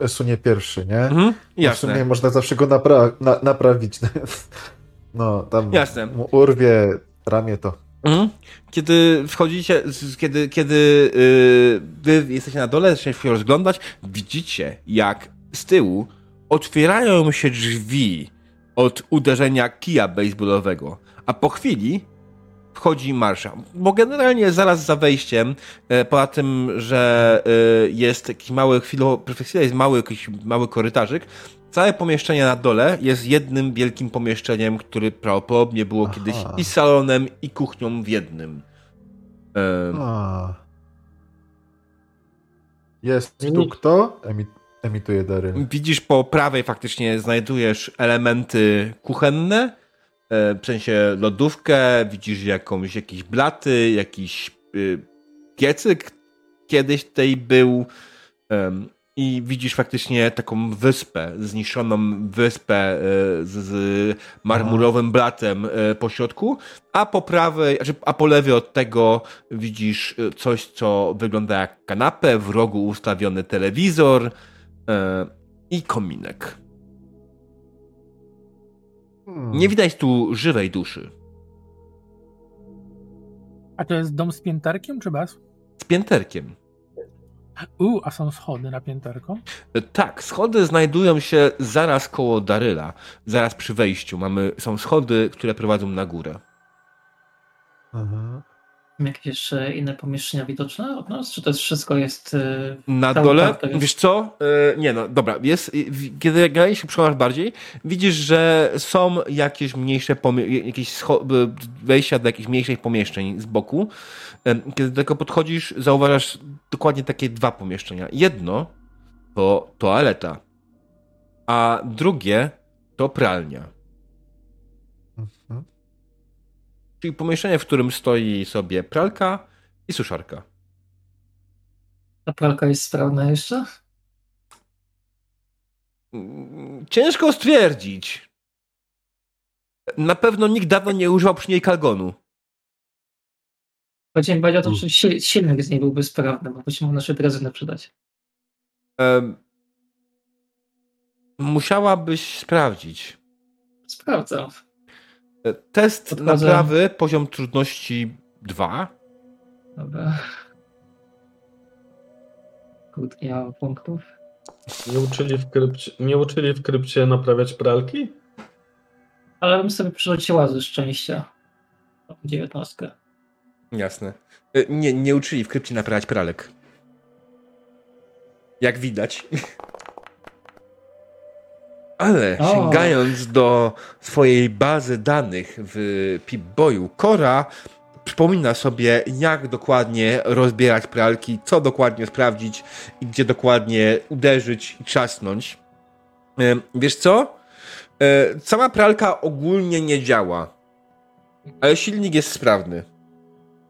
sunie pierwszy, nie? Mhm. Bo W sumie Jasne. można zawsze go napra- na- naprawić. No, tam Jasne. urwie ramię to. Mhm. Kiedy wchodzicie, kiedy, kiedy yy, wy jesteście na dole, zaczynacie się rozglądać, widzicie jak z tyłu otwierają się drzwi od uderzenia kija baseballowego, a po chwili wchodzi marsza. Bo generalnie zaraz za wejściem, e, poza tym, że e, jest jakiś mały, chwilowo, jest mały, jakiś mały korytarzyk, całe pomieszczenie na dole jest jednym wielkim pomieszczeniem, które prawdopodobnie było Aha. kiedyś i salonem, i kuchnią w jednym. E. Jest tu kto? Emi- emituje Daryl. Widzisz po prawej faktycznie znajdujesz elementy kuchenne, e, w sensie lodówkę, widzisz jakąś, jakieś blaty, jakiś y, piecyk kiedyś tutaj był i widzisz faktycznie taką wyspę, zniszczoną wyspę e, z, z marmurowym blatem e, po środku, a po prawej, znaczy, a po lewej od tego widzisz coś, co wygląda jak kanapę, w rogu ustawiony telewizor, i kominek. Hmm. Nie widać tu żywej duszy. A to jest dom z pięterkiem, czy bez? Z pięterkiem. U, a są schody na pięterko? E, Tak, schody znajdują się zaraz koło Daryla, zaraz przy wejściu. Mamy, są schody, które prowadzą na górę. Aha. Jakieś jeszcze inne pomieszczenia widoczne od nas? Czy to jest wszystko jest... y, Na dole, jest- wiesz co? E, nie no, dobra, jest, kiedy generalnie się przekonasz bardziej, widzisz, że są jakieś mniejsze jakieś wejścia do jakichś mniejszych pomieszczeń z boku. Kiedy do tego podchodzisz, zauważasz dokładnie takie dwa pomieszczenia. Jedno to toaleta, a drugie to pralnia. Mhm. Czyli pomieszczenie, w którym stoi sobie pralka i suszarka. Ta pralka jest sprawna jeszcze? Mm, Ciężko stwierdzić. Na pewno nikt dawno nie używał przy niej kalgonu. Chodzi mi bardziej o to, Mm. czy si- silnik z niej byłby sprawny, bo byśmy nasze benzynę przydać. Em, musiałabyś sprawdzić. Sprawdzam. E, Test Podchodzę. naprawy, poziom trudności 2. Dobra. Nie mam punktów. Nie uczyli w krypcie, nie uczyli w krypcie naprawiać pralki? Ale bym sobie przerzuciła ze szczęścia. Dziewiętnastkę. Jasne. E, Nie, nie uczyli w krypcie naprawiać pralek. Jak widać. Ale sięgając do swojej bazy danych w Pip-Boyu, Cora przypomina sobie, jak dokładnie rozbierać pralki, co dokładnie sprawdzić i gdzie dokładnie uderzyć i trzasnąć. Wiesz co? E, Sama pralka ogólnie nie działa, ale silnik jest sprawny.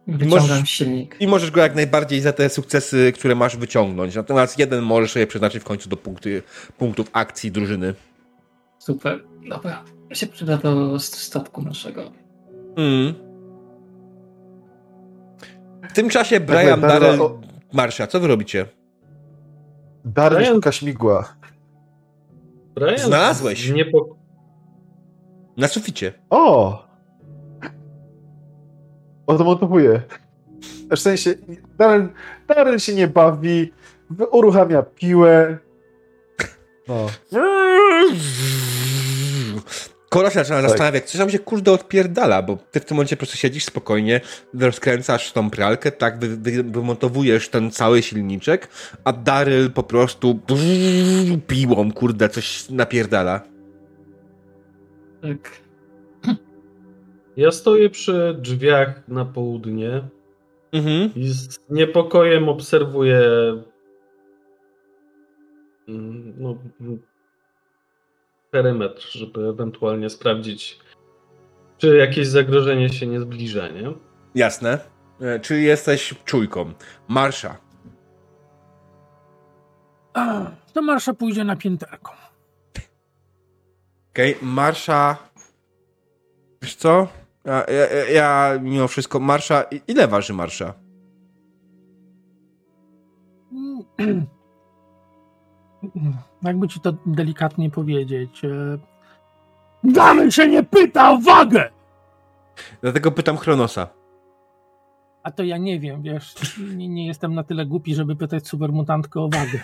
Wyciągam Możesz- silnik. I możesz go jak najbardziej za te sukcesy, które masz wyciągnąć. Natomiast jeden możesz sobie przeznaczyć w końcu do punkty, punktów akcji drużyny. Super. Dobra. Się przyda do st- statku naszego. Mm. W tym czasie Jakby Brian, Darla Darrell, o- Marsza, co wy robicie? Daryl Brian- szuka śmigła. Brian Znalazłeś. Na suficie. O! Odmontowuje. W sensie, Daryl, Daryl się nie bawi, uruchamia piłę. No. Kora się zaczyna Tak. zastanawiać, co tam się kurde odpierdala, bo ty w tym momencie po prostu siedzisz spokojnie, rozkręcasz tą pralkę, tak, wy, wy, wymontowujesz ten cały silniczek, a Daryl po prostu piłą, kurde, coś napierdala. Tak. Ja stoję przy drzwiach na południe Mhm. i z niepokojem obserwuję mm, no, perymetr, żeby ewentualnie sprawdzić, Czy jakieś zagrożenie się nie zbliża, nie? Jasne. E, Czy jesteś czujką? Marsza. A, to Marsza pójdzie na pięterko. Okej, Marsza. Wiesz co? Ja, ja, ja mimo wszystko. Marsza. Ile waży Marsza? Jakby ci to delikatnie powiedzieć. e, Damy się nie pyta o wagę! Dlatego pytam Chronosa. A to ja nie wiem, wiesz, nie, nie jestem na tyle głupi, żeby pytać supermutantkę o wagę.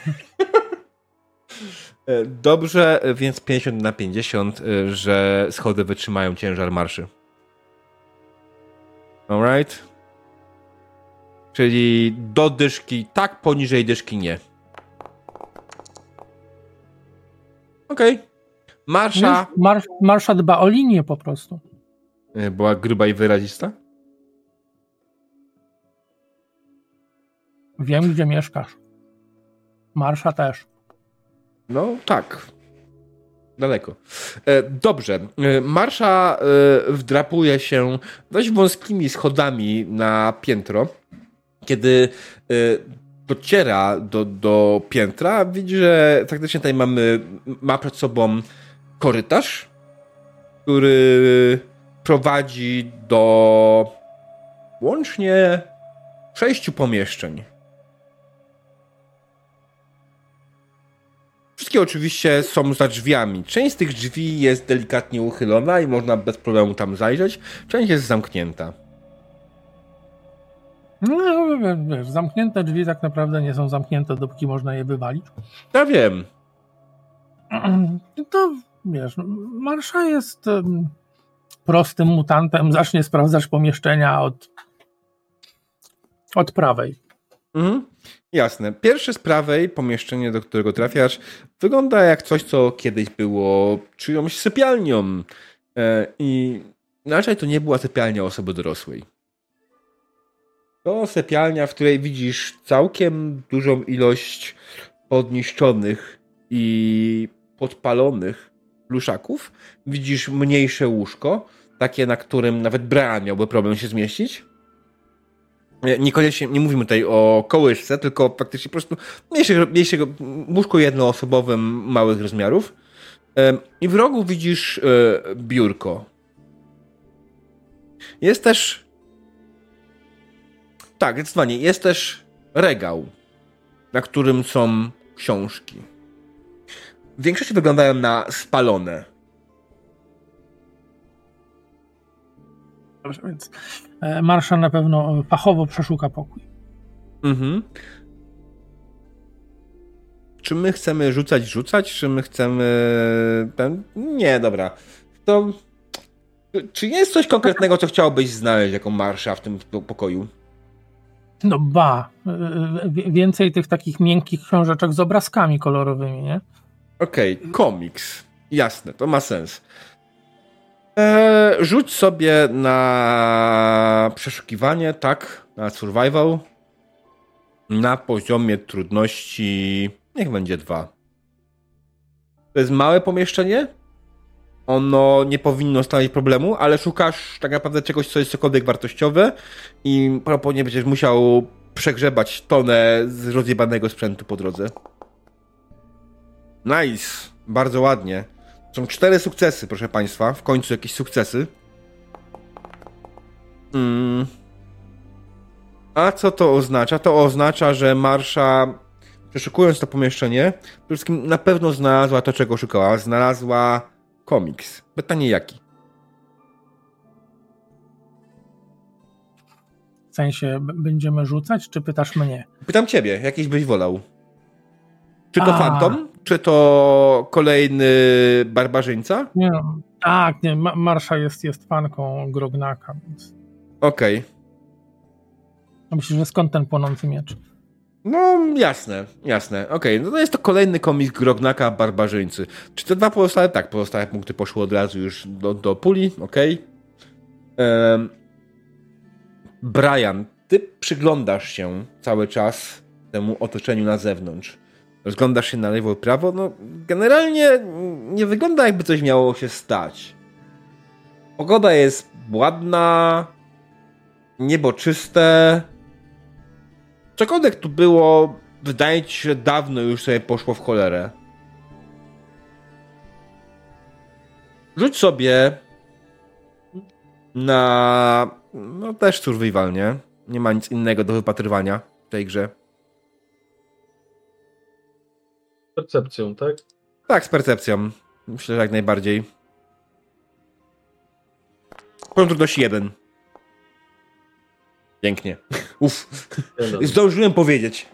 E, Dobrze, więc 50 na 50, e, że schody wytrzymają ciężar marszy. Alright? Czyli do dyszki tak, poniżej dyszki nie. Okej. Marsza Wiesz, Mar Marsza dba o linię po prostu. e, była gruba i wyrazista? Wiem, gdzie mieszkasz. Marsza też. No tak. Daleko. E, Dobrze. E, Marsza e, wdrapuje się dość wąskimi schodami na piętro. Kiedy e, dociera do, do piętra, widzi, że faktycznie tutaj mamy, ma przed sobą korytarz, który prowadzi do łącznie sześciu pomieszczeń. Wszystkie oczywiście są za drzwiami. Część z tych drzwi jest delikatnie uchylona i można bez problemu tam zajrzeć. Część jest zamknięta. No, wiesz, zamknięte drzwi tak naprawdę nie są zamknięte, dopóki można je wywalić. Ja wiem. To wiesz, Marsza jest prostym mutantem, zacznie sprawdzać pomieszczenia od, od prawej. Mhm. Jasne. Pierwsze z prawej pomieszczenie, do którego trafiasz, wygląda jak coś, co kiedyś było czyjąś sypialnią. E, I raczej to nie była sypialnia osoby dorosłej. To sypialnia, w której widzisz całkiem dużą ilość podniszczonych i podpalonych pluszaków. Widzisz mniejsze łóżko, takie, na którym nawet Brian miałby problem się zmieścić. Nie- Niekoniecznie, nie mówimy tutaj o kołysce, tylko faktycznie po prostu mniejszego, mniejszego łóżko jednoosobowym małych rozmiarów. I w rogu widzisz e, biurko. Jest też. Tak, zdecydowanie. Jest też regał, na którym są książki. W większości wyglądają na spalone. Dobrze, więc e, Marsza na pewno fachowo przeszuka pokój. Mhm. Czy my chcemy rzucać, rzucać, czy my chcemy. Ten... Nie, dobra. To. Czy jest coś konkretnego, co chciałbyś znaleźć jako marsza w tym po- pokoju? No ba, e, wie- więcej tych takich miękkich książeczek z obrazkami kolorowymi, nie? Okej, komiks. Jasne, to ma sens. Eee, rzuć sobie na przeszukiwanie, tak, na survival. Na poziomie trudności. Niech będzie dwa. To jest małe pomieszczenie. Ono nie powinno stanowić problemu, ale szukasz tak naprawdę czegoś, co jest cokolwiek wartościowe i prawdopodobnie będziesz musiał przegrzebać tonę z rozjebanego sprzętu po drodze. Nice. Bardzo ładnie. Są cztery sukcesy, proszę Państwa. W końcu jakieś sukcesy. Mm. A co to oznacza? To oznacza, że Marsza, przeszukując to pomieszczenie, przede wszystkim na pewno znalazła to, czego szukała. Znalazła komiks. Pytanie jaki? W sensie będziemy rzucać, czy pytasz mnie? Pytam Ciebie, jakiś byś wolał? Czy to A. Fantom? Czy to kolejny barbarzyńca? Nie, no, tak, nie, Ma- Marsza jest, jest fanką Grognaka, więc Okej. myślę, że skąd ten płonący miecz? No, jasne, jasne. Okej, no to jest to kolejny komiks Grognaka Barbarzyńcy. Czy te dwa pozostałe? Tak, pozostałe punkty poszły od razu już do, do puli, okej. Em, Brian, ty przyglądasz się cały czas temu otoczeniu na zewnątrz. Rozglądasz się na lewo i prawo, no generalnie nie wygląda jakby coś miało się stać. Pogoda jest ładna, niebo czyste. Cokolwiek tu było, wydaje ci się, dawno już sobie poszło w cholerę. Rzuć sobie na. No też survival, nie? Nie ma nic innego do wypatrywania w tej grze. Percepcją, tak? Tak, z percepcją. Myślę, że jak najbardziej. Poziom trudności jeden. Pięknie. Uff. Zdążyłem powiedzieć.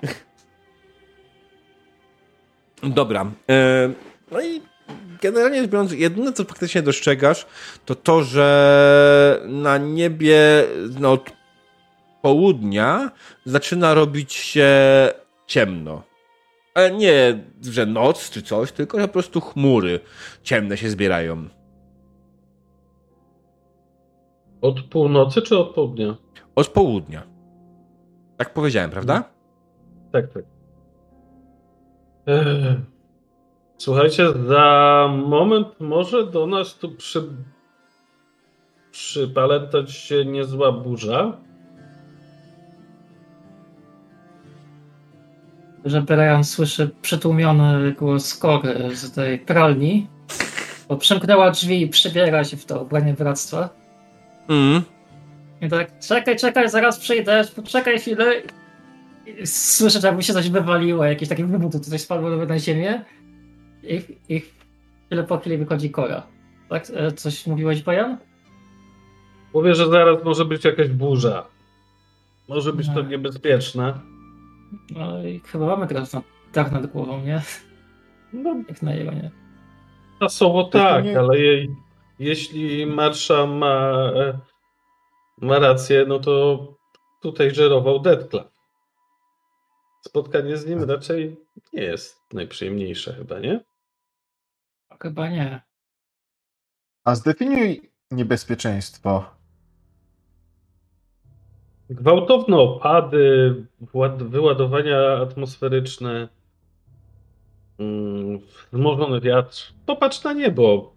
Dobra. E, no i generalnie rzecz biorąc, jedyne co faktycznie dostrzegasz, to to, że na niebie no, od południa zaczyna robić się ciemno. Ale nie, że noc czy coś, tylko że po prostu chmury ciemne się zbierają. Od północy czy od południa? Od południa. Tak powiedziałem, prawda? Tak, tak. Ech. Słuchajcie, za moment może do nas tu przy... przypalętać się niezła burza. że Brian słyszy przytłumiony głos Kory z tej pralni, bo przemknęła drzwi i przebiera się w to ubranie bractwa. Mm. I tak, czekaj, czekaj, zaraz przyjdę, poczekaj chwilę. I słyszę, że jakby się coś wywaliło, jakieś takie wybuty, coś spadło nawet na ziemię. I, I chwilę po chwili wychodzi Kora. Tak? E, Coś mówiłeś, Brian? Mówię, że zaraz może być jakaś burza. Może być to No. niebezpieczne. No i chyba mamy teraz na, dach nad głową, nie? No, Jak na jego, nie? czasowo To tak, nie- ale jej, jeśli Marsza ma, e, ma rację, no to tutaj żerował Deathclaw. Spotkanie z nim raczej nie jest najprzyjemniejsze chyba, nie? Chyba nie. A zdefiniuj niebezpieczeństwo. Gwałtowne opady, wyładowania atmosferyczne, mm, wzmożony wiatr. Popatrz na niebo.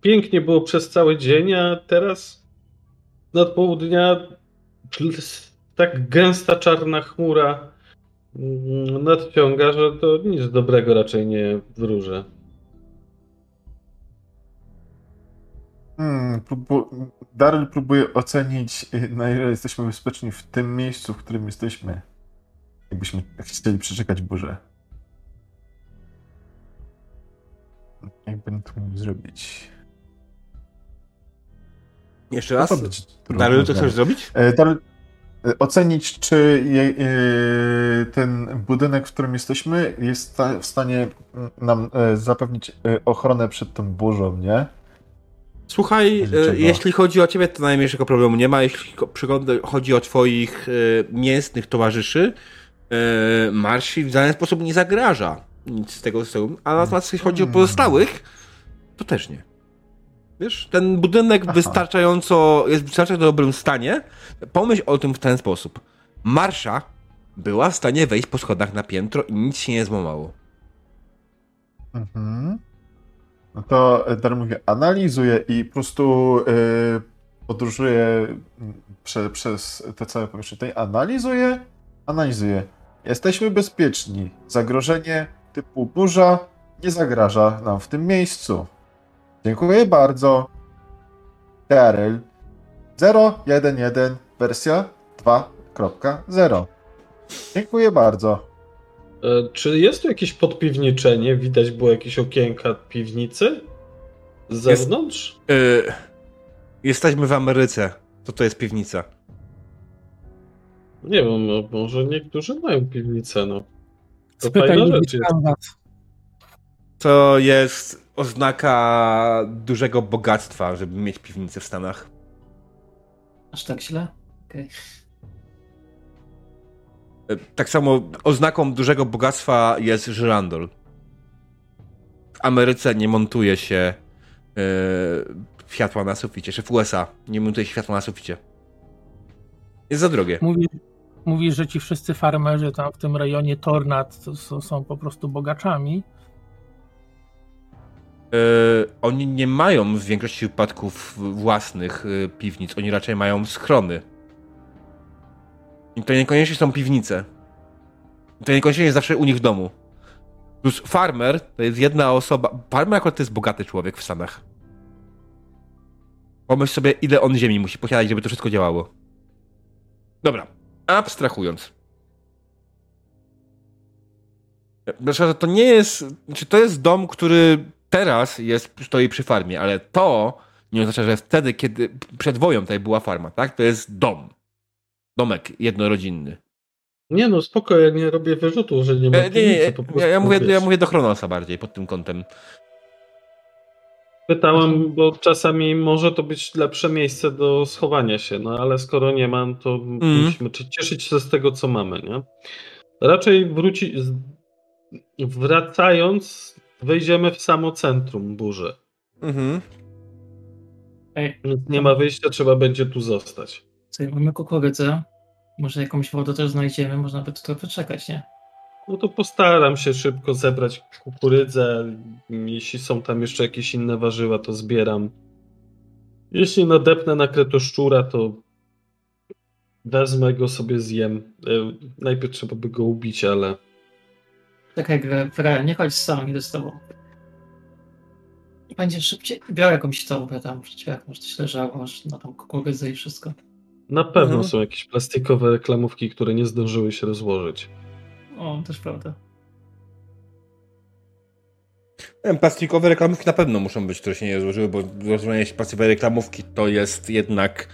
Pięknie było przez cały dzień, a teraz nad południa tak gęsta czarna chmura mm, nadciąga, że to nic dobrego raczej nie wróży. Hmm, próbu- Daryl próbuje ocenić, y, na ile jesteśmy bezpieczni w tym miejscu, w którym jesteśmy. Jakbyśmy chcieli przeczekać burzę. Jak będę to mógł zrobić? Jeszcze raz. to co znaleźć. chcesz zrobić? E, e, ocenić, czy e, ten budynek, w którym jesteśmy, jest w stanie nam zapewnić ochronę przed tą burzą, nie? Słuchaj, jeśli chodzi o ciebie, to najmniejszego problemu nie ma. Jeśli chodzi o twoich mięsnych towarzyszy, Marsi w żaden sposób nie zagraża nic z tego, z tego. A natomiast jeśli chodzi o Hmm. pozostałych, to też nie. Wiesz, ten budynek Aha. wystarczająco, jest w wystarczająco dobrym stanie. Pomyśl o tym w ten sposób. Marsza była w stanie wejść po schodach na piętro i nic się nie złamało. Mhm. No to e, Daryl mówi, analizuje i po prostu e, podróżuje mm, prze, przez te całe powierzchnie. Tutaj analizuje, analizuje. Jesteśmy bezpieczni. Zagrożenie typu burza nie zagraża nam w tym miejscu. Dziękuję bardzo. Daryl 011 wersja 2.0. Dziękuję bardzo. E, Czy jest tu jakieś podpiwniczenie? Widać było jakieś okienka piwnicy? Z Jest- zewnątrz? E, jesteśmy w Ameryce. To to jest piwnica. Nie wiem, no, może niektórzy mają piwnicę, no. To Spytaj fajna rzecz jest. To jest oznaka dużego bogactwa, żeby mieć piwnicę w Stanach. Aż tak źle? Okej. E, Tak samo oznaką dużego bogactwa jest żyrandol. W Ameryce nie montuje się e, światła na suficie, czy w USA nie montuje się światła na suficie. Jest za drogie. Mówi, mówi, że ci wszyscy farmerzy tam w tym rejonie Tornad to, są- są po prostu bogaczami. Oni nie mają w większości wypadków własnych e, piwnic, oni raczej mają schrony. I to niekoniecznie są piwnice. To niekoniecznie jest zawsze u nich w domu. Plus farmer to jest jedna osoba. Farmer akurat to jest bogaty człowiek w Stanach. Pomyśl sobie, ile on ziemi musi posiadać, żeby to wszystko działało. Dobra, abstrahując. Proszę, to nie jest. Czy to jest dom, który teraz jest, stoi przy farmie, ale to nie oznacza, że wtedy, kiedy przed woją tutaj była farma, tak? To jest dom. Domek jednorodzinny. Nie no, spoko, ja nie robię wyrzutu, że nie ma E, nie, nie, ja, prostu, ja, mówię, wiesz. ja mówię do Chronosa bardziej pod tym kątem. Pytałem, bo czasami może to być lepsze miejsce do schowania się, no ale skoro nie mam, to Mhm. musimy cieszyć się z tego, co mamy, nie? Raczej wróci... z- Wracając, wejdziemy w samo centrum burzy. Mhm. Ej, Więc nie ma wyjścia, trzeba będzie tu zostać. sobie mamy kukurydzę. Może jakąś wodę też znajdziemy, można by tu trochę czekać, nie? No to postaram się szybko zebrać kukurydzę. Jeśli są tam jeszcze jakieś inne warzywa, to zbieram. Jeśli nadepnę na kretoszczura, to wezmę go sobie zjem. E, Najpierw trzeba by go ubić, ale Czekaj, grę, grę, nie chodź sam, idę z tobą. Będzie szybciej. Biorę jakąś torbę tam, przecież jak może coś leżało, masz na tą kukurydzę i wszystko. na pewno Mhm. są jakieś plastikowe reklamówki, które nie zdążyły się rozłożyć. O, też prawda. Plastikowe reklamówki na pewno muszą być, które się nie złożyły, bo złożenie się plastikowej reklamówki to jest jednak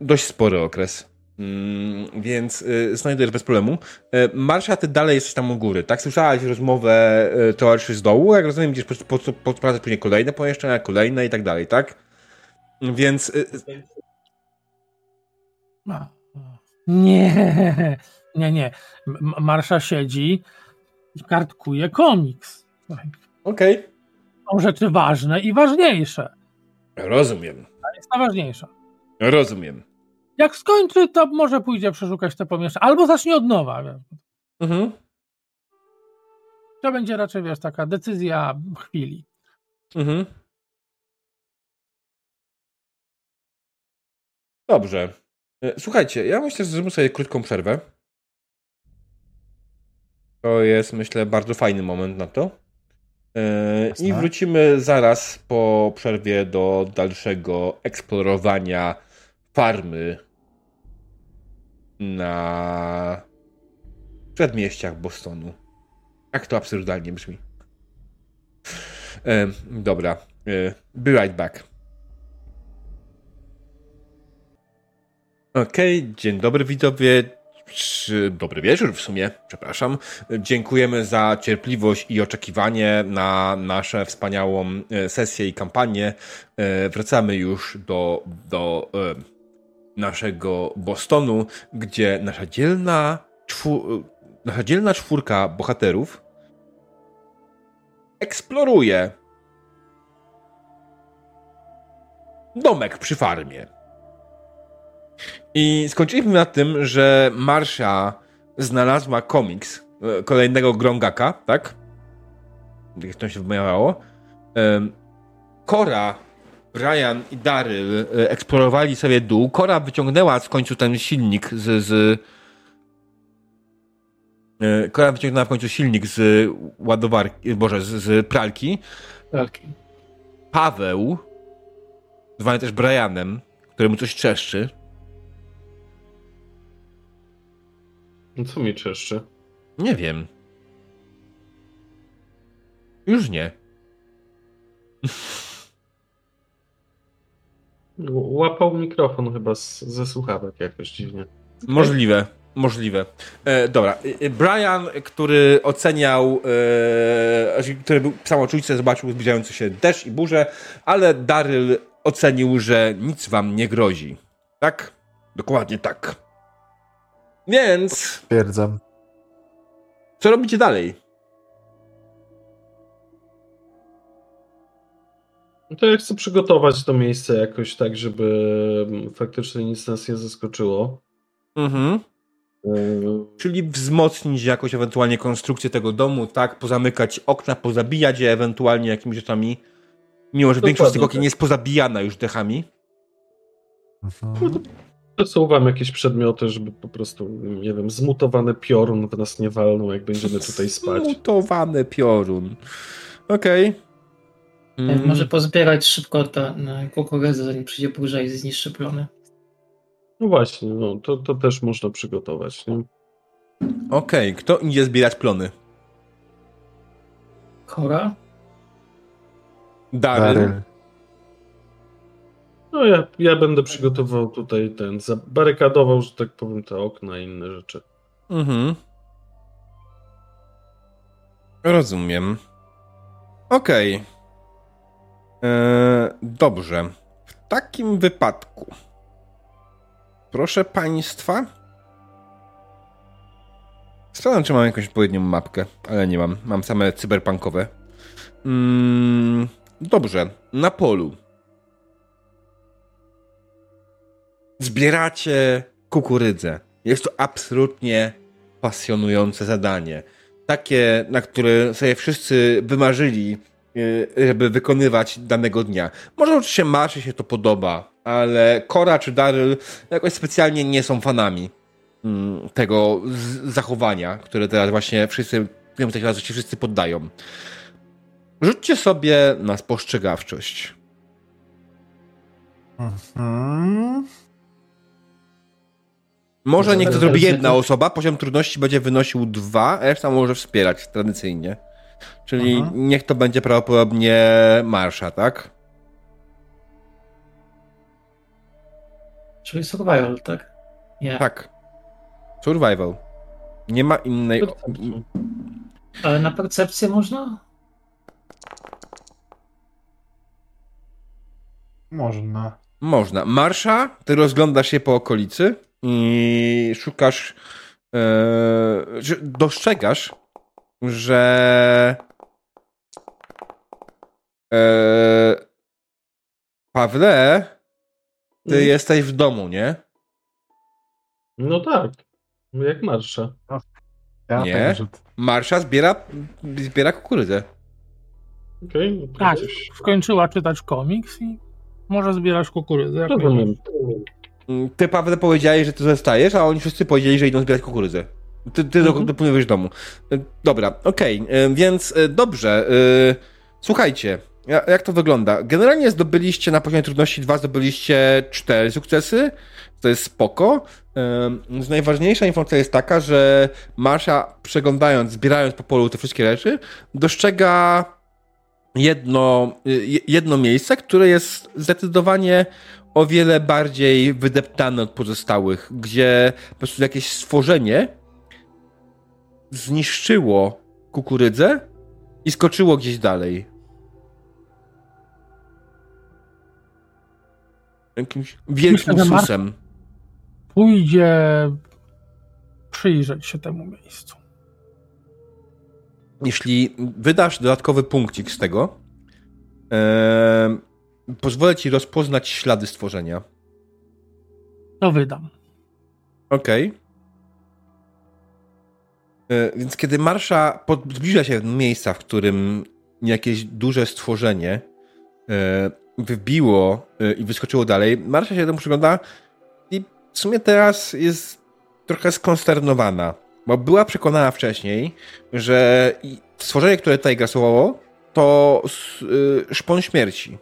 dość spory okres. Mm, więc y, znajdujesz bez problemu. Y, Marsza, ty dalej jesteś tam u góry, tak? Słyszałaś rozmowę y, towarzyszy z dołu, jak rozumiem, gdzieś po- po- podsprawdzać później kolejne pomieszczenia, kolejne i tak dalej, tak? Więc y, A, Nie, nie, nie. Marsza siedzi i kartkuje komiks. Okej, Są rzeczy ważne i ważniejsze. rozumiem, To jest najważniejsza. rozumiem. Jak skończy, to może pójdzie przeszukać te pomieszczenia. Albo zacznie od nowa. Mhm. To będzie raczej, wiesz, taka decyzja chwili. Mhm. Dobrze. E, Słuchajcie, ja myślę, że zrobimy sobie krótką przerwę. To jest, myślę, bardzo fajny moment na to. E, I Jasne. wrócimy zaraz po przerwie do dalszego eksplorowania farmy na przedmieściach Bostonu. Jak to absurdalnie brzmi. E, dobra. E, be right back. Okej, dzień dobry widzowie. Dobry wieczór w sumie, przepraszam. Dziękujemy za cierpliwość i oczekiwanie na nasze wspaniałą e, sesję i kampanię. E, Wracamy już do, do e, naszego Bostonu, gdzie nasza dzielna, czwu, nasza dzielna czwórka bohaterów eksploruje domek przy farmie. I skończyliśmy na tym, że Marsha znalazła komiks e, kolejnego Grongaka, tak? Jak to się wymawiało. Kora, Brian i Daryl e, eksplorowali sobie dół. Kora wyciągnęła w końcu ten silnik z... z e, Kora wyciągnęła w końcu silnik z ładowarki, boże, z, z pralki. Walki. Paweł, zwany też Brianem, któremu coś trzeszczy, No co mi czeszczy? Nie wiem. Już nie. Łapał mikrofon chyba z, ze słuchawek jakoś dziwnie. Możliwe. Możliwe. E, dobra. E, e, Brian, który oceniał, e, znaczy, który był w samoczujce, zobaczył zbliżający się deszcz i burzę, ale Daryl ocenił, że nic wam nie grozi. Tak? Dokładnie tak. Więc, Stwierdzam. co robicie dalej? No to ja chcę przygotować to miejsce jakoś tak, żeby mm, faktycznie nic nas nie zaskoczyło. Mhm. Yy, Czyli wzmocnić jakoś ewentualnie konstrukcję tego domu, tak? Pozamykać okna, pozabijać je ewentualnie jakimiś rzeczami. Mimo, że większość z tych Dokładnie okien tak. jest pozabijana już dechami. Mhm. Przesuwam jakieś przedmioty, żeby po prostu, nie wiem, zmutowany piorun w nas nie walnął, jak będziemy tutaj spać. Mutowany piorun. Okej. Mm, Może pozbierać szybko ten kukurydzę, zanim przyjdzie burza i zniszczy plony. No właśnie, no, to, to też można przygotować. Okej, kto idzie zbierać plony? Chora? Daryl. Daryl. No ja, ja będę przygotował tutaj ten, zabarykadował, że tak powiem, te okna i inne rzeczy. Mhm. Rozumiem. Okej. Eee, dobrze. W takim wypadku. Proszę państwa. Sprawdzam, czy mam jakąś odpowiednią mapkę, ale nie mam. Mam same cyberpunkowe. Mm, dobrze. Na polu. Zbieracie kukurydzę. Jest to absolutnie pasjonujące zadanie. Takie, na które sobie wszyscy wymarzyli, żeby wykonywać danego dnia. Może oczywiście Marszy się to podoba, ale Kora czy Daryl jakoś specjalnie nie są fanami mm, tego zachowania, które teraz właśnie wszyscy, któremu teraz się wszyscy poddają. Rzućcie sobie na spostrzegawczość. Mhm. Może niech to zrobi jedna osoba, poziom trudności będzie wynosił dwa, a reszta może wspierać tradycyjnie. Czyli Mhm. niech to będzie prawdopodobnie Marsza, tak? Czyli survival, tak? Nie. Tak. Survival. Nie ma innej. Ale na percepcję można? Można. Można. Marsza, ty rozglądasz się po okolicy i szukasz. E, że dostrzegasz, że. E, Pawle, ty Mhm. jesteś w domu, nie? No tak, jak marsza. Ja Nie. tak, Marsza zbiera, zbiera kukurydzę. Okej, no Tak, skończyła czytać komiks i może zbierać kukurydzę. Rozumiem. Mm, Ty, Paweł, powiedziałeś, że ty zostajesz, a oni wszyscy powiedzieli, że idą zbierać kukurydzę. Ty, ty Mhm. dopłynąłeś do domu. E, Dobra, okej, e, więc e, dobrze. Słuchajcie, ja- jak to wygląda? Generalnie zdobyliście na poziomie trudności 2, zdobyliście 4 sukcesy. To jest spoko. Najważniejsza informacja jest taka, że Marsza, przeglądając, zbierając po polu te wszystkie rzeczy, dostrzega jedno, je- jedno miejsce, które jest zdecydowanie o wiele bardziej wydeptane od pozostałych, gdzie po prostu jakieś stworzenie zniszczyło kukurydzę i skoczyło gdzieś dalej. Jakimś wielkim Myślę, susem. Pójdzie przyjrzeć się temu miejscu. Jeśli wydasz dodatkowy punkcik z tego, pozwolę ci rozpoznać ślady stworzenia. To wydam. Okej. E, Więc kiedy Marsza zbliża się do miejsca, w którym jakieś duże stworzenie e, wybiło e, i wyskoczyło dalej, Marsza się temu przygląda i w sumie teraz jest trochę skonsternowana, bo była przekonana wcześniej, że stworzenie, które tutaj grasowało, to szpon śmierci.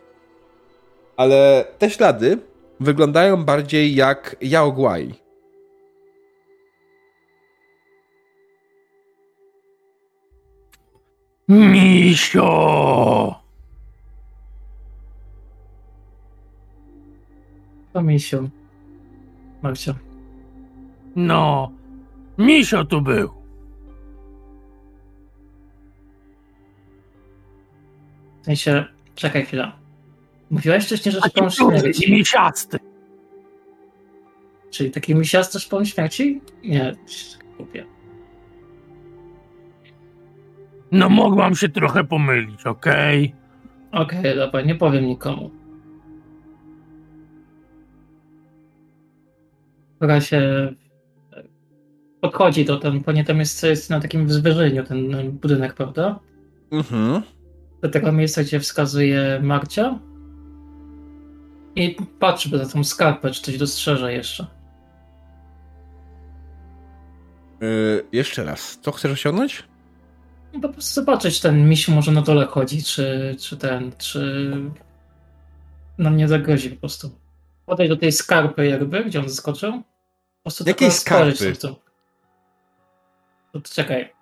Ale te ślady wyglądają bardziej jak Yaoguai. Misio! To misiu. Marcia. No, Misio tu był. W sensie, czekaj chwilę. Mówiłeś wcześniej, że szpon śmierci. misiasty. Czyli taki misiasty szpon śmierci? Nie, kupię. No mogłam się trochę pomylić, okej? Okej, dobra, nie powiem nikomu. Która się podchodzi do ten, bo nie tam jest, jest na takim wzwyżeniu ten budynek, prawda? Mhm. do tego miejsca, gdzie wskazuje Marcia i patrzy za tą skarpę, czy coś dostrzeże jeszcze. Yy, jeszcze raz, co chcesz osiągnąć? No po prostu zobaczyć, ten misiu może na dole chodzi, czy, czy ten, czy nam nie zagrozi po prostu. Podejść do tej skarpy jakby, gdzie on zeskoczył. Po prostu Jakiej skarpy? To. to czekaj.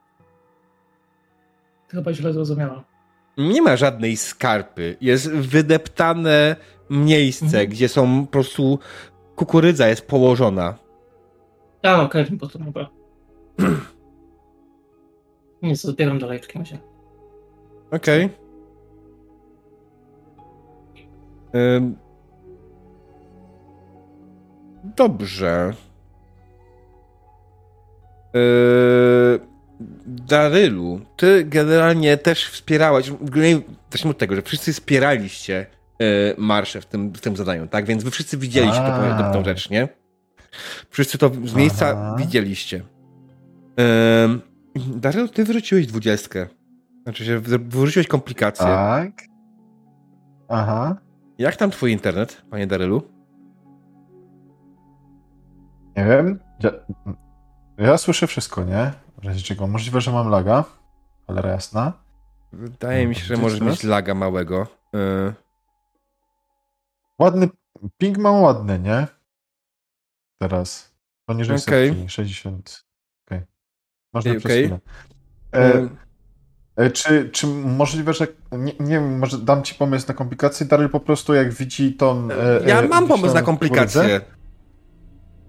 Chyba źle zrozumiała. Nie ma żadnej skarpy. Jest wydeptane miejsce, Mhm. gdzie są po prostu kukurydza jest położona. A, okej, po prostu dobra. Nic, zbieram dalej w takim razie. Okej. Ym. Dobrze. Yy, Darylu, ty generalnie też wspierałeś, zacznijmy od tego, że wszyscy wspieraliście yy, marsze w tym, w tym zadaniu, tak? Więc wy wszyscy widzieliście tę, tę rzecz, nie? Wszyscy to z miejsca Aha. widzieliście. Ym, Darylu, ty wyrzuciłeś dwudziestkę. Znaczy się, wyrzuciłeś komplikacje. Tak. Aha. Jak tam twój internet, panie Darylu? Nie wiem. Ja, ja słyszę wszystko, nie? W razie czego. Możliwe, że mam laga. Cholera jasna. Wydaje mi się, że możesz mieć laga małego. Yy, Ładny. Ping mam ładny, nie? Teraz. Poniżej Okej. setki. 60. Można Okej, przez chwilę. E, yy, e, czy, czy możliwe, że. Nie, nie wiem, może dam ci pomysł na komplikację. Daryl po prostu jak widzi tą. E, ja e, mam pomysł na wiśnioną komplikacje. kukurydzę-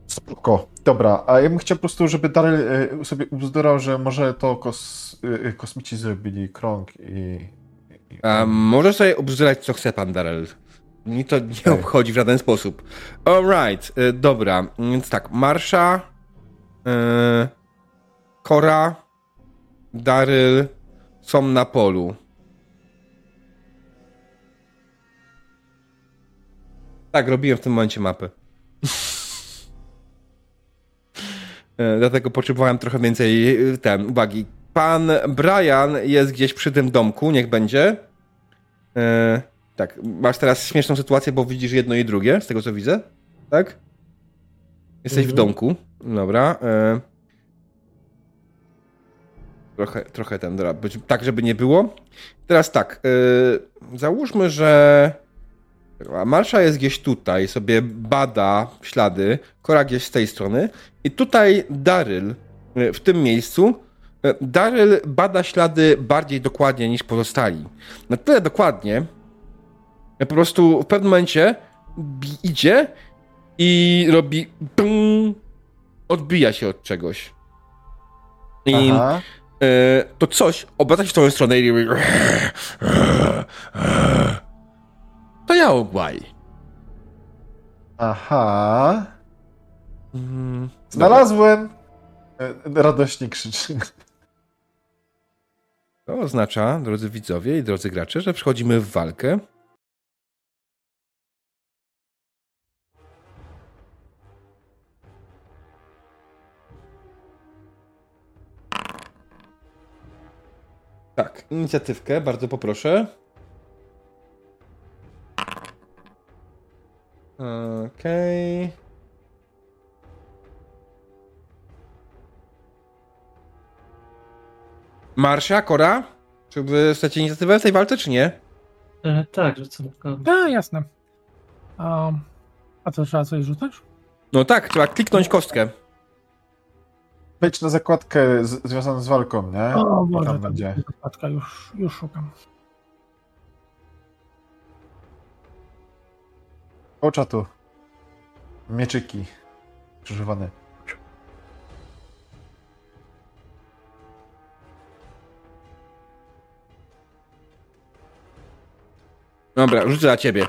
Spoko. Dobra, a ja bym chciał po prostu, żeby Daryl e, sobie ubzdurał, że może to kos, e, kosmici zrobili krąg i... i A może sobie obzyrać, co chce pan Daryl. Mi to nie obchodzi w żaden sposób. Alright, dobra. Więc tak, Marsza, yy, Kora, Daryl są na polu. Tak, robiłem w tym momencie mapy. E, Dlatego potrzebowałem trochę więcej e, ten, uwagi. Pan Brian jest gdzieś przy tym domku, niech będzie. E, tak, masz teraz śmieszną sytuację, bo widzisz jedno i drugie, z tego co widzę. Tak? Jesteś w Mhm. domku. Dobra. E, trochę, trochę ten, dobra, być, tak, żeby nie było. Teraz tak, e, załóżmy, że Marsza jest gdzieś tutaj, sobie bada ślady, Kora gdzieś z tej strony i tutaj Daryl e, w tym miejscu e, Daryl bada ślady bardziej dokładnie niż pozostali. Na tyle dokładnie, po prostu w pewnym momencie idzie i robi bum, odbija się od czegoś. I Aha. E, to coś obraca się w tą stronę i to ja ogłaj. Aha. Mm, Znalazłem! E, Radośnie krzyczy. To oznacza, drodzy widzowie i drodzy gracze, że wchodzimy w walkę. Inicjatywkę, bardzo poproszę. Okej. Marsza, Kora? Czy wy chcecie inicjatywę w tej walce, czy nie? E, tak, że co tylko. A, jasne. A, a co, trzeba coś rzucać? No tak, trzeba kliknąć kostkę. Wejdź na zakładkę z, związaną z walką, nie? O Boże, tam ta będzie. zakładka, już, już szukam. O czatu. Mieczyki. Krzyżowane. Dobra, rzucę za ciebie.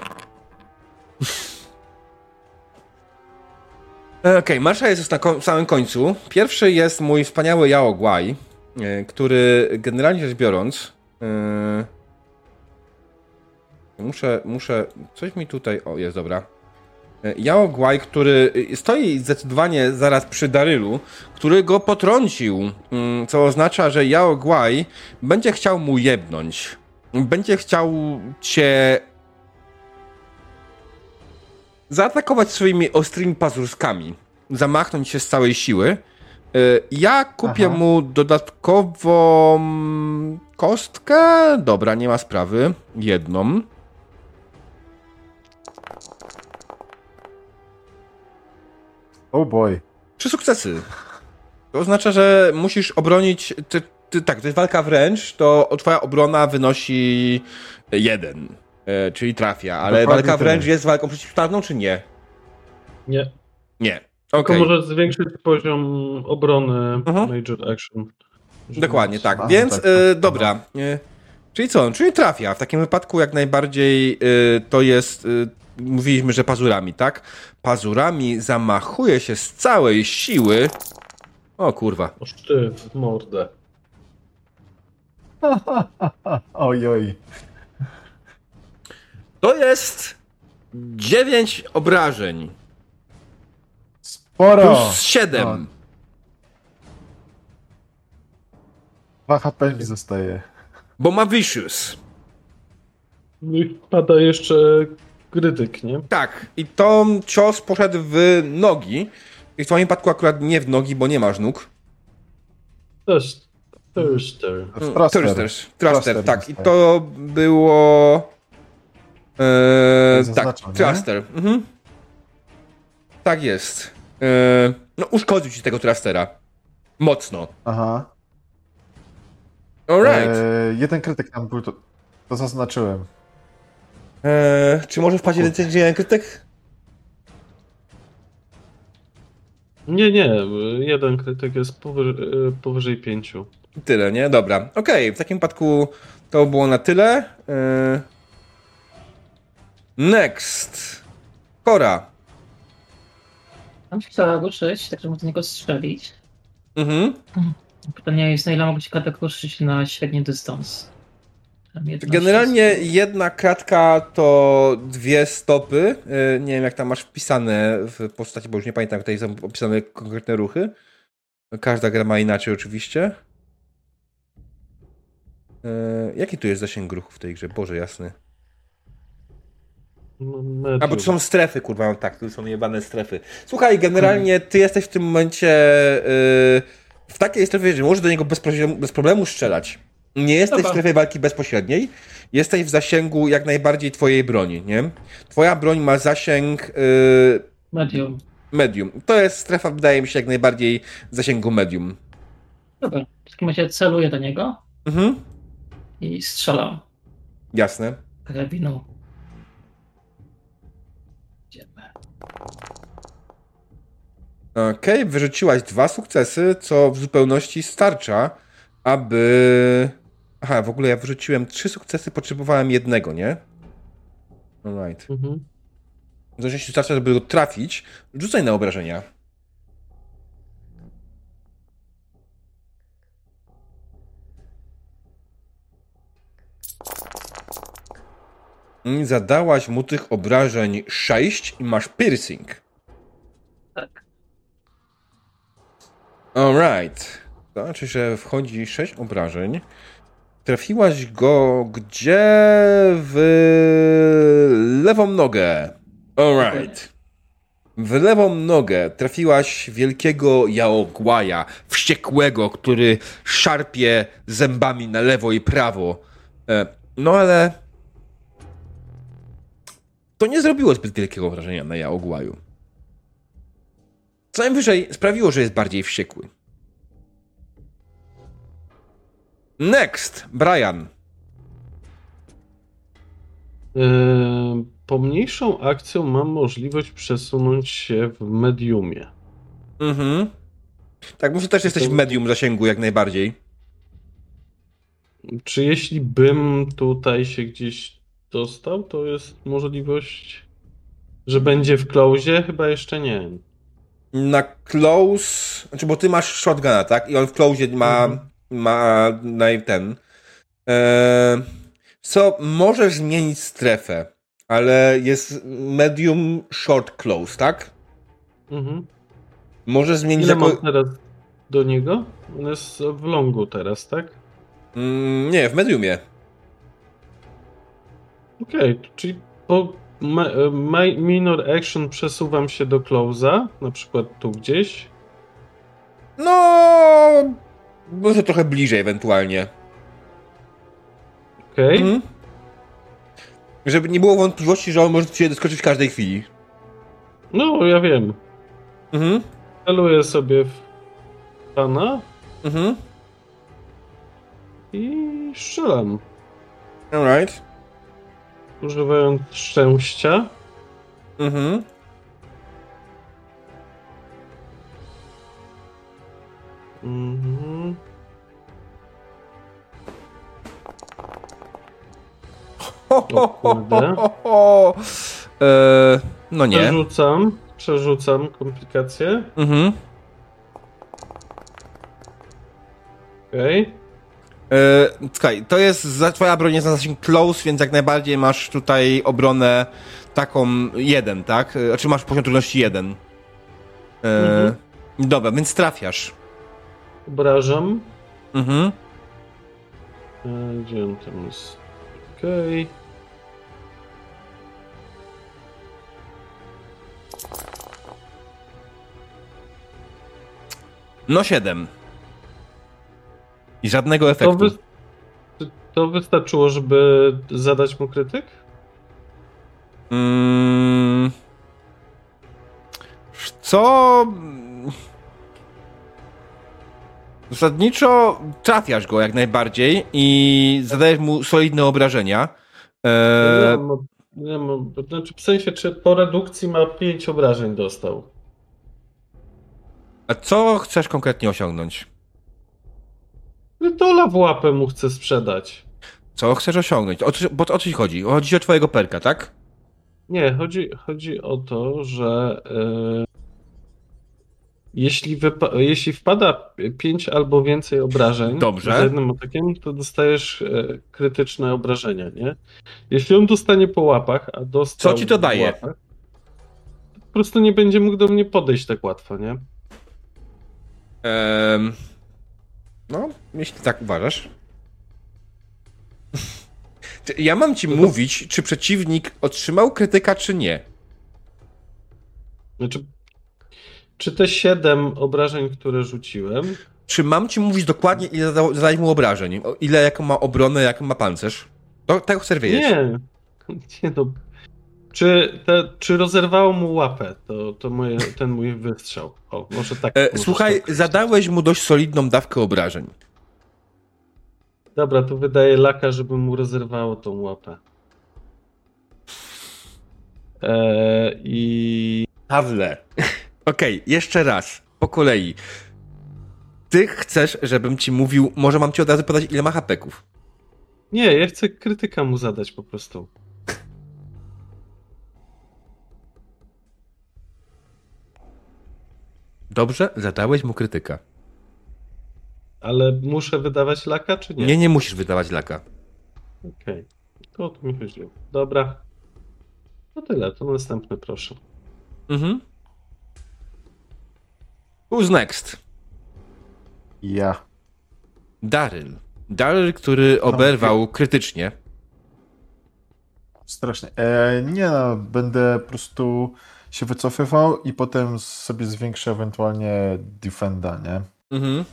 E, Okej, Marsza jest już na samym końcu. Pierwszy jest mój wspaniały Yao Guai, e, który generalnie rzecz biorąc... e, Muszę, muszę... Coś mi tutaj... O, jest, dobra. Yao Guai, który stoi zdecydowanie zaraz przy Darylu, który go potrącił, mm, co oznacza, że Yao Guai będzie chciał mu jebnąć. będzie chciał cię zaatakować swoimi ostrymi pazurskami, zamachnąć się z całej siły. Y, Ja kupię Aha. mu dodatkową kostkę. Dobra, nie ma sprawy. Jedną. Oh boy. Trzy sukcesy. To oznacza, że musisz obronić. Ty, ty, tak, to jest walka wręcz, to twoja obrona wynosi jeden. E, czyli trafia, ale Dokładnie walka wręcz jest walką przeciwstawną, czy nie? Nie. Nie. Tylko może zwiększyć poziom obrony Mhm. Major Action. Dokładnie tak. Aha, Więc tak, e, tak, dobra. E, czyli co? Czyli trafia. W takim wypadku jak najbardziej to jest. Mówiliśmy, że pazurami, tak? Pazurami zamachuje się z całej siły. O kurwa. O sztyw, w mordę. Oj, oj. To jest 9 obrażeń. Sporo! Plus 7. No. 2 HP mi zostaje. Bo ma Vicious. No i pada jeszcze krytyk, nie? Tak. I to cios poszedł w nogi. I w twoim wypadku akurat nie w nogi, bo nie masz nóg. Też. Thruster. Thruster. Thruster. Tak. I to było... E, tak? Thruster. Mhm. Tak jest. E, no uszkodził ci tego Thrustera. Mocno. Aha. Alright. E, jeden krytyk tam był, to, to zaznaczyłem. E, czy może wpaść jeden jeden krytyk? Nie, nie. Jeden krytyk jest powyżej, powyżej pięciu. Tyle, nie? Dobra. Okej, w takim wypadku to było na tyle. E, next. Kora. Tam się chciała ruszyć, tak żeby do niego strzelić. Mhm. Pytanie jest, na ile mogę się kratek ruszyć na średni dystans? Tam 11 Generalnie jedna kratka to dwie stopy. E, Nie wiem, jak tam masz wpisane w postaci, bo już nie pamiętam, jak tutaj są opisane konkretne ruchy. Każda gra ma inaczej, oczywiście. E, Jaki tu jest zasięg ruchu w tej grze? Boże jasny. No. A bo to są strefy, kurwa, no tak, tu są jebane strefy. Słuchaj, generalnie ty jesteś w tym momencie yy, w takiej strefie, że możesz do niego bez, problemu- bez problemu strzelać. Nie jesteś Dobra. w strefie walki bezpośredniej, jesteś w zasięgu jak najbardziej twojej broni, nie? Twoja broń ma zasięg yy, Medium. medium. To jest strefa, wydaje mi się, jak najbardziej zasięgu medium. Dobra. W takim razie celuję do niego Mhm, i strzelam. jasne. Karabinu. Okej, wyrzuciłaś dwa sukcesy, co w zupełności starcza, aby. Aha, w ogóle ja wyrzuciłem trzy sukcesy, potrzebowałem jednego, nie? Alright. Mhm. W zależności starcza, żeby go trafić, rzucaj na obrażenia. Zadałaś mu tych obrażeń 6 i masz piercing. Tak. Alright. To znaczy, że wchodzi 6 obrażeń. Trafiłaś go gdzie? W lewą nogę. Alright. W lewą nogę trafiłaś wielkiego jałogłaja, wściekłego, który szarpie zębami na lewo i prawo. E, No ale to nie zrobiło zbyt wielkiego wrażenia na jałogłaju. Co najwyżej sprawiło, że jest bardziej wściekły. Next, Brian. Eee, pomniejszą akcją mam możliwość przesunąć się w mediumie. Mhm. Tak, myślę, że też jesteś w medium zasięgu jak najbardziej. Czy jeśli bym tutaj się gdzieś dostał, to jest możliwość, że będzie w close? Chyba jeszcze nie. Na close, znaczy, bo ty masz shotguna, tak? I on w close ma, Mhm. ma naj, ten. Eee, co, możesz zmienić strefę, ale jest medium short close, tak? Mhm. Możesz zmienić Ile jako... teraz do niego? On jest w longu teraz, tak? Mm, nie, w mediumie. Okej, czyli po ma, minor action przesuwam się do close'a, na przykład tu gdzieś. No. Może trochę bliżej ewentualnie. Okej. Mhm. Żeby nie było wątpliwości, że on może cię doskoczyć w każdej chwili. No, ja wiem. Mhm. Celuję sobie w pana Mhm. i strzelam. Alright. Używając szczęścia. Mhm. Mhm. Ho, kurde. Eee, no nie. Przerzucam, przerzucam komplikacje. Mhm. Okej. Słuchaj, to jest za, twoja broń jest na zasięg close, więc jak najbardziej masz tutaj obronę taką jeden, tak? Eee, Znaczy masz poziom trudności jeden. Eee, Mhm. Dobra, więc trafiasz. Obrażam. Mhm. E, Gdzie on tam jest? Okej. No 7. I żadnego To, efektu. wy... to wystarczyło, żeby zadać mu krytyk? Mm. Co? Zasadniczo trafiasz go jak najbardziej i zadajesz mu solidne obrażenia. Nie Eee, mam, nie mam, znaczy w sensie, czy po redukcji ma 5 obrażeń dostał? a co chcesz konkretnie osiągnąć? Dola w łapę mu chcę sprzedać. Co chcesz osiągnąć? O, bo o co ci chodzi? Chodzi o twojego perka, tak? Nie, chodzi, chodzi o to, że e, jeśli, wypa- jeśli wpada 5 albo więcej obrażeń Dobrze. za jednym atakiem, to dostajesz e, krytyczne obrażenia, nie? Jeśli on dostanie po łapach, a dostał Co ci to daje? Łapach, to po prostu nie będzie mógł do mnie podejść tak łatwo, nie? Ehm, no, jeśli tak uważasz. Ja mam ci mówić, czy przeciwnik otrzymał krytyka, czy nie. Znaczy, czy te 7 obrażeń, które rzuciłem, Czy mam ci mówić dokładnie, ile zada- zadać mu obrażeń? O Ile, jaką ma obronę, jaką ma pancerz? To, tego chcesz wiedzieć. Nie. Nie no. Czy, te, czy rozerwało mu łapę? To, to moje, ten mój wystrzał. O, może tak. E, słuchaj, tak. zadałeś mu dość solidną dawkę obrażeń. Dobra, to wydaje laka, żeby mu rozerwało tą łapę. E, I. Pawle. Okej, jeszcze raz, po kolei. Ty chcesz, żebym ci mówił, może mam ci od razu podać, ile ma hapeków. Nie, ja chcę krytyka mu zadać po prostu. Dobrze, zadałeś mu krytyka. Ale muszę wydawać laka, czy nie? Nie, nie musisz wydawać laka. Okej. To o to mi chodziło. Dobra. To tyle, to następny proszę. Mhm. Who's next? Ja. Daryl. Daryl, który oberwał krytycznie. Strasznie. E, nie no, będę po prostu się wycofywał i potem sobie zwiększę ewentualnie defenda, nie? Mhm.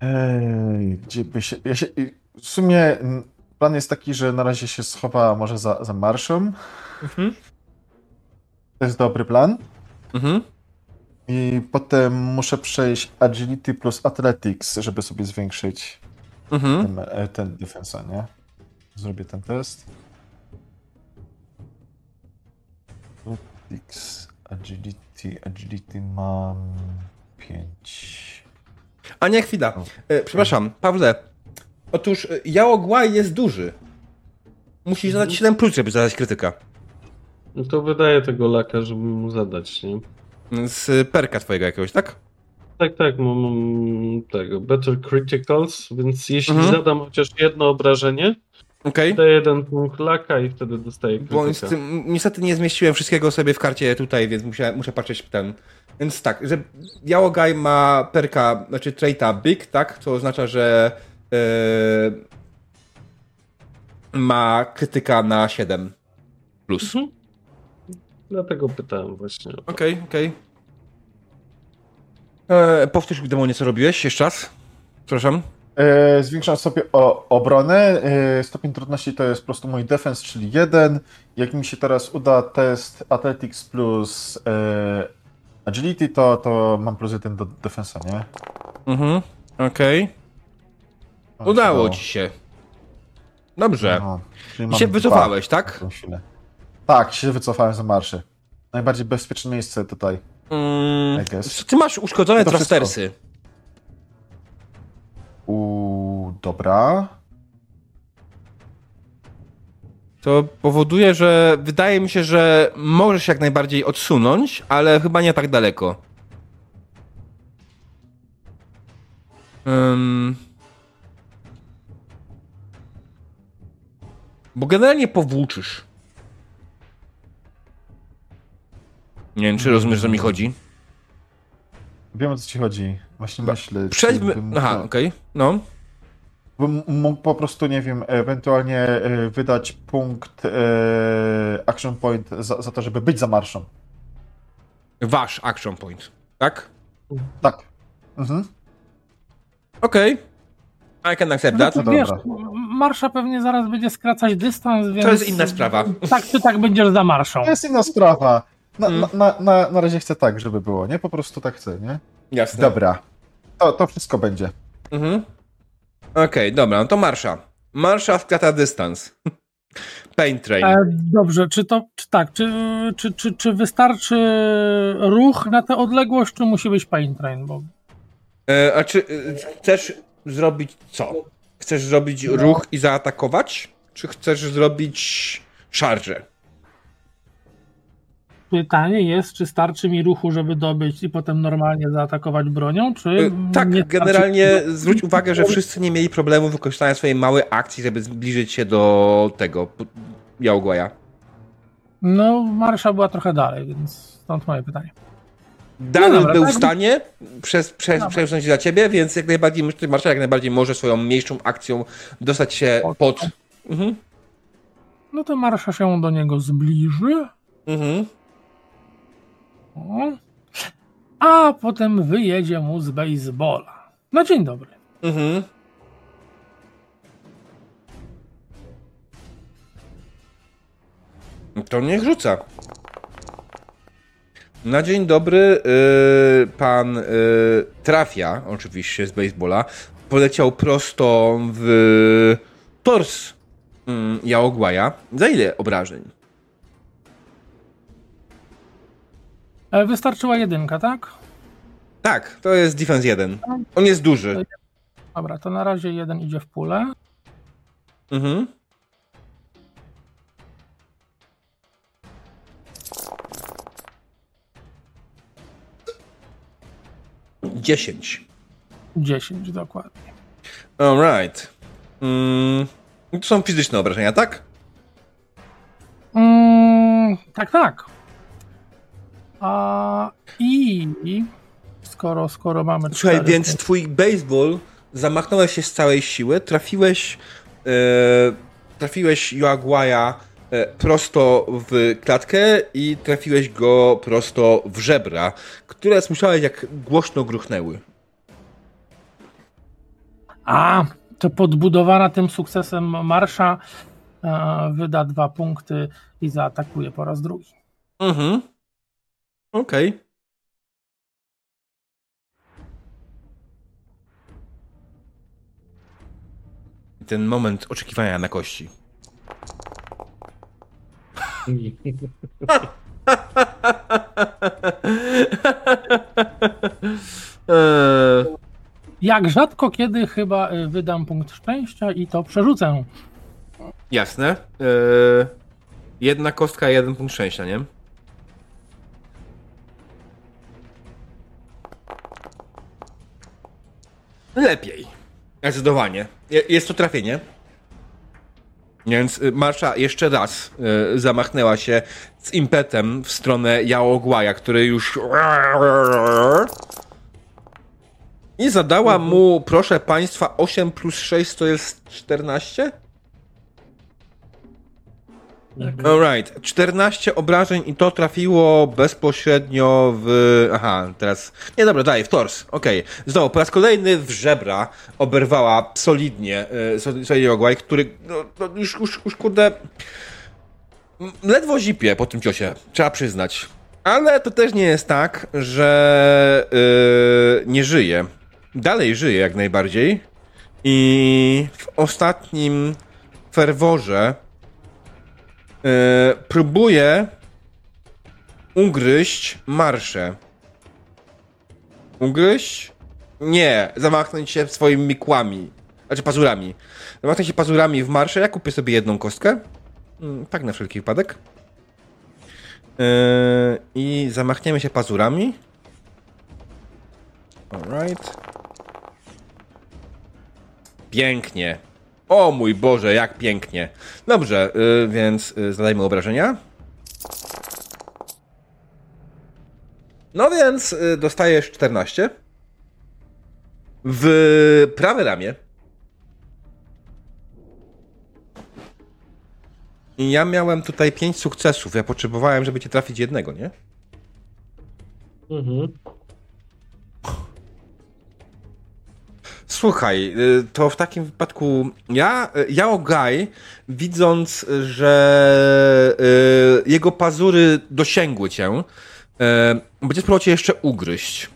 Ej, gdzie by się... Ja się w sumie plan jest taki, że na razie się schowa może za, za marszem. Mhm. To jest dobry plan. Mhm. I potem muszę przejść agility plus athletics, żeby sobie zwiększyć Mhm. ten, ten defensa, nie? Zrobię ten test. Athletics, agility, agility mam 5. A nie, chwila. E, przepraszam, Pawle. Otóż e, Jałogłaj jest duży. Musisz zadać 7 plus, żeby zadać krytyka. No to wydaje tego laka, żeby mu zadać, nie? Z perka twojego jakiegoś, tak? Tak, tak, mam, mam tego, Better Criticals, więc jeśli Mhm. zadam chociaż jedno obrażenie, Okej. daję jeden punkt laka i wtedy dostaję Bo krytyka. niestety, niestety nie zmieściłem wszystkiego sobie w karcie tutaj, więc muszę, muszę patrzeć w ten. Więc tak, że Jałogaj ma perka, znaczy traita big, tak? Co oznacza, że e, ma krytyka na 7 plus. Mhm. Dlatego pytałem właśnie. o to. Okej, okej. E, Powtórz demonie, co robiłeś jeszcze raz? Przepraszam. E, zwiększam sobie o, obronę. E, stopień trudności to jest po prostu mój defense, czyli 1. Jak mi się teraz uda test Athletics plus e, Agility, to, to mam plus 1 do defensa, nie? Mhm, okej. O, Udało ci się. Dobrze. Czyli I się wycofałeś, tak? Tak, się wycofałem z marszy. Najbardziej bezpieczne miejsce tutaj. Mm, ty masz uszkodzone To wszystko. Trastersy. U, dobra. To powoduje, że wydaje mi się, że możesz jak najbardziej odsunąć, ale chyba nie tak daleko. Ym... Bo generalnie powłóczysz. Nie wiem, czy rozumiesz, o co mi chodzi. Wiem o co ci chodzi. Właśnie myślę. Przejdźmy. bym- Aha, okej. No. Bym mógł po prostu, nie wiem, ewentualnie e, wydać punkt e, action point za, za to, żeby być za marszą. Wasz action point. Tak? Tak. Mhm. Okej. I can accept that. No Znaczy, wiesz, dobra. marsza pewnie zaraz będzie skracać dystans, więc... To jest inna sprawa. Tak czy tak będziesz za marszą. To jest inna sprawa. Na, Mm. na, na, na, na razie chcę tak, żeby było, nie? Po prostu tak chcę, nie? Jasne. Dobra. To, to wszystko będzie. Mhm. Okej, dobra, no to marsza. Marsza wkrata dystans. Pain train. E, dobrze, czy to, czy tak, czy, czy, czy, czy wystarczy ruch na tę odległość, czy musi być pain train? Bo E, a czy e, chcesz zrobić co? Chcesz zrobić ruch i zaatakować? Czy chcesz zrobić szarżę? Pytanie jest, czy starczy mi ruchu, żeby dobyć i potem normalnie zaatakować bronią, czy... E, tak, generalnie zwróć uwagę, że wszyscy nie mieli problemu wykorzystania swojej małej akcji, żeby zbliżyć się do tego Jałgłaja. No, marsza była trochę dalej, więc stąd moje pytanie. Daniel No dobra, był tak. w stanie przez, przez, przesunąć się za ciebie, więc jak najbardziej, Marsza jak najbardziej może swoją mniejszą akcją dostać się Pod- pod... Mhm. No to marsza się do niego zbliży. Mhm. A potem wyjedzie mu z baseballa. No dzień dobry. Mhm. To niech rzuca. Na dzień dobry yy, pan yy, trafia, oczywiście z baseballa, poleciał prosto w tors yy, Jaogłaja. Za ile obrażeń? E, Wystarczyła jedynka, tak? Tak, to jest defense 1. On jest duży. Dobra, to na razie jeden idzie w pulę. Mhm. Dziesięć. 10 dokładnie. Alright. Mm, to są fizyczne obrażenia, tak? Mm, tak, tak. A i skoro, skoro mamy Słuchaj, cztery, więc twój baseball zamachnąłeś się z całej siły, trafiłeś e, trafiłeś Joaguaja e, prosto w klatkę i trafiłeś go prosto w żebra, które słyszałeś jak głośno gruchnęły. A, to podbudowana tym sukcesem marsza e, wyda dwa punkty i zaatakuje po raz drugi. Mhm. Okej. Ten moment oczekiwania na kości. Jak rzadko kiedy chyba e, wydam punkt szczęścia i to przerzucę. jasne. Eee, jedna kostka, jeden punkt szczęścia, nie? Lepiej. Zdecydowanie. Je- Jest to trafienie. Więc y, Marsza jeszcze raz y, zamachnęła się z impetem w stronę Jaogłaja, który już. I zadała mu, proszę państwa, 8 plus 6 to jest 14? Tak. Alright, 14 obrażeń i to trafiło bezpośrednio w... Aha, teraz... Nie, dobra, daj, w tors. Okej. Znowu, po raz kolejny w żebra oberwała solidnie Sol- solidnie Ogłaj, który no, no, już, już, już kurde... Ledwo zipie po tym ciosie, trzeba przyznać. Ale to też nie jest tak, że e, nie żyje. Dalej żyje jak najbardziej. I w ostatnim ferworze e, próbuje ugryźć marszę. Ugryźć? Nie, zamachnąć się swoimi kłami. Znaczy pazurami. Zamachnąć się pazurami w marszę. Ja kupię sobie jedną kostkę. Mm, Tak na wszelki wypadek. E, I zamachniemy się pazurami. Alright. Pięknie. O mój Boże, jak pięknie. Dobrze, y, więc y, zadajmy obrażenia. No więc y, dostajesz 14. W prawe ramię. I ja miałem tutaj 5 sukcesów. Ja potrzebowałem, żeby cię trafić jednego, nie? Mhm. Słuchaj, y, to w takim wypadku ja, y, Yao Gai, widząc, że y, jego pazury dosięgły cię, y, będzie spróbował cię jeszcze ugryźć.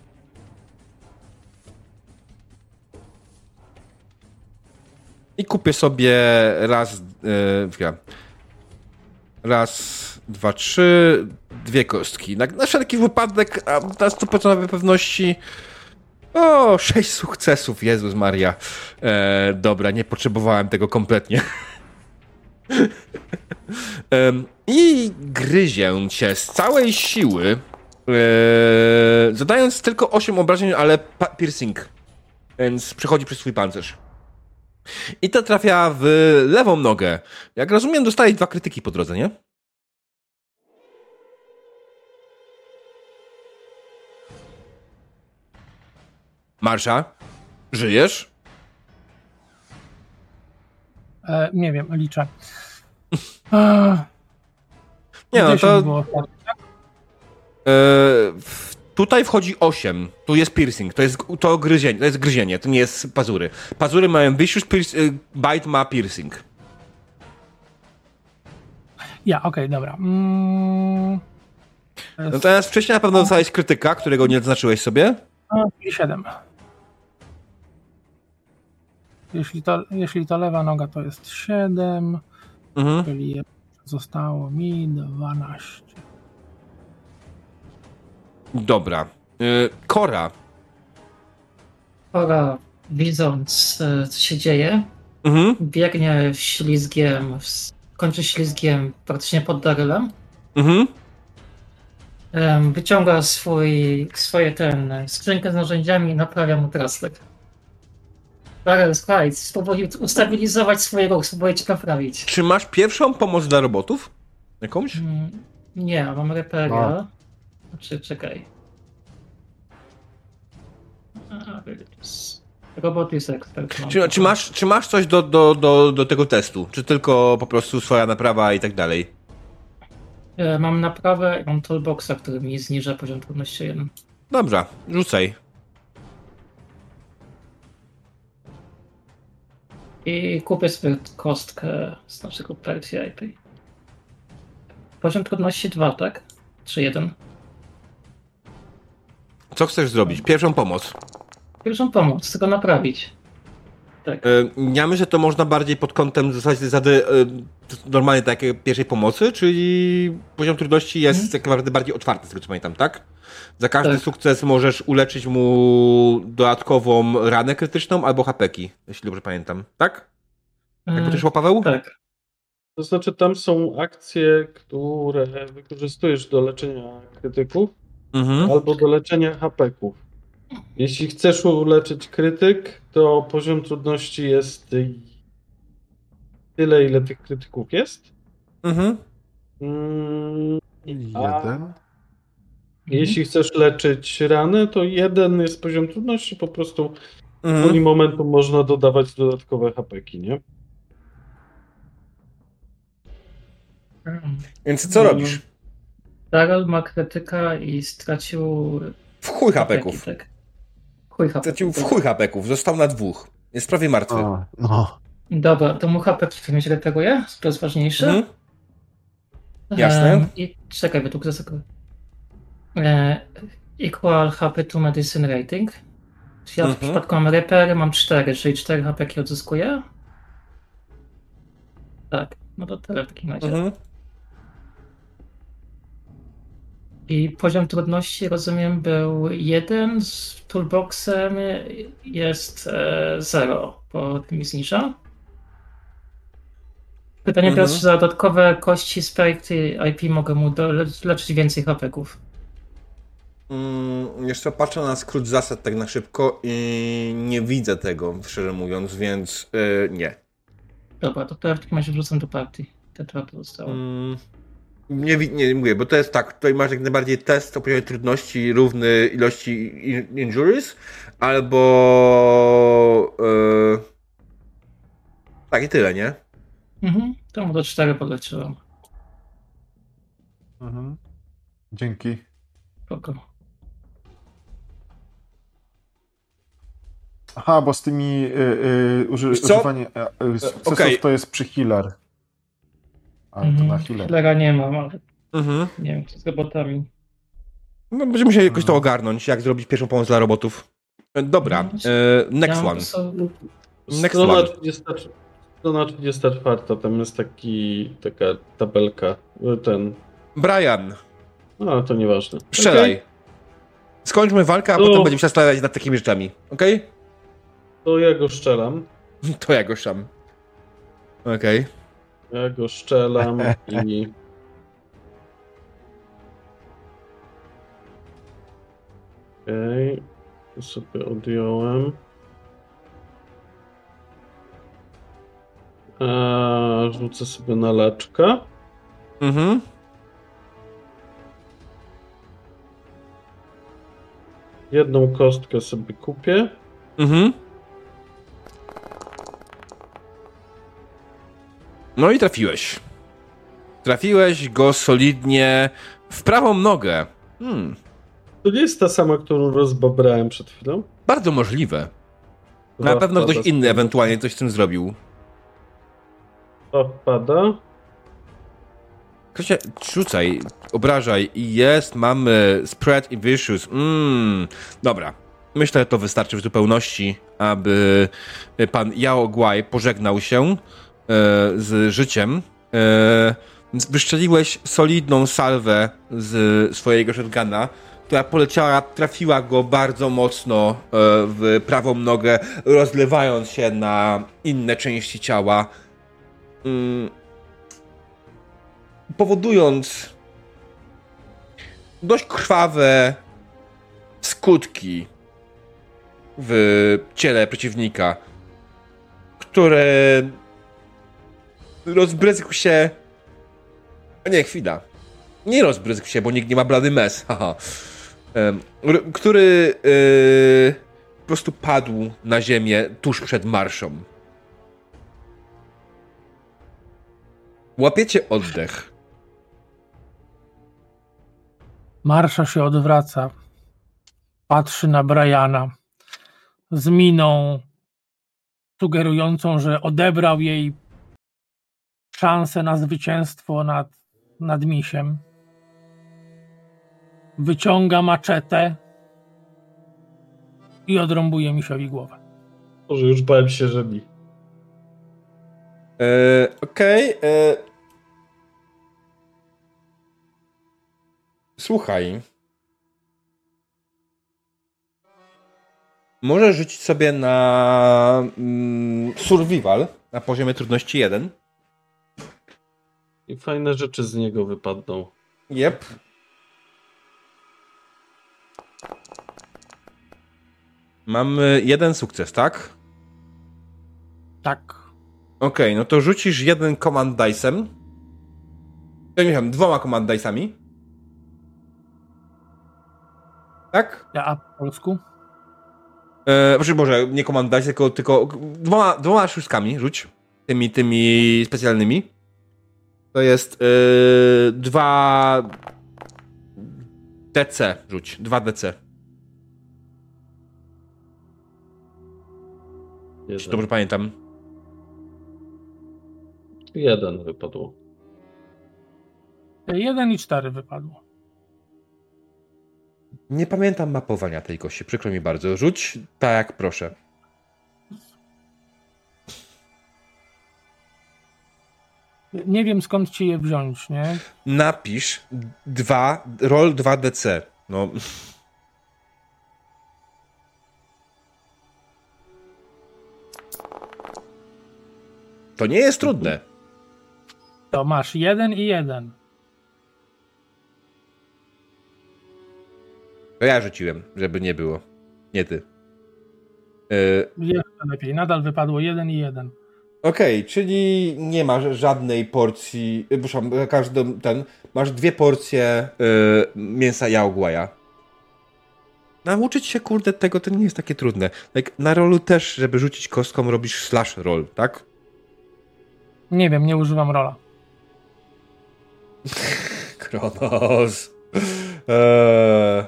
I kupię sobie raz, y, raz, dwa, trzy, dwie kostki. Na, na wszelki wypadek, a na 100% pewności o, sześć sukcesów, Jezus Maria. E, dobra, nie potrzebowałem tego kompletnie. Em, I gryzię cię z całej siły, e, zadając tylko 8 obrażeń, ale piercing. Więc przechodzi przez swój pancerz. I to trafia w lewą nogę. Jak rozumiem, dostaje dwa krytyki po drodze, nie? Marsza, żyjesz? E, nie wiem, liczę. E, Nie, no 10 to było. e, w, tutaj wchodzi 8. Tu jest piercing, to jest to gryzienie, to jest gryzienie, to nie jest pazury. Pazury mają vicious, e, bite ma piercing. Ja, okej, dobra. Mm, Natomiast wcześniej na pewno dostałeś krytyka, którego nie odznaczyłeś sobie. a, i 7. Jeśli to, jeśli to lewa noga, to jest 7, Mhm. czyli zostało mi 12. Dobra. E, Kora. Kora, widząc e, co się dzieje, Mhm. biegnie ślizgiem, kończy ślizgiem praktycznie pod Darylem. Mhm. Wyciąga swój, swoje ten, skrzynkę z narzędziami i naprawia mu trastek. Daryl, słuchaj, spróbuj ustabilizować swój ruch, spróbuję cię naprawić. Czy masz pierwszą pomoc dla robotów? Jakąś? Mm, Nie, mam reperia. A. Znaczy, czekaj. Robot jest ekspert. Czy, czy, masz, czy masz coś do, do, do, do tego testu? Czy tylko po prostu swoja naprawa i tak dalej? E, Mam naprawę i mam toolboxa, który mi zniża poziom trudności 1. Dobrze, rzucaj. I kupię sobie kostkę z naszego Percy IP. Poziom trudności 2, tak? Czy 1? Co chcesz zrobić? Pierwszą pomoc. Pierwszą pomoc, tylko naprawić. Tak. E, Ja myślę, że to można bardziej pod kątem zasady e, normalnie takiej pierwszej pomocy, czyli poziom trudności jest Mhm. tak naprawdę bardziej otwarty, z tego co pamiętam, tak? Za każdy Tak. sukces możesz uleczyć mu dodatkową ranę krytyczną albo hapeki, jeśli dobrze pamiętam, tak? Jakby E, to szło, Paweł? Tak. To znaczy, tam są akcje, które wykorzystujesz do leczenia krytyków Mhm. albo do leczenia hapeków. Jeśli chcesz uleczyć krytyk, to poziom trudności jest tyle, ile tych krytyków jest. Mhm. Mm, A Jeden. jeśli chcesz leczyć rany, to jeden jest poziom trudności, po prostu w Mhm. woli momentu można dodawać dodatkowe hapeki, nie? Więc co robisz? Darrell ma krytyka i stracił W chuj hapeki, hapeków. tak. Chuj hapeków. Stracił w chuj hapeków, został na dwóch. Jest prawie martwy. A, no. Dobra, to mu w takim razie reperuje? To jest ważniejsze. Mhm. Jasne. Em, I czekaj, wydług za sekundę. E, equal HP to medicine rating. Czyli ja w Mhm. przypadku mam repery, mam 4, czyli 4 HP odzyskuję. Tak, no to tyle w takim razie. Mhm. I poziom trudności, rozumiem, był 1, z toolboxem jest 0, bo mi zniża. Pytanie teraz, Mhm. czy za dodatkowe kości Sprite IP mogę mu doleczyć więcej hapeków? Mm, jeszcze patrzę na skrót zasad tak na szybko i nie widzę tego, szczerze mówiąc, więc yy, nie. Dobra, to teraz w takim razie wrzucam do partii. Te dwa pozostało. Mm, nie, nie mówię, bo to jest tak, tutaj masz jak najbardziej test o poziomie trudności równy ilości in- injuries, albo yy, tak i tyle, nie? Mhm, to mu do 4 podleczyłem. Mhm. Dzięki. Spoko. Aha, bo z tymi y, y, uży, używanie y, y, sukcesów okej. to jest przy healer. A to Mhm. na healer. Healera nie mam, ale Mhm. nie wiem, co z robotami. No, będziemy musieli jakoś to Mhm. ogarnąć, jak zrobić pierwszą pomoc dla robotów. E, Dobra, No, e, next one. Next Strona one. 30, strona 34, tam jest taki, taka tabelka, ten, Brian, no ale to nieważne. strzelaj. Skończmy walkę, a potem będziemy się zastanawiać nad takimi rzeczami. Okej? To ja go szczelam, To ja go szam. Okej. Ja go szczelam i... Okej, to sobie odjąłem. Eee, rzucę sobie na leczkę. Mhm. Jedną kostkę sobie kupię. Mhm. No i trafiłeś. Trafiłeś go solidnie w prawą nogę. Hmm. To nie jest ta sama, którą rozbabrałem przed chwilą? Bardzo możliwe. Na pewno ktoś inny ewentualnie coś z tym zrobił. Dwa wpada. Ktoś rzucaj, obrażaj jest, mamy spread i vicious. Mmm, dobra. Myślę, że to wystarczy w zupełności, aby pan Yao Guai pożegnał się z życiem. E, wyszczeliłeś solidną salwę z swojego shotguna, która poleciała, trafiła go bardzo mocno e, w prawą nogę, rozlewając się na inne części ciała. Mm, powodując dość krwawe skutki w ciele przeciwnika, które rozbryzgł się. A Nie, chwila. Nie rozbryzgł się, bo nikt nie ma blady mes. Haha. Który yy, po prostu padł na ziemię tuż przed marszą. Łapiecie oddech. Marsza się odwraca. Patrzy na Briana z miną sugerującą, że odebrał jej szansę na zwycięstwo nad, nad misiem. Wyciąga maczetę i odrąbuje misiowi głowę. Może już bałem się, że mi. E, Okej. e. Słuchaj. Możesz rzucić sobie na mm, survival na poziomie trudności 1. I fajne rzeczy z niego wypadną. Jep. Mamy jeden sukces, tak? Tak. Okej, no to rzucisz jeden command dice'em. Ja nie wiem, dwoma command dice'ami. Tak? Ja a po polsku? E, znaczy może nie command dice, tylko, tylko dwoma, dwoma szóstkami rzuć. Tymi, tymi specjalnymi. To jest yy, dwa DC rzuć. Dwa DC. Czy Jeden. dobrze pamiętam? Jeden wypadło. Jeden i cztery wypadło. Nie pamiętam mapowania tej kości, przykro mi bardzo. Rzuć tak jak proszę. Nie wiem skąd ci je wziąć, nie? Napisz dwa, roll 2DC. No. To nie jest trudne. To masz jeden i jeden. To ja rzuciłem, żeby nie było. Nie ty. Yy, Jeszcze lepiej. Nadal wypadło jeden i jeden. Okej, czyli nie masz żadnej porcji. y, Przepraszam, każdy ten. Masz dwie porcje y, mięsa jałgłaja. Nauczyć się, kurde, tego to nie jest takie trudne. Na rolu też, żeby rzucić kostką, robisz slash roll, tak? Nie wiem, nie używam rola. Kronos. Eee.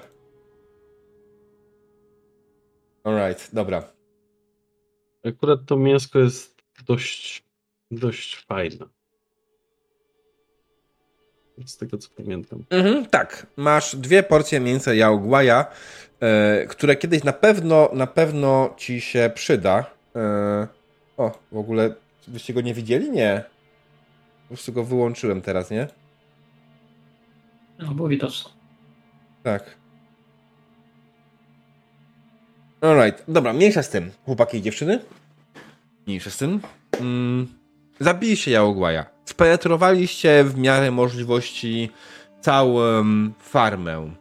Alright, dobra. Akurat to mięsko jest dość, dość fajne. Z tego co pamiętam. Mhm, tak, masz dwie porcje mięsa jałgłaja, e, które kiedyś na pewno, na pewno ci się przyda. E, o, w ogóle, byście go nie widzieli? Nie. Po prostu go wyłączyłem teraz, nie? No, było widoczne. Tak. Alright, dobra, mniejsza z tym, chłopaki i dziewczyny. Mniejsza z tym. Mm, zabiliście Jałogłaja. Spenetrowaliście w miarę możliwości całą farmę.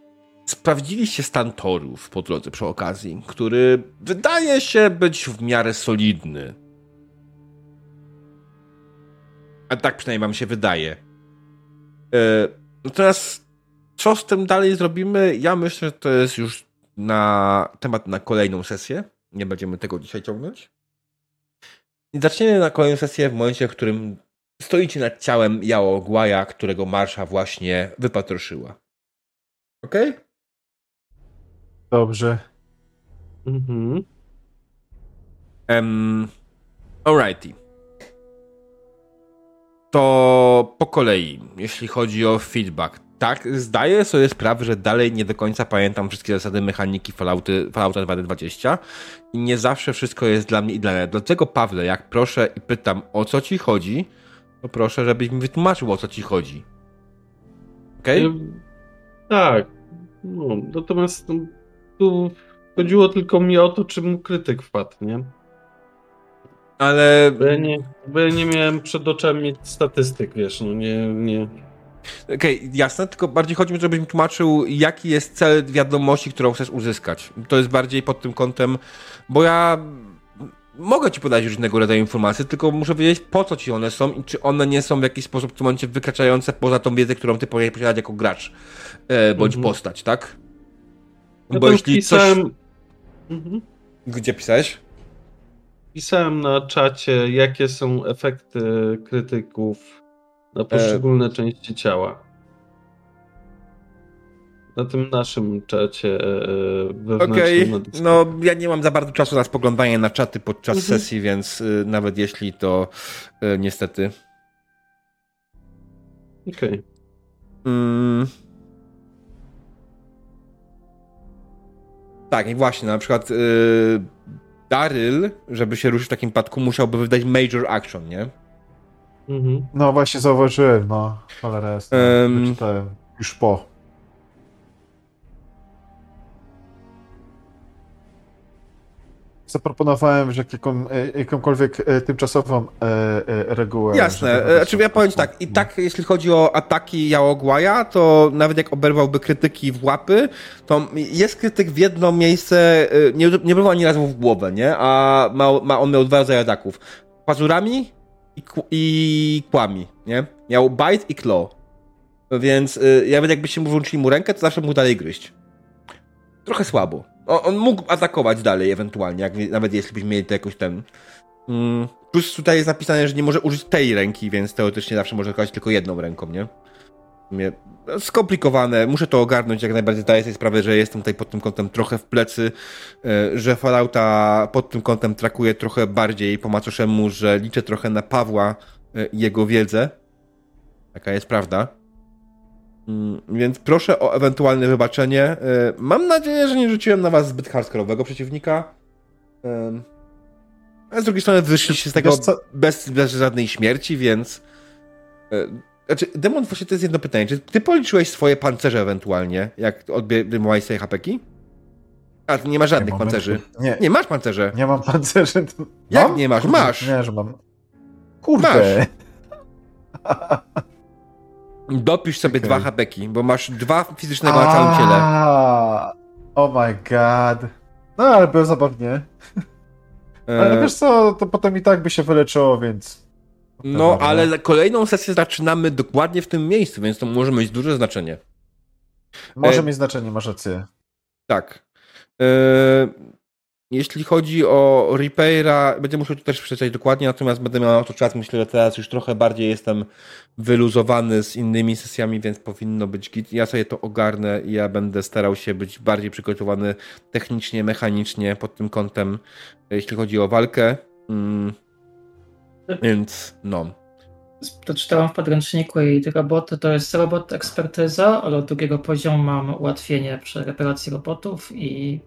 Sprawdziliście stan torów po drodze przy okazji, który wydaje się być w miarę solidny. A tak przynajmniej wam się wydaje. E, natomiast co z tym dalej zrobimy? Ja myślę, że to jest już na temat na kolejną sesję. Nie będziemy tego dzisiaj ciągnąć. I zaczniemy na kolejną sesję w momencie, w którym stoicie nad ciałem Jao Guaja, którego Marsza właśnie wypatroszyła. Okej? Dobrze. Mhm. Um, alrighty. To po kolei, jeśli chodzi o feedback. Tak, zdaję sobie sprawę, że dalej nie do końca pamiętam wszystkie zasady mechaniki Fallouty, Fallouta 2D20 i nie zawsze wszystko jest dla mnie idealne. Dlatego, Pawle, jak proszę i pytam, o co ci chodzi, to proszę, żebyś mi wytłumaczył, o co ci chodzi. Okej? Ym, Tak. No, natomiast no, tu chodziło tylko mi o to, czy mu krytyk wpadł, nie? Ale Bo ja nie, bo ja nie miałem przed oczami statystyk, wiesz, no nie, nie. Okej, jasne, tylko bardziej chodzi mi, żebyś mi tłumaczył, jaki jest cel wiadomości, którą chcesz uzyskać. To jest bardziej pod tym kątem, bo ja mogę ci podać różnego rodzaju informacje, tylko muszę wiedzieć, po co ci one są i czy one nie są w jakiś sposób w tym momencie wykraczające poza tą wiedzę, którą ty powinieneś posiadać jako gracz e, bądź Mhm. postać, tak? Ja bo jeśli pisałem, coś... mhm. Gdzie pisałeś? pisałem na czacie, jakie są efekty krytyków na poszczególne części ciała. Na tym naszym czacie e, wewnętrznym. Okej, Discordzie. no ja nie mam za bardzo czasu na spoglądanie na czaty podczas Mhm. sesji, więc y, nawet jeśli to y, niestety... Okej. Mm. Tak, i właśnie, na przykład yy, Daryl, żeby się ruszyć w takim padku, musiałby wydać major action, nie? Mhm. No właśnie zauważyłem, no. Cholera jest. Em. Wyczytałem. Już po. Zaproponowałem, że jaką, e, jakąkolwiek e, tymczasową e, e, regułę. Jasne, e, znaczy ja powiem tak, i tak jeśli chodzi o ataki Jałogłaja, to nawet jak oberwałby krytyki w łapy, to jest krytyk w jedno miejsce, nie, nie bywał ani razu w głowę, nie? A ma, ma on miał dwa rodzaje ataków. Pazurami i, i kłami, nie? Miał bite i claw. Więc y, nawet jakbyście mu włączyli mu rękę, to zawsze mógł dalej gryźć. Trochę słabo. On, on mógł atakować dalej ewentualnie, jak, nawet jeśli byśmy mieli to jakoś ten Mm, plus tutaj jest napisane, że nie może użyć tej ręki, więc teoretycznie zawsze może grać tylko jedną ręką, nie? Mnie skomplikowane, muszę to ogarnąć jak najbardziej. Zdaję sobie sprawę, że jestem tutaj pod tym kątem trochę w plecy, e, że Fallouta pod tym kątem trakuję trochę bardziej po macoszemu, że liczę trochę na Pawła e, i jego wiedzę. Taka jest prawda. Mm, Więc proszę o ewentualne wybaczenie. E, Mam nadzieję, że nie rzuciłem na was zbyt hardkorowego przeciwnika. A z drugiej strony wyszliście z tego bez, bez żadnej śmierci, więc. Znaczy, Demon, właśnie to jest jedno pytanie. Czy ty policzyłeś swoje pancerze ewentualnie, jak odbierałeś sobie hapeki? A, ty nie masz żadnych Nie, pancerzy. Nie, Nie, masz pancerze. nie mam pancerzy. Jak Mam? nie masz? Kurde, Masz. Nie, że mam. Kurde. Dopisz sobie Okej. dwa hapeki, bo masz dwa fizycznego na całym ciele. Oh my god. No, ale było zabawnie. Ale E, wiesz co, to potem i tak by się wyleczyło, więc... No, ale kolejną sesję zaczynamy dokładnie w tym miejscu, więc to może mieć duże znaczenie. Może e- mieć znaczenie, masz rację. Tak. E, jeśli chodzi o Repaira, będę musiał to też przeczytać dokładnie, natomiast będę miał na to czas. Myślę, że teraz już trochę bardziej jestem wyluzowany z innymi sesjami, więc powinno być git. Ja sobie to ogarnę i ja będę starał się być bardziej przygotowany technicznie, mechanicznie pod tym kątem, jeśli chodzi o walkę. Mm. Więc no. To czytałam w podręczniku i te roboty to jest robot ekspertyza, ale od drugiego poziomu mam ułatwienie przy reparacji robotów i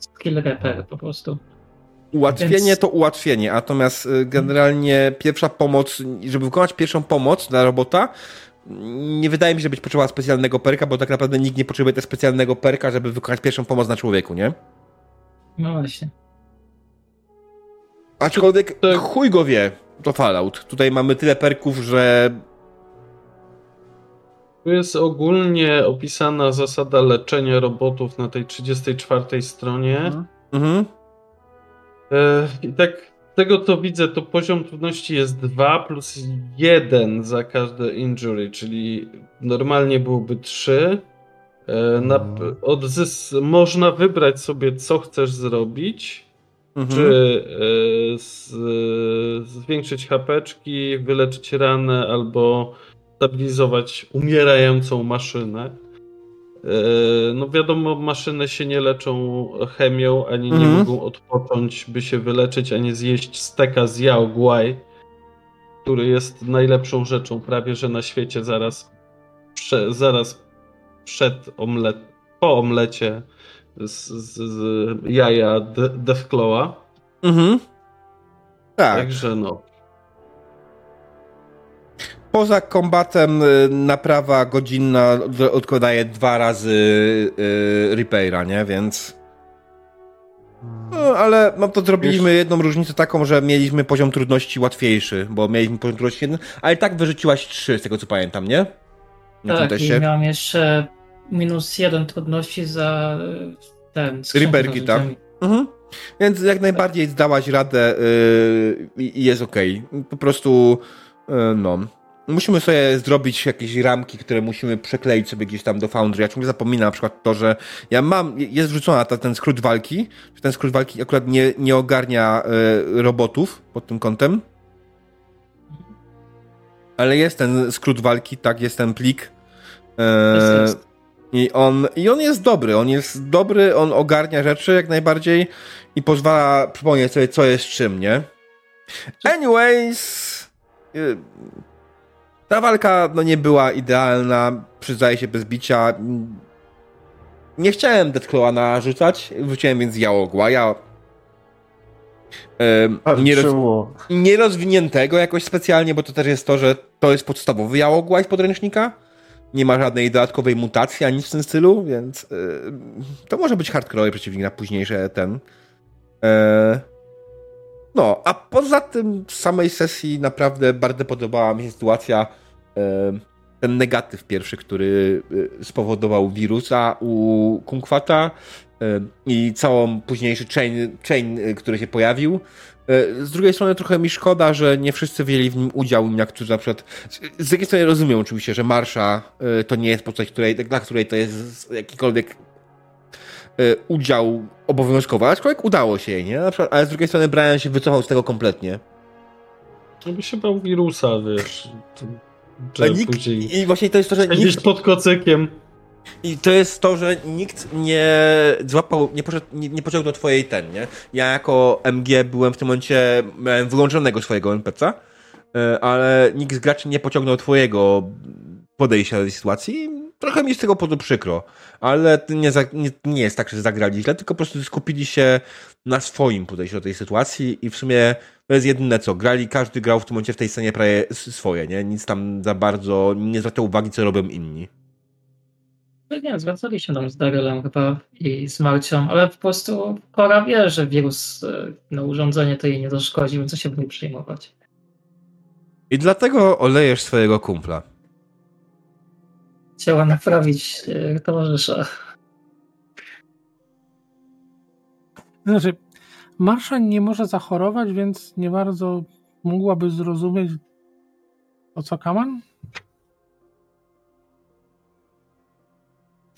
skill repair po prostu. Ułatwienie Więc- to ułatwienie, natomiast y, generalnie pierwsza pomoc, żeby wykonać pierwszą pomoc dla robota, nie wydaje mi się, że być potrzeba specjalnego perka, bo tak naprawdę nikt nie potrzebuje też specjalnego perka, żeby wykonać pierwszą pomoc na człowieku, nie? No właśnie. Aczkolwiek Tak. chuj go wie, to Fallout. Tutaj mamy tyle perków, że Tu jest ogólnie opisana zasada leczenia robotów na tej 34 stronie. Mhm. mhm. E, I tak z tego co widzę, to poziom trudności jest 2 plus 1 za każde injury, czyli normalnie byłoby 3. E, Na, Mhm. odzys- można wybrać sobie, co chcesz zrobić. Mhm. Czy e, z, zwiększyć hapeczki, wyleczyć ranę albo stabilizować umierającą maszynę. E, No wiadomo, maszyny się nie leczą chemią, ani nie Mhm. mogą odpocząć, by się wyleczyć, ani zjeść steka z Yao Guai, który jest najlepszą rzeczą prawie że na świecie zaraz, prze, zaraz przed omlet, po omlecie z, z, z jaja De- Deathclawa. Mhm. Tak. Także no. Poza kombatem y, naprawa godzinna od- odkładaje dwa razy y, Repaira, nie? Więc... No, ale no to zrobiliśmy jedną różnicę taką, że mieliśmy poziom trudności łatwiejszy, bo mieliśmy poziom trudności jeden, ale i tak wyrzuciłaś trzy, z tego co pamiętam, nie? Na Tak, i miałam jeszcze minus jeden trudności za y, ten z tak? Mhm. Więc jak najbardziej zdałaś radę yy, i i jest okej. Po prostu, yy, no. Musimy sobie zrobić jakieś ramki, które musimy przekleić sobie gdzieś tam do Foundry. Ja ciągle zapominam na przykład to, że ja mam, jest wrzucona ta, ten skrót walki. Ten skrót walki akurat nie, nie ogarnia yy, robotów pod tym kątem. Ale jest ten skrót walki, tak, jest ten plik. Yy, Jest, jest. I on, I on jest dobry, on jest dobry, on ogarnia rzeczy jak najbardziej i pozwala przypomnieć sobie, co jest czym, nie? Anyways, y, ta walka no, nie była idealna, przyznaję się bez bicia. Nie chciałem Deathclawa narzucać, wróciłem więc Jałogła. Ja em, nie, roz, Parczyło. nie rozwiniętego jakoś specjalnie, bo to też jest to, że to jest podstawowy Jałogła z podręcznika. Nie ma żadnej dodatkowej mutacji ani nic w tym stylu, więc y, to może być hardcore przeciwnik na późniejsze ten. E, no, a poza tym z samej sesji naprawdę bardzo podobała mi się sytuacja. e, ten negatyw pierwszy, który e, spowodował wirusa u Kunkwata e, i całą późniejszy chain, chain, e, który się pojawił. E, Z drugiej strony trochę mi szkoda, że nie wszyscy wzięli w nim udział, jak którzy na przykład. z- jednej strony rozumiem oczywiście, że Marsza e, to nie jest postać, której, dla której to jest jakikolwiek y, udział obowiązkowy, aczkolwiek udało się jej, nie? Na przykład, ale z drugiej strony Brian się wycofał z tego kompletnie. Żeby się bał wirusa, wiesz. to- nikt, później I właśnie to jest to, że nikt, pod kocykiem. I to jest to, że nikt nie złapał, nie, poszedł, nie, nie pociągnął twojej ten, nie? Ja jako MG byłem w tym momencie, miałem wyłączonego swojego NPC, y, ale nikt z graczy nie pociągnął twojego podejścia do tej sytuacji. Trochę mi z tego powodu przykro, ale nie, za, nie, nie jest tak, że zagrali źle, tylko po prostu skupili się na swoim podejściu do tej sytuacji i w sumie to jest jedyne co, grali, każdy grał w tym momencie w tej scenie prawie swoje, nie? Nic tam za bardzo, nie zwracał uwagi, co robią inni. No Nie, zwracaliśmy tam z Darylem chyba i z Marcią, ale po prostu Kora wie, że wirus e, na urządzenie to jej nie zaszkodzi, więc co się będzie przejmować. I dlatego olejesz swojego kumpla. Chciała naprawić e, towarzysza. Znaczy, Marsza nie może zachorować, więc nie bardzo mogłaby zrozumieć, o co Kaman?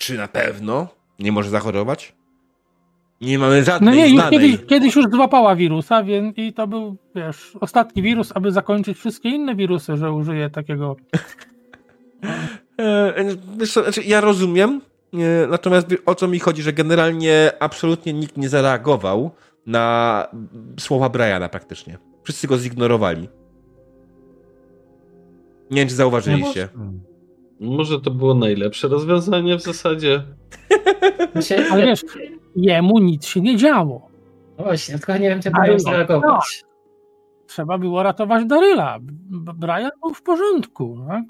Czy na pewno nie może zachorować? Nie mamy No żadnej nie, już kiedyś, kiedyś już złapała wirusa, więc i to był, wiesz, ostatni wirus, aby zakończyć wszystkie inne wirusy, że użyje takiego. E, wiesz co, znaczy ja rozumiem, e, natomiast o co mi chodzi, że generalnie absolutnie nikt nie zareagował na słowa Briana praktycznie. Wszyscy go zignorowali. Nie wiem, czy zauważyliście. Może to było najlepsze rozwiązanie w zasadzie. Znaczy, Ale wiesz, jemu nic się nie działo. no właśnie, tylko nie wiem, jak Ale mają no, zareagować. Trzeba było ratować Daryla. Brian był w porządku, tak?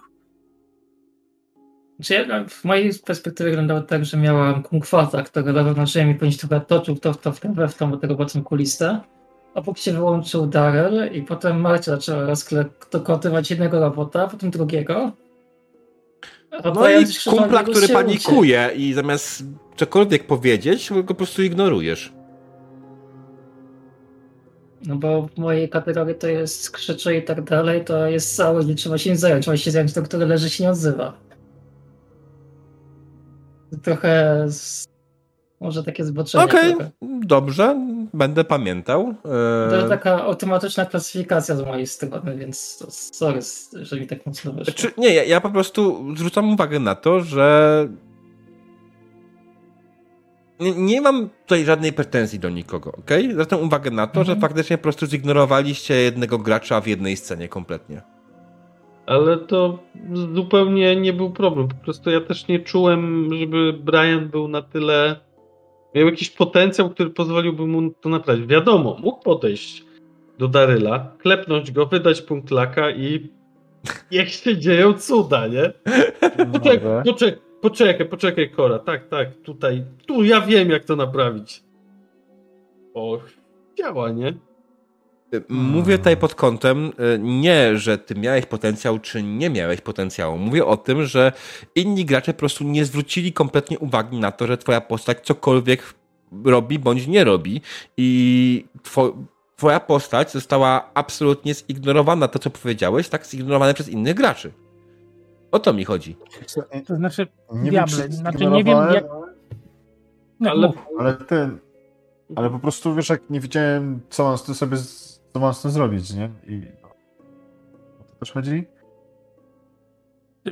Znaczy, ja, w mojej perspektywie wyglądało tak, że miałam kumkwata, który leżał na ziemi, później trochę toczył to w to, w we w tą, bo tego potem kulistę. A póki się wyłączył Daryl i potem Marcia zaczęła rozkleptokotywać jednego robota, potem drugiego. No i kumpla, który panikuje i zamiast cokolwiek powiedzieć, go po prostu ignorujesz. No bo w mojej kategorii to jest krzyczy i tak dalej, to jest cały, nie trzeba się nim zająć, trzeba się zająć tym, który leży się nie odzywa. Trochę z... może takie zboczenie. Okej, trochę. dobrze, będę pamiętał. To jest E, taka automatyczna klasyfikacja z mojej strony, więc to sorry, że mi tak mocno wyszło. Czy, nie, ja, ja po prostu zwracam uwagę na to, że nie, nie mam tutaj żadnej pretensji do nikogo, ok? Zwracam uwagę na to, Mhm. że faktycznie po prostu zignorowaliście jednego gracza w jednej scenie kompletnie. Ale to zupełnie nie był problem. Po prostu ja też nie czułem, żeby Brian był na tyle. Miał jakiś potencjał, który pozwoliłby mu to naprawić. Wiadomo, mógł podejść do Daryla, klepnąć go, wydać punkt laka i niech się dzieją cuda, nie? Poczekaj, poczekaj, poczekaj, poczekaj, Kora. Tak, tak, tutaj, tu ja wiem, jak to naprawić. O, działa, nie? Mówię tutaj pod kątem e, nie, że ty miałeś potencjał, czy nie miałeś potencjału. Mówię o tym, że inni gracze po prostu nie zwrócili kompletnie uwagi na to, że twoja postać cokolwiek robi bądź nie robi i two, twoja postać została absolutnie zignorowana, to co powiedziałeś, tak zignorowane przez innych graczy. O to mi chodzi. To znaczy, Nie wiem, diable, czy znaczy nie wiem jak... No, Ale-. Ale ten. Ale po prostu wiesz, jak nie wiedziałem, co mam z tym sobie z- co mam z tym zrobić, nie? I. O to też chodzi?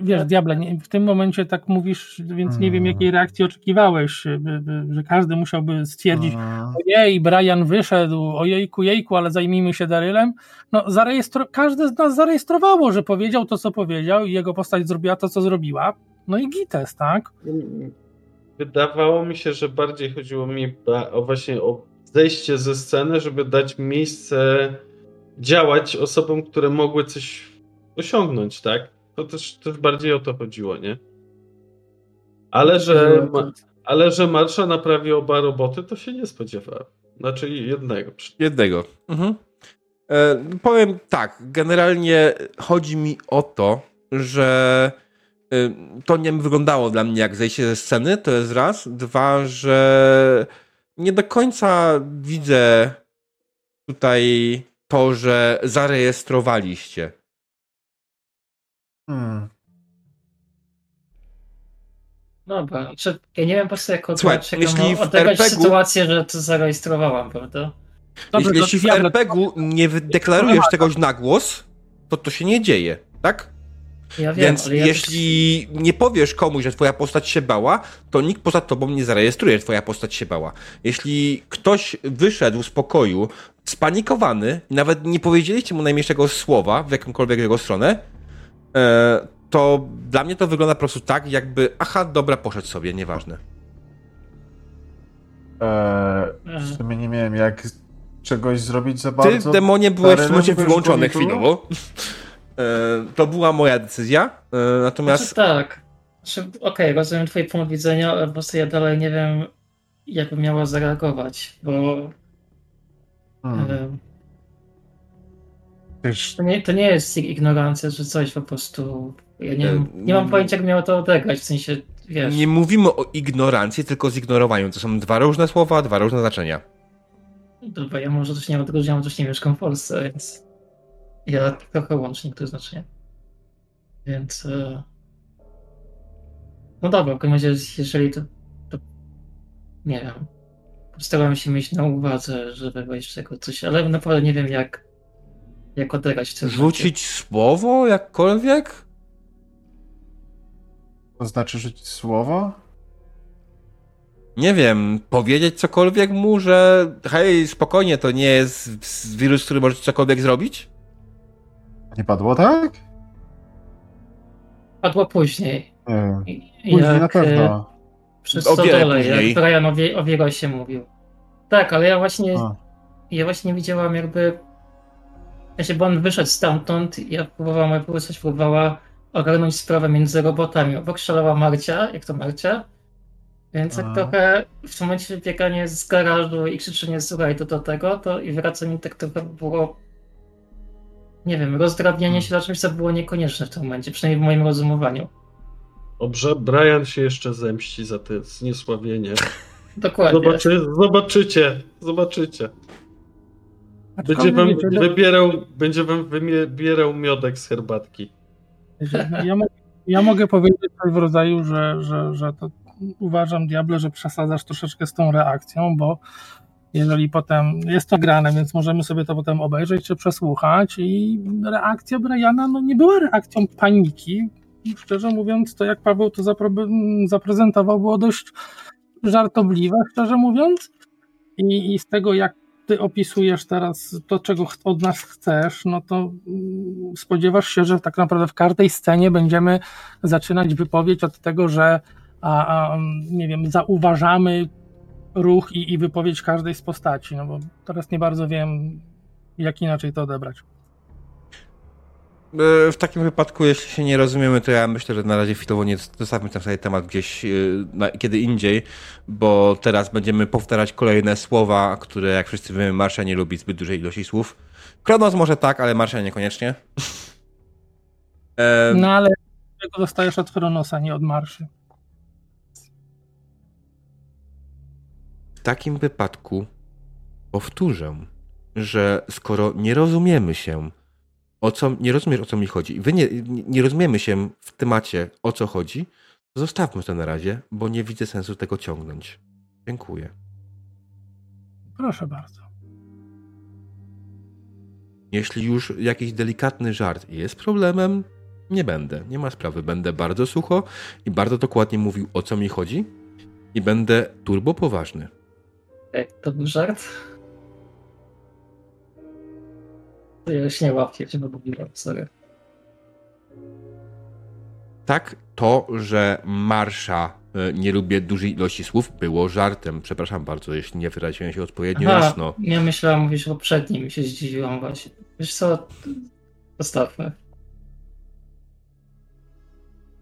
Wiesz, diable, nie, w tym momencie tak mówisz, więc nie wiem, Hmm. jakiej reakcji oczekiwałeś, by, by, że każdy musiałby stwierdzić, A, ojej, Brian wyszedł, ojejku, jejku, ale zajmijmy się Darylem. No, zarejestro- każde z nas zarejestrowało, że powiedział to, co powiedział i jego postać zrobiła to, co zrobiła. No i gites, tak? Wydawało mi się, że bardziej chodziło mi ba- o właśnie o zejście ze sceny, żeby dać miejsce działać osobom, które mogły coś osiągnąć, tak? To też, też bardziej o to chodziło, nie? Ale że, ma, ale że Marsza naprawi oba roboty, to się nie spodziewałem. Znaczy jednego. Jednego. Mhm. E, powiem tak, generalnie chodzi mi o to, że e, to nie wyglądało dla mnie jak zejście ze sceny, to jest raz. Dwa, że nie do końca widzę tutaj to, że zarejestrowaliście. Hmm. Dobra, czy ja nie wiem po prostu jak Słuchaj, jeśli w RPG sytuację, że to zarejestrowałam, prawda? Dobrze, jeśli, to jeśli w RPG-u nie deklarujesz czegoś na głos, to to się nie dzieje, tak? Ja wiem, Więc ale ja jeśli nie powiesz komuś, że twoja postać się bała, to nikt poza tobą nie zarejestruje, że twoja postać się bała. Jeśli ktoś wyszedł z pokoju spanikowany, i nawet nie powiedzieliście mu najmniejszego słowa w jakąkolwiek jego stronę, e, to dla mnie to wygląda po prostu tak, jakby aha, dobra, poszedł sobie, nieważne. Eee, w sumie nie miałem jak czegoś zrobić za Ty, bardzo. demonie, byłeś w tym momencie wyłączony chwilowo. E, to była moja decyzja, e, natomiast Znaczy, tak. Znaczy, Okej, rozumiem twoje punkt widzenia, po prostu ja dalej nie wiem, jak bym miała zareagować, bo Hmm. e, to, nie, to nie jest ignorancja, że coś po prostu. Ja nie, E, nie mam pojęcia, jak miało to odegrać, w sensie, wiesz. nie mówimy o ignorancji, tylko o zignorowaniu. To są dwa różne słowa, dwa różne znaczenia. Dobra, ja może też nie odróżniam, też nie mieszkam w Polsce, więc ja trochę łączę niektóre znaczenia. Więc e... no dobra, w każdym razie jeżeli to, to nie wiem. Postaram się mieć na uwadze, żeby wejść w tego coś, ale naprawdę nie wiem jak jak odegrać momencie. Rzucić słowo jakkolwiek? to znaczy rzucić słowo? Nie wiem, powiedzieć cokolwiek mu, że hej, spokojnie, to nie jest wirus, który może cokolwiek zrobić? Nie padło tak? Padło później. Nie Później jak, na e, pewno. Przy stodole, jak Brian o, wie, o mówił. Tak, ale ja właśnie A. ja właśnie widziałam jakby ja się, bo on wyszedł stamtąd i ja próbowałam, moja postać próbowała ogarnąć sprawę między robotami. Obok szalała Marcia, jak to Marcia. Więc jak A. trochę w momencie wybieganie z garażu i krzyczenie słuchaj to do tego, to i wracanie tak trochę było nie wiem, rozdrabnianie się na czymś, co było niekonieczne w tym momencie, przynajmniej w moim rozumowaniu. Dobrze, Brian się jeszcze zemści za te zniesławienie. Dokładnie. Zobaczy, zobaczycie, zobaczycie. Będzie wam wybierał, będzie wam wybierał miodek z herbatki. Ja, ja mogę powiedzieć coś w rodzaju, że, że, że to uważam, Diable, że przesadzasz troszeczkę z tą reakcją, bo jeżeli potem jest to grane, więc możemy sobie to potem obejrzeć czy przesłuchać i reakcja Briana no, nie była reakcją paniki. Szczerze mówiąc, to jak Paweł to zaprezentował, było dość żartobliwe, szczerze mówiąc. I, I z tego, jak ty opisujesz teraz to, czego od nas chcesz, no to mm, spodziewasz się, że tak naprawdę w każdej scenie będziemy zaczynać wypowiedź od tego, że a, a, nie wiem, zauważamy ruch i, i wypowiedź każdej z postaci, no bo teraz nie bardzo wiem, jak inaczej to odebrać. E, W takim wypadku, jeśli się nie rozumiemy, to ja myślę, że na razie chwilowo nie zostawmy ten temat gdzieś e, na, kiedy indziej, bo teraz będziemy powtarzać kolejne słowa, które jak wszyscy wiemy, Marsza nie lubi zbyt dużej ilości słów. Kronos może tak, ale Marsza niekoniecznie. E, No ale dostajesz od Chronosa, nie od marszy. Takim wypadku powtórzę, że skoro nie rozumiemy się, o co, nie rozumiesz o co mi chodzi, wy nie, nie rozumiemy się w temacie o co chodzi, to zostawmy to na razie, bo nie widzę sensu tego ciągnąć. Dziękuję. Proszę bardzo. Jeśli już jakiś delikatny żart jest problemem, nie będę. Nie ma sprawy. Będę bardzo sucho i bardzo dokładnie mówił o co mi chodzi i będę turbo poważny. Ej, to był żart? To ja już nie łapię, że mówiłem, sorry. Tak, to, że Marsza e, nie lubię dużej ilości słów, było żartem. Przepraszam bardzo, jeśli nie wyraziłem się odpowiednio Aha, jasno. ja myślałam, mówisz o poprzednim i się zdziwiłam właśnie. Wiesz co, zostawmy.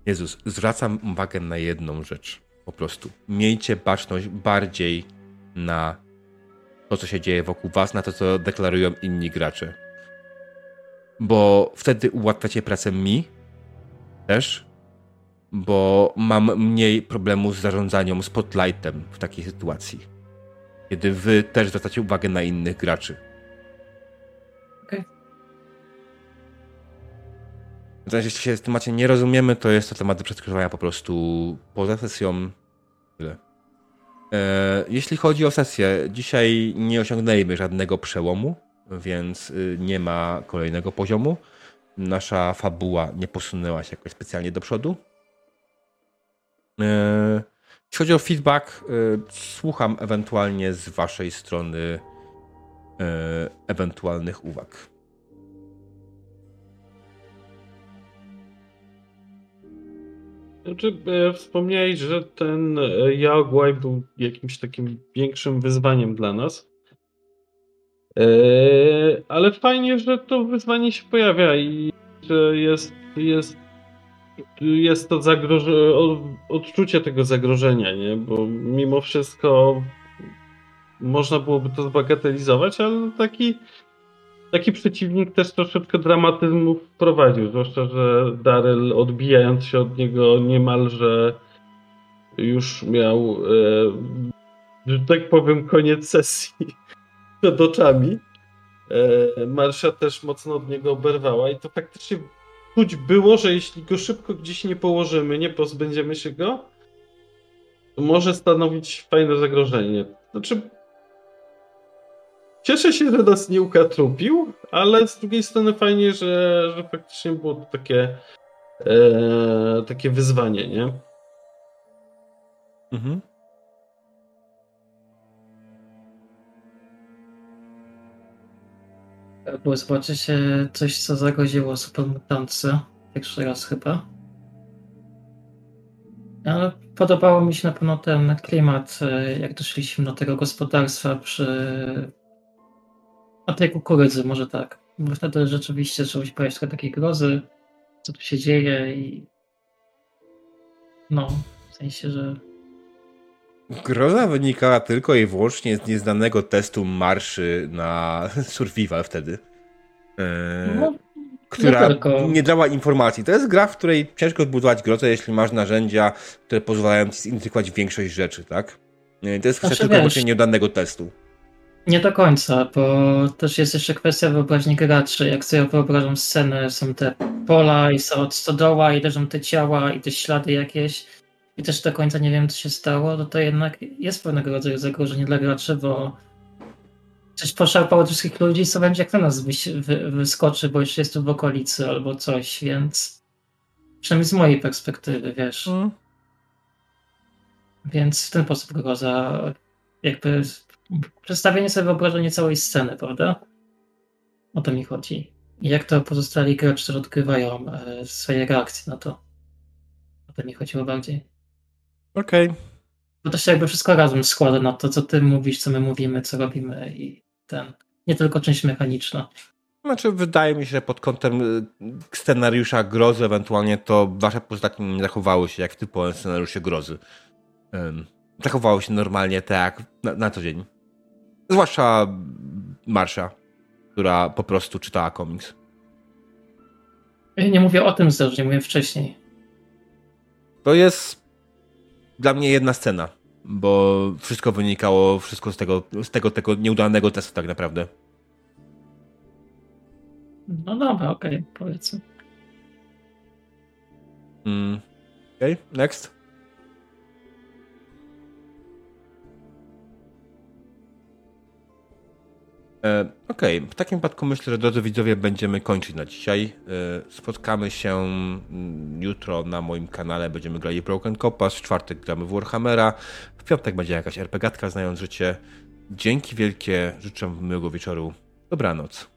Jezus, zwracam uwagę na jedną rzecz. Po prostu. Miejcie baczność bardziej na to, co się dzieje wokół was, na to, co deklarują inni gracze. Bo wtedy ułatwiacie pracę mi też, bo mam mniej problemu z zarządzaniem spotlightem w takiej sytuacji. Kiedy wy też zwracacie uwagę na innych graczy. Natomiast jeśli się w temacie nie rozumiemy, to jest to temat do po prostu poza sesją. Tyle. E, jeśli chodzi o sesję, dzisiaj nie osiągnęliśmy żadnego przełomu, więc y, nie ma kolejnego poziomu. Nasza fabuła nie posunęła się jakoś specjalnie do przodu. E, jeśli chodzi o feedback, y, słucham ewentualnie z waszej strony y, ewentualnych uwag. Znaczy, e, wspomniałeś, że ten e, Jaguar był jakimś takim większym wyzwaniem dla nas. E, ale fajnie, że to wyzwanie się pojawia i że jest, jest, jest to zagroże, odczucie tego zagrożenia, nie? Bo mimo wszystko można byłoby to zbagatelizować, ale taki taki przeciwnik też troszeczkę dramatyzmu wprowadził, zwłaszcza, że Daryl odbijając się od niego niemalże już miał, e, że tak powiem, koniec sesji przed oczami. E, Marsza też mocno od niego oberwała i to faktycznie czuć było, że jeśli go szybko gdzieś nie położymy, nie pozbędziemy się go, to może stanowić fajne zagrożenie. Znaczy, Cieszę się, że nas nie ukatrupił, ale z drugiej strony fajnie, że, że faktycznie było to takie, e, takie wyzwanie, nie? Mhm. Bo zobaczycie coś, co zagroziło supermutantce. Pierwszy raz chyba. Ale podobało mi się na pewno ten klimat, e, jak doszliśmy do tego gospodarstwa przy a tej kukurydzy, może tak. Bo wtedy rzeczywiście trzeba się pojawić trochę takiej grozy, co tu się dzieje i no, w sensie, że Groza wynikała tylko i wyłącznie z nieznanego testu marszy na survival wtedy. Yy, no, która nie, nie dała informacji. To jest gra, w której ciężko zbudować grozę, jeśli masz narzędzia, które pozwalają ci zidentyfikować większość rzeczy, tak? Yy, to jest kwestia znaczy, tylko wiesz, nieudanego testu. Nie do końca, bo też jest jeszcze kwestia wyobraźni graczy. Jak sobie wyobrażam scenę, są te pola i są od stodoła i leżą te ciała i te ślady jakieś i też do końca nie wiem, co się stało, to to jednak jest pewnego rodzaju zagrożenie dla graczy, bo coś poszarpało wszystkich ludzi, co będzie jak na nas wy, wyskoczy, bo jeszcze jest tu w okolicy albo coś, więc przynajmniej z mojej perspektywy, wiesz. Mm. Więc w ten sposób groza jakby przedstawienie sobie wyobrażenie całej sceny, prawda? O to mi chodzi. I jak to pozostali gracze też odgrywają e, swoje reakcje na to. O to mi chodziło bardziej. Okej. Okay. Bo to się jakby wszystko razem składa na to, co ty mówisz, co my mówimy, co robimy i ten. Nie tylko część mechaniczna. Znaczy, wydaje mi się, że pod kątem y, scenariusza grozy, ewentualnie to wasze postaci nie zachowały się jak w typowym scenariuszu grozy. zachowały się normalnie tak na, na co dzień. Zwłaszcza Marsza, która po prostu czytała komiks. Ja nie mówię o tym zdarzynie, mówię wcześniej. To jest dla mnie jedna scena, bo wszystko wynikało wszystko z tego, z tego, tego nieudanego testu tak naprawdę. No dobra, okej, okay, powiedzmy. Mm. Okej, okay, next. Okej, okay. w takim wypadku myślę, że drodzy widzowie, będziemy kończyć na dzisiaj. E, spotkamy się mm, jutro na moim kanale, będziemy grali Broken Compass, w czwartek gramy w Warhammera, w piątek będzie jakaś RPGatka znając życie. Dzięki wielkie, życzę miłego wieczoru, dobranoc.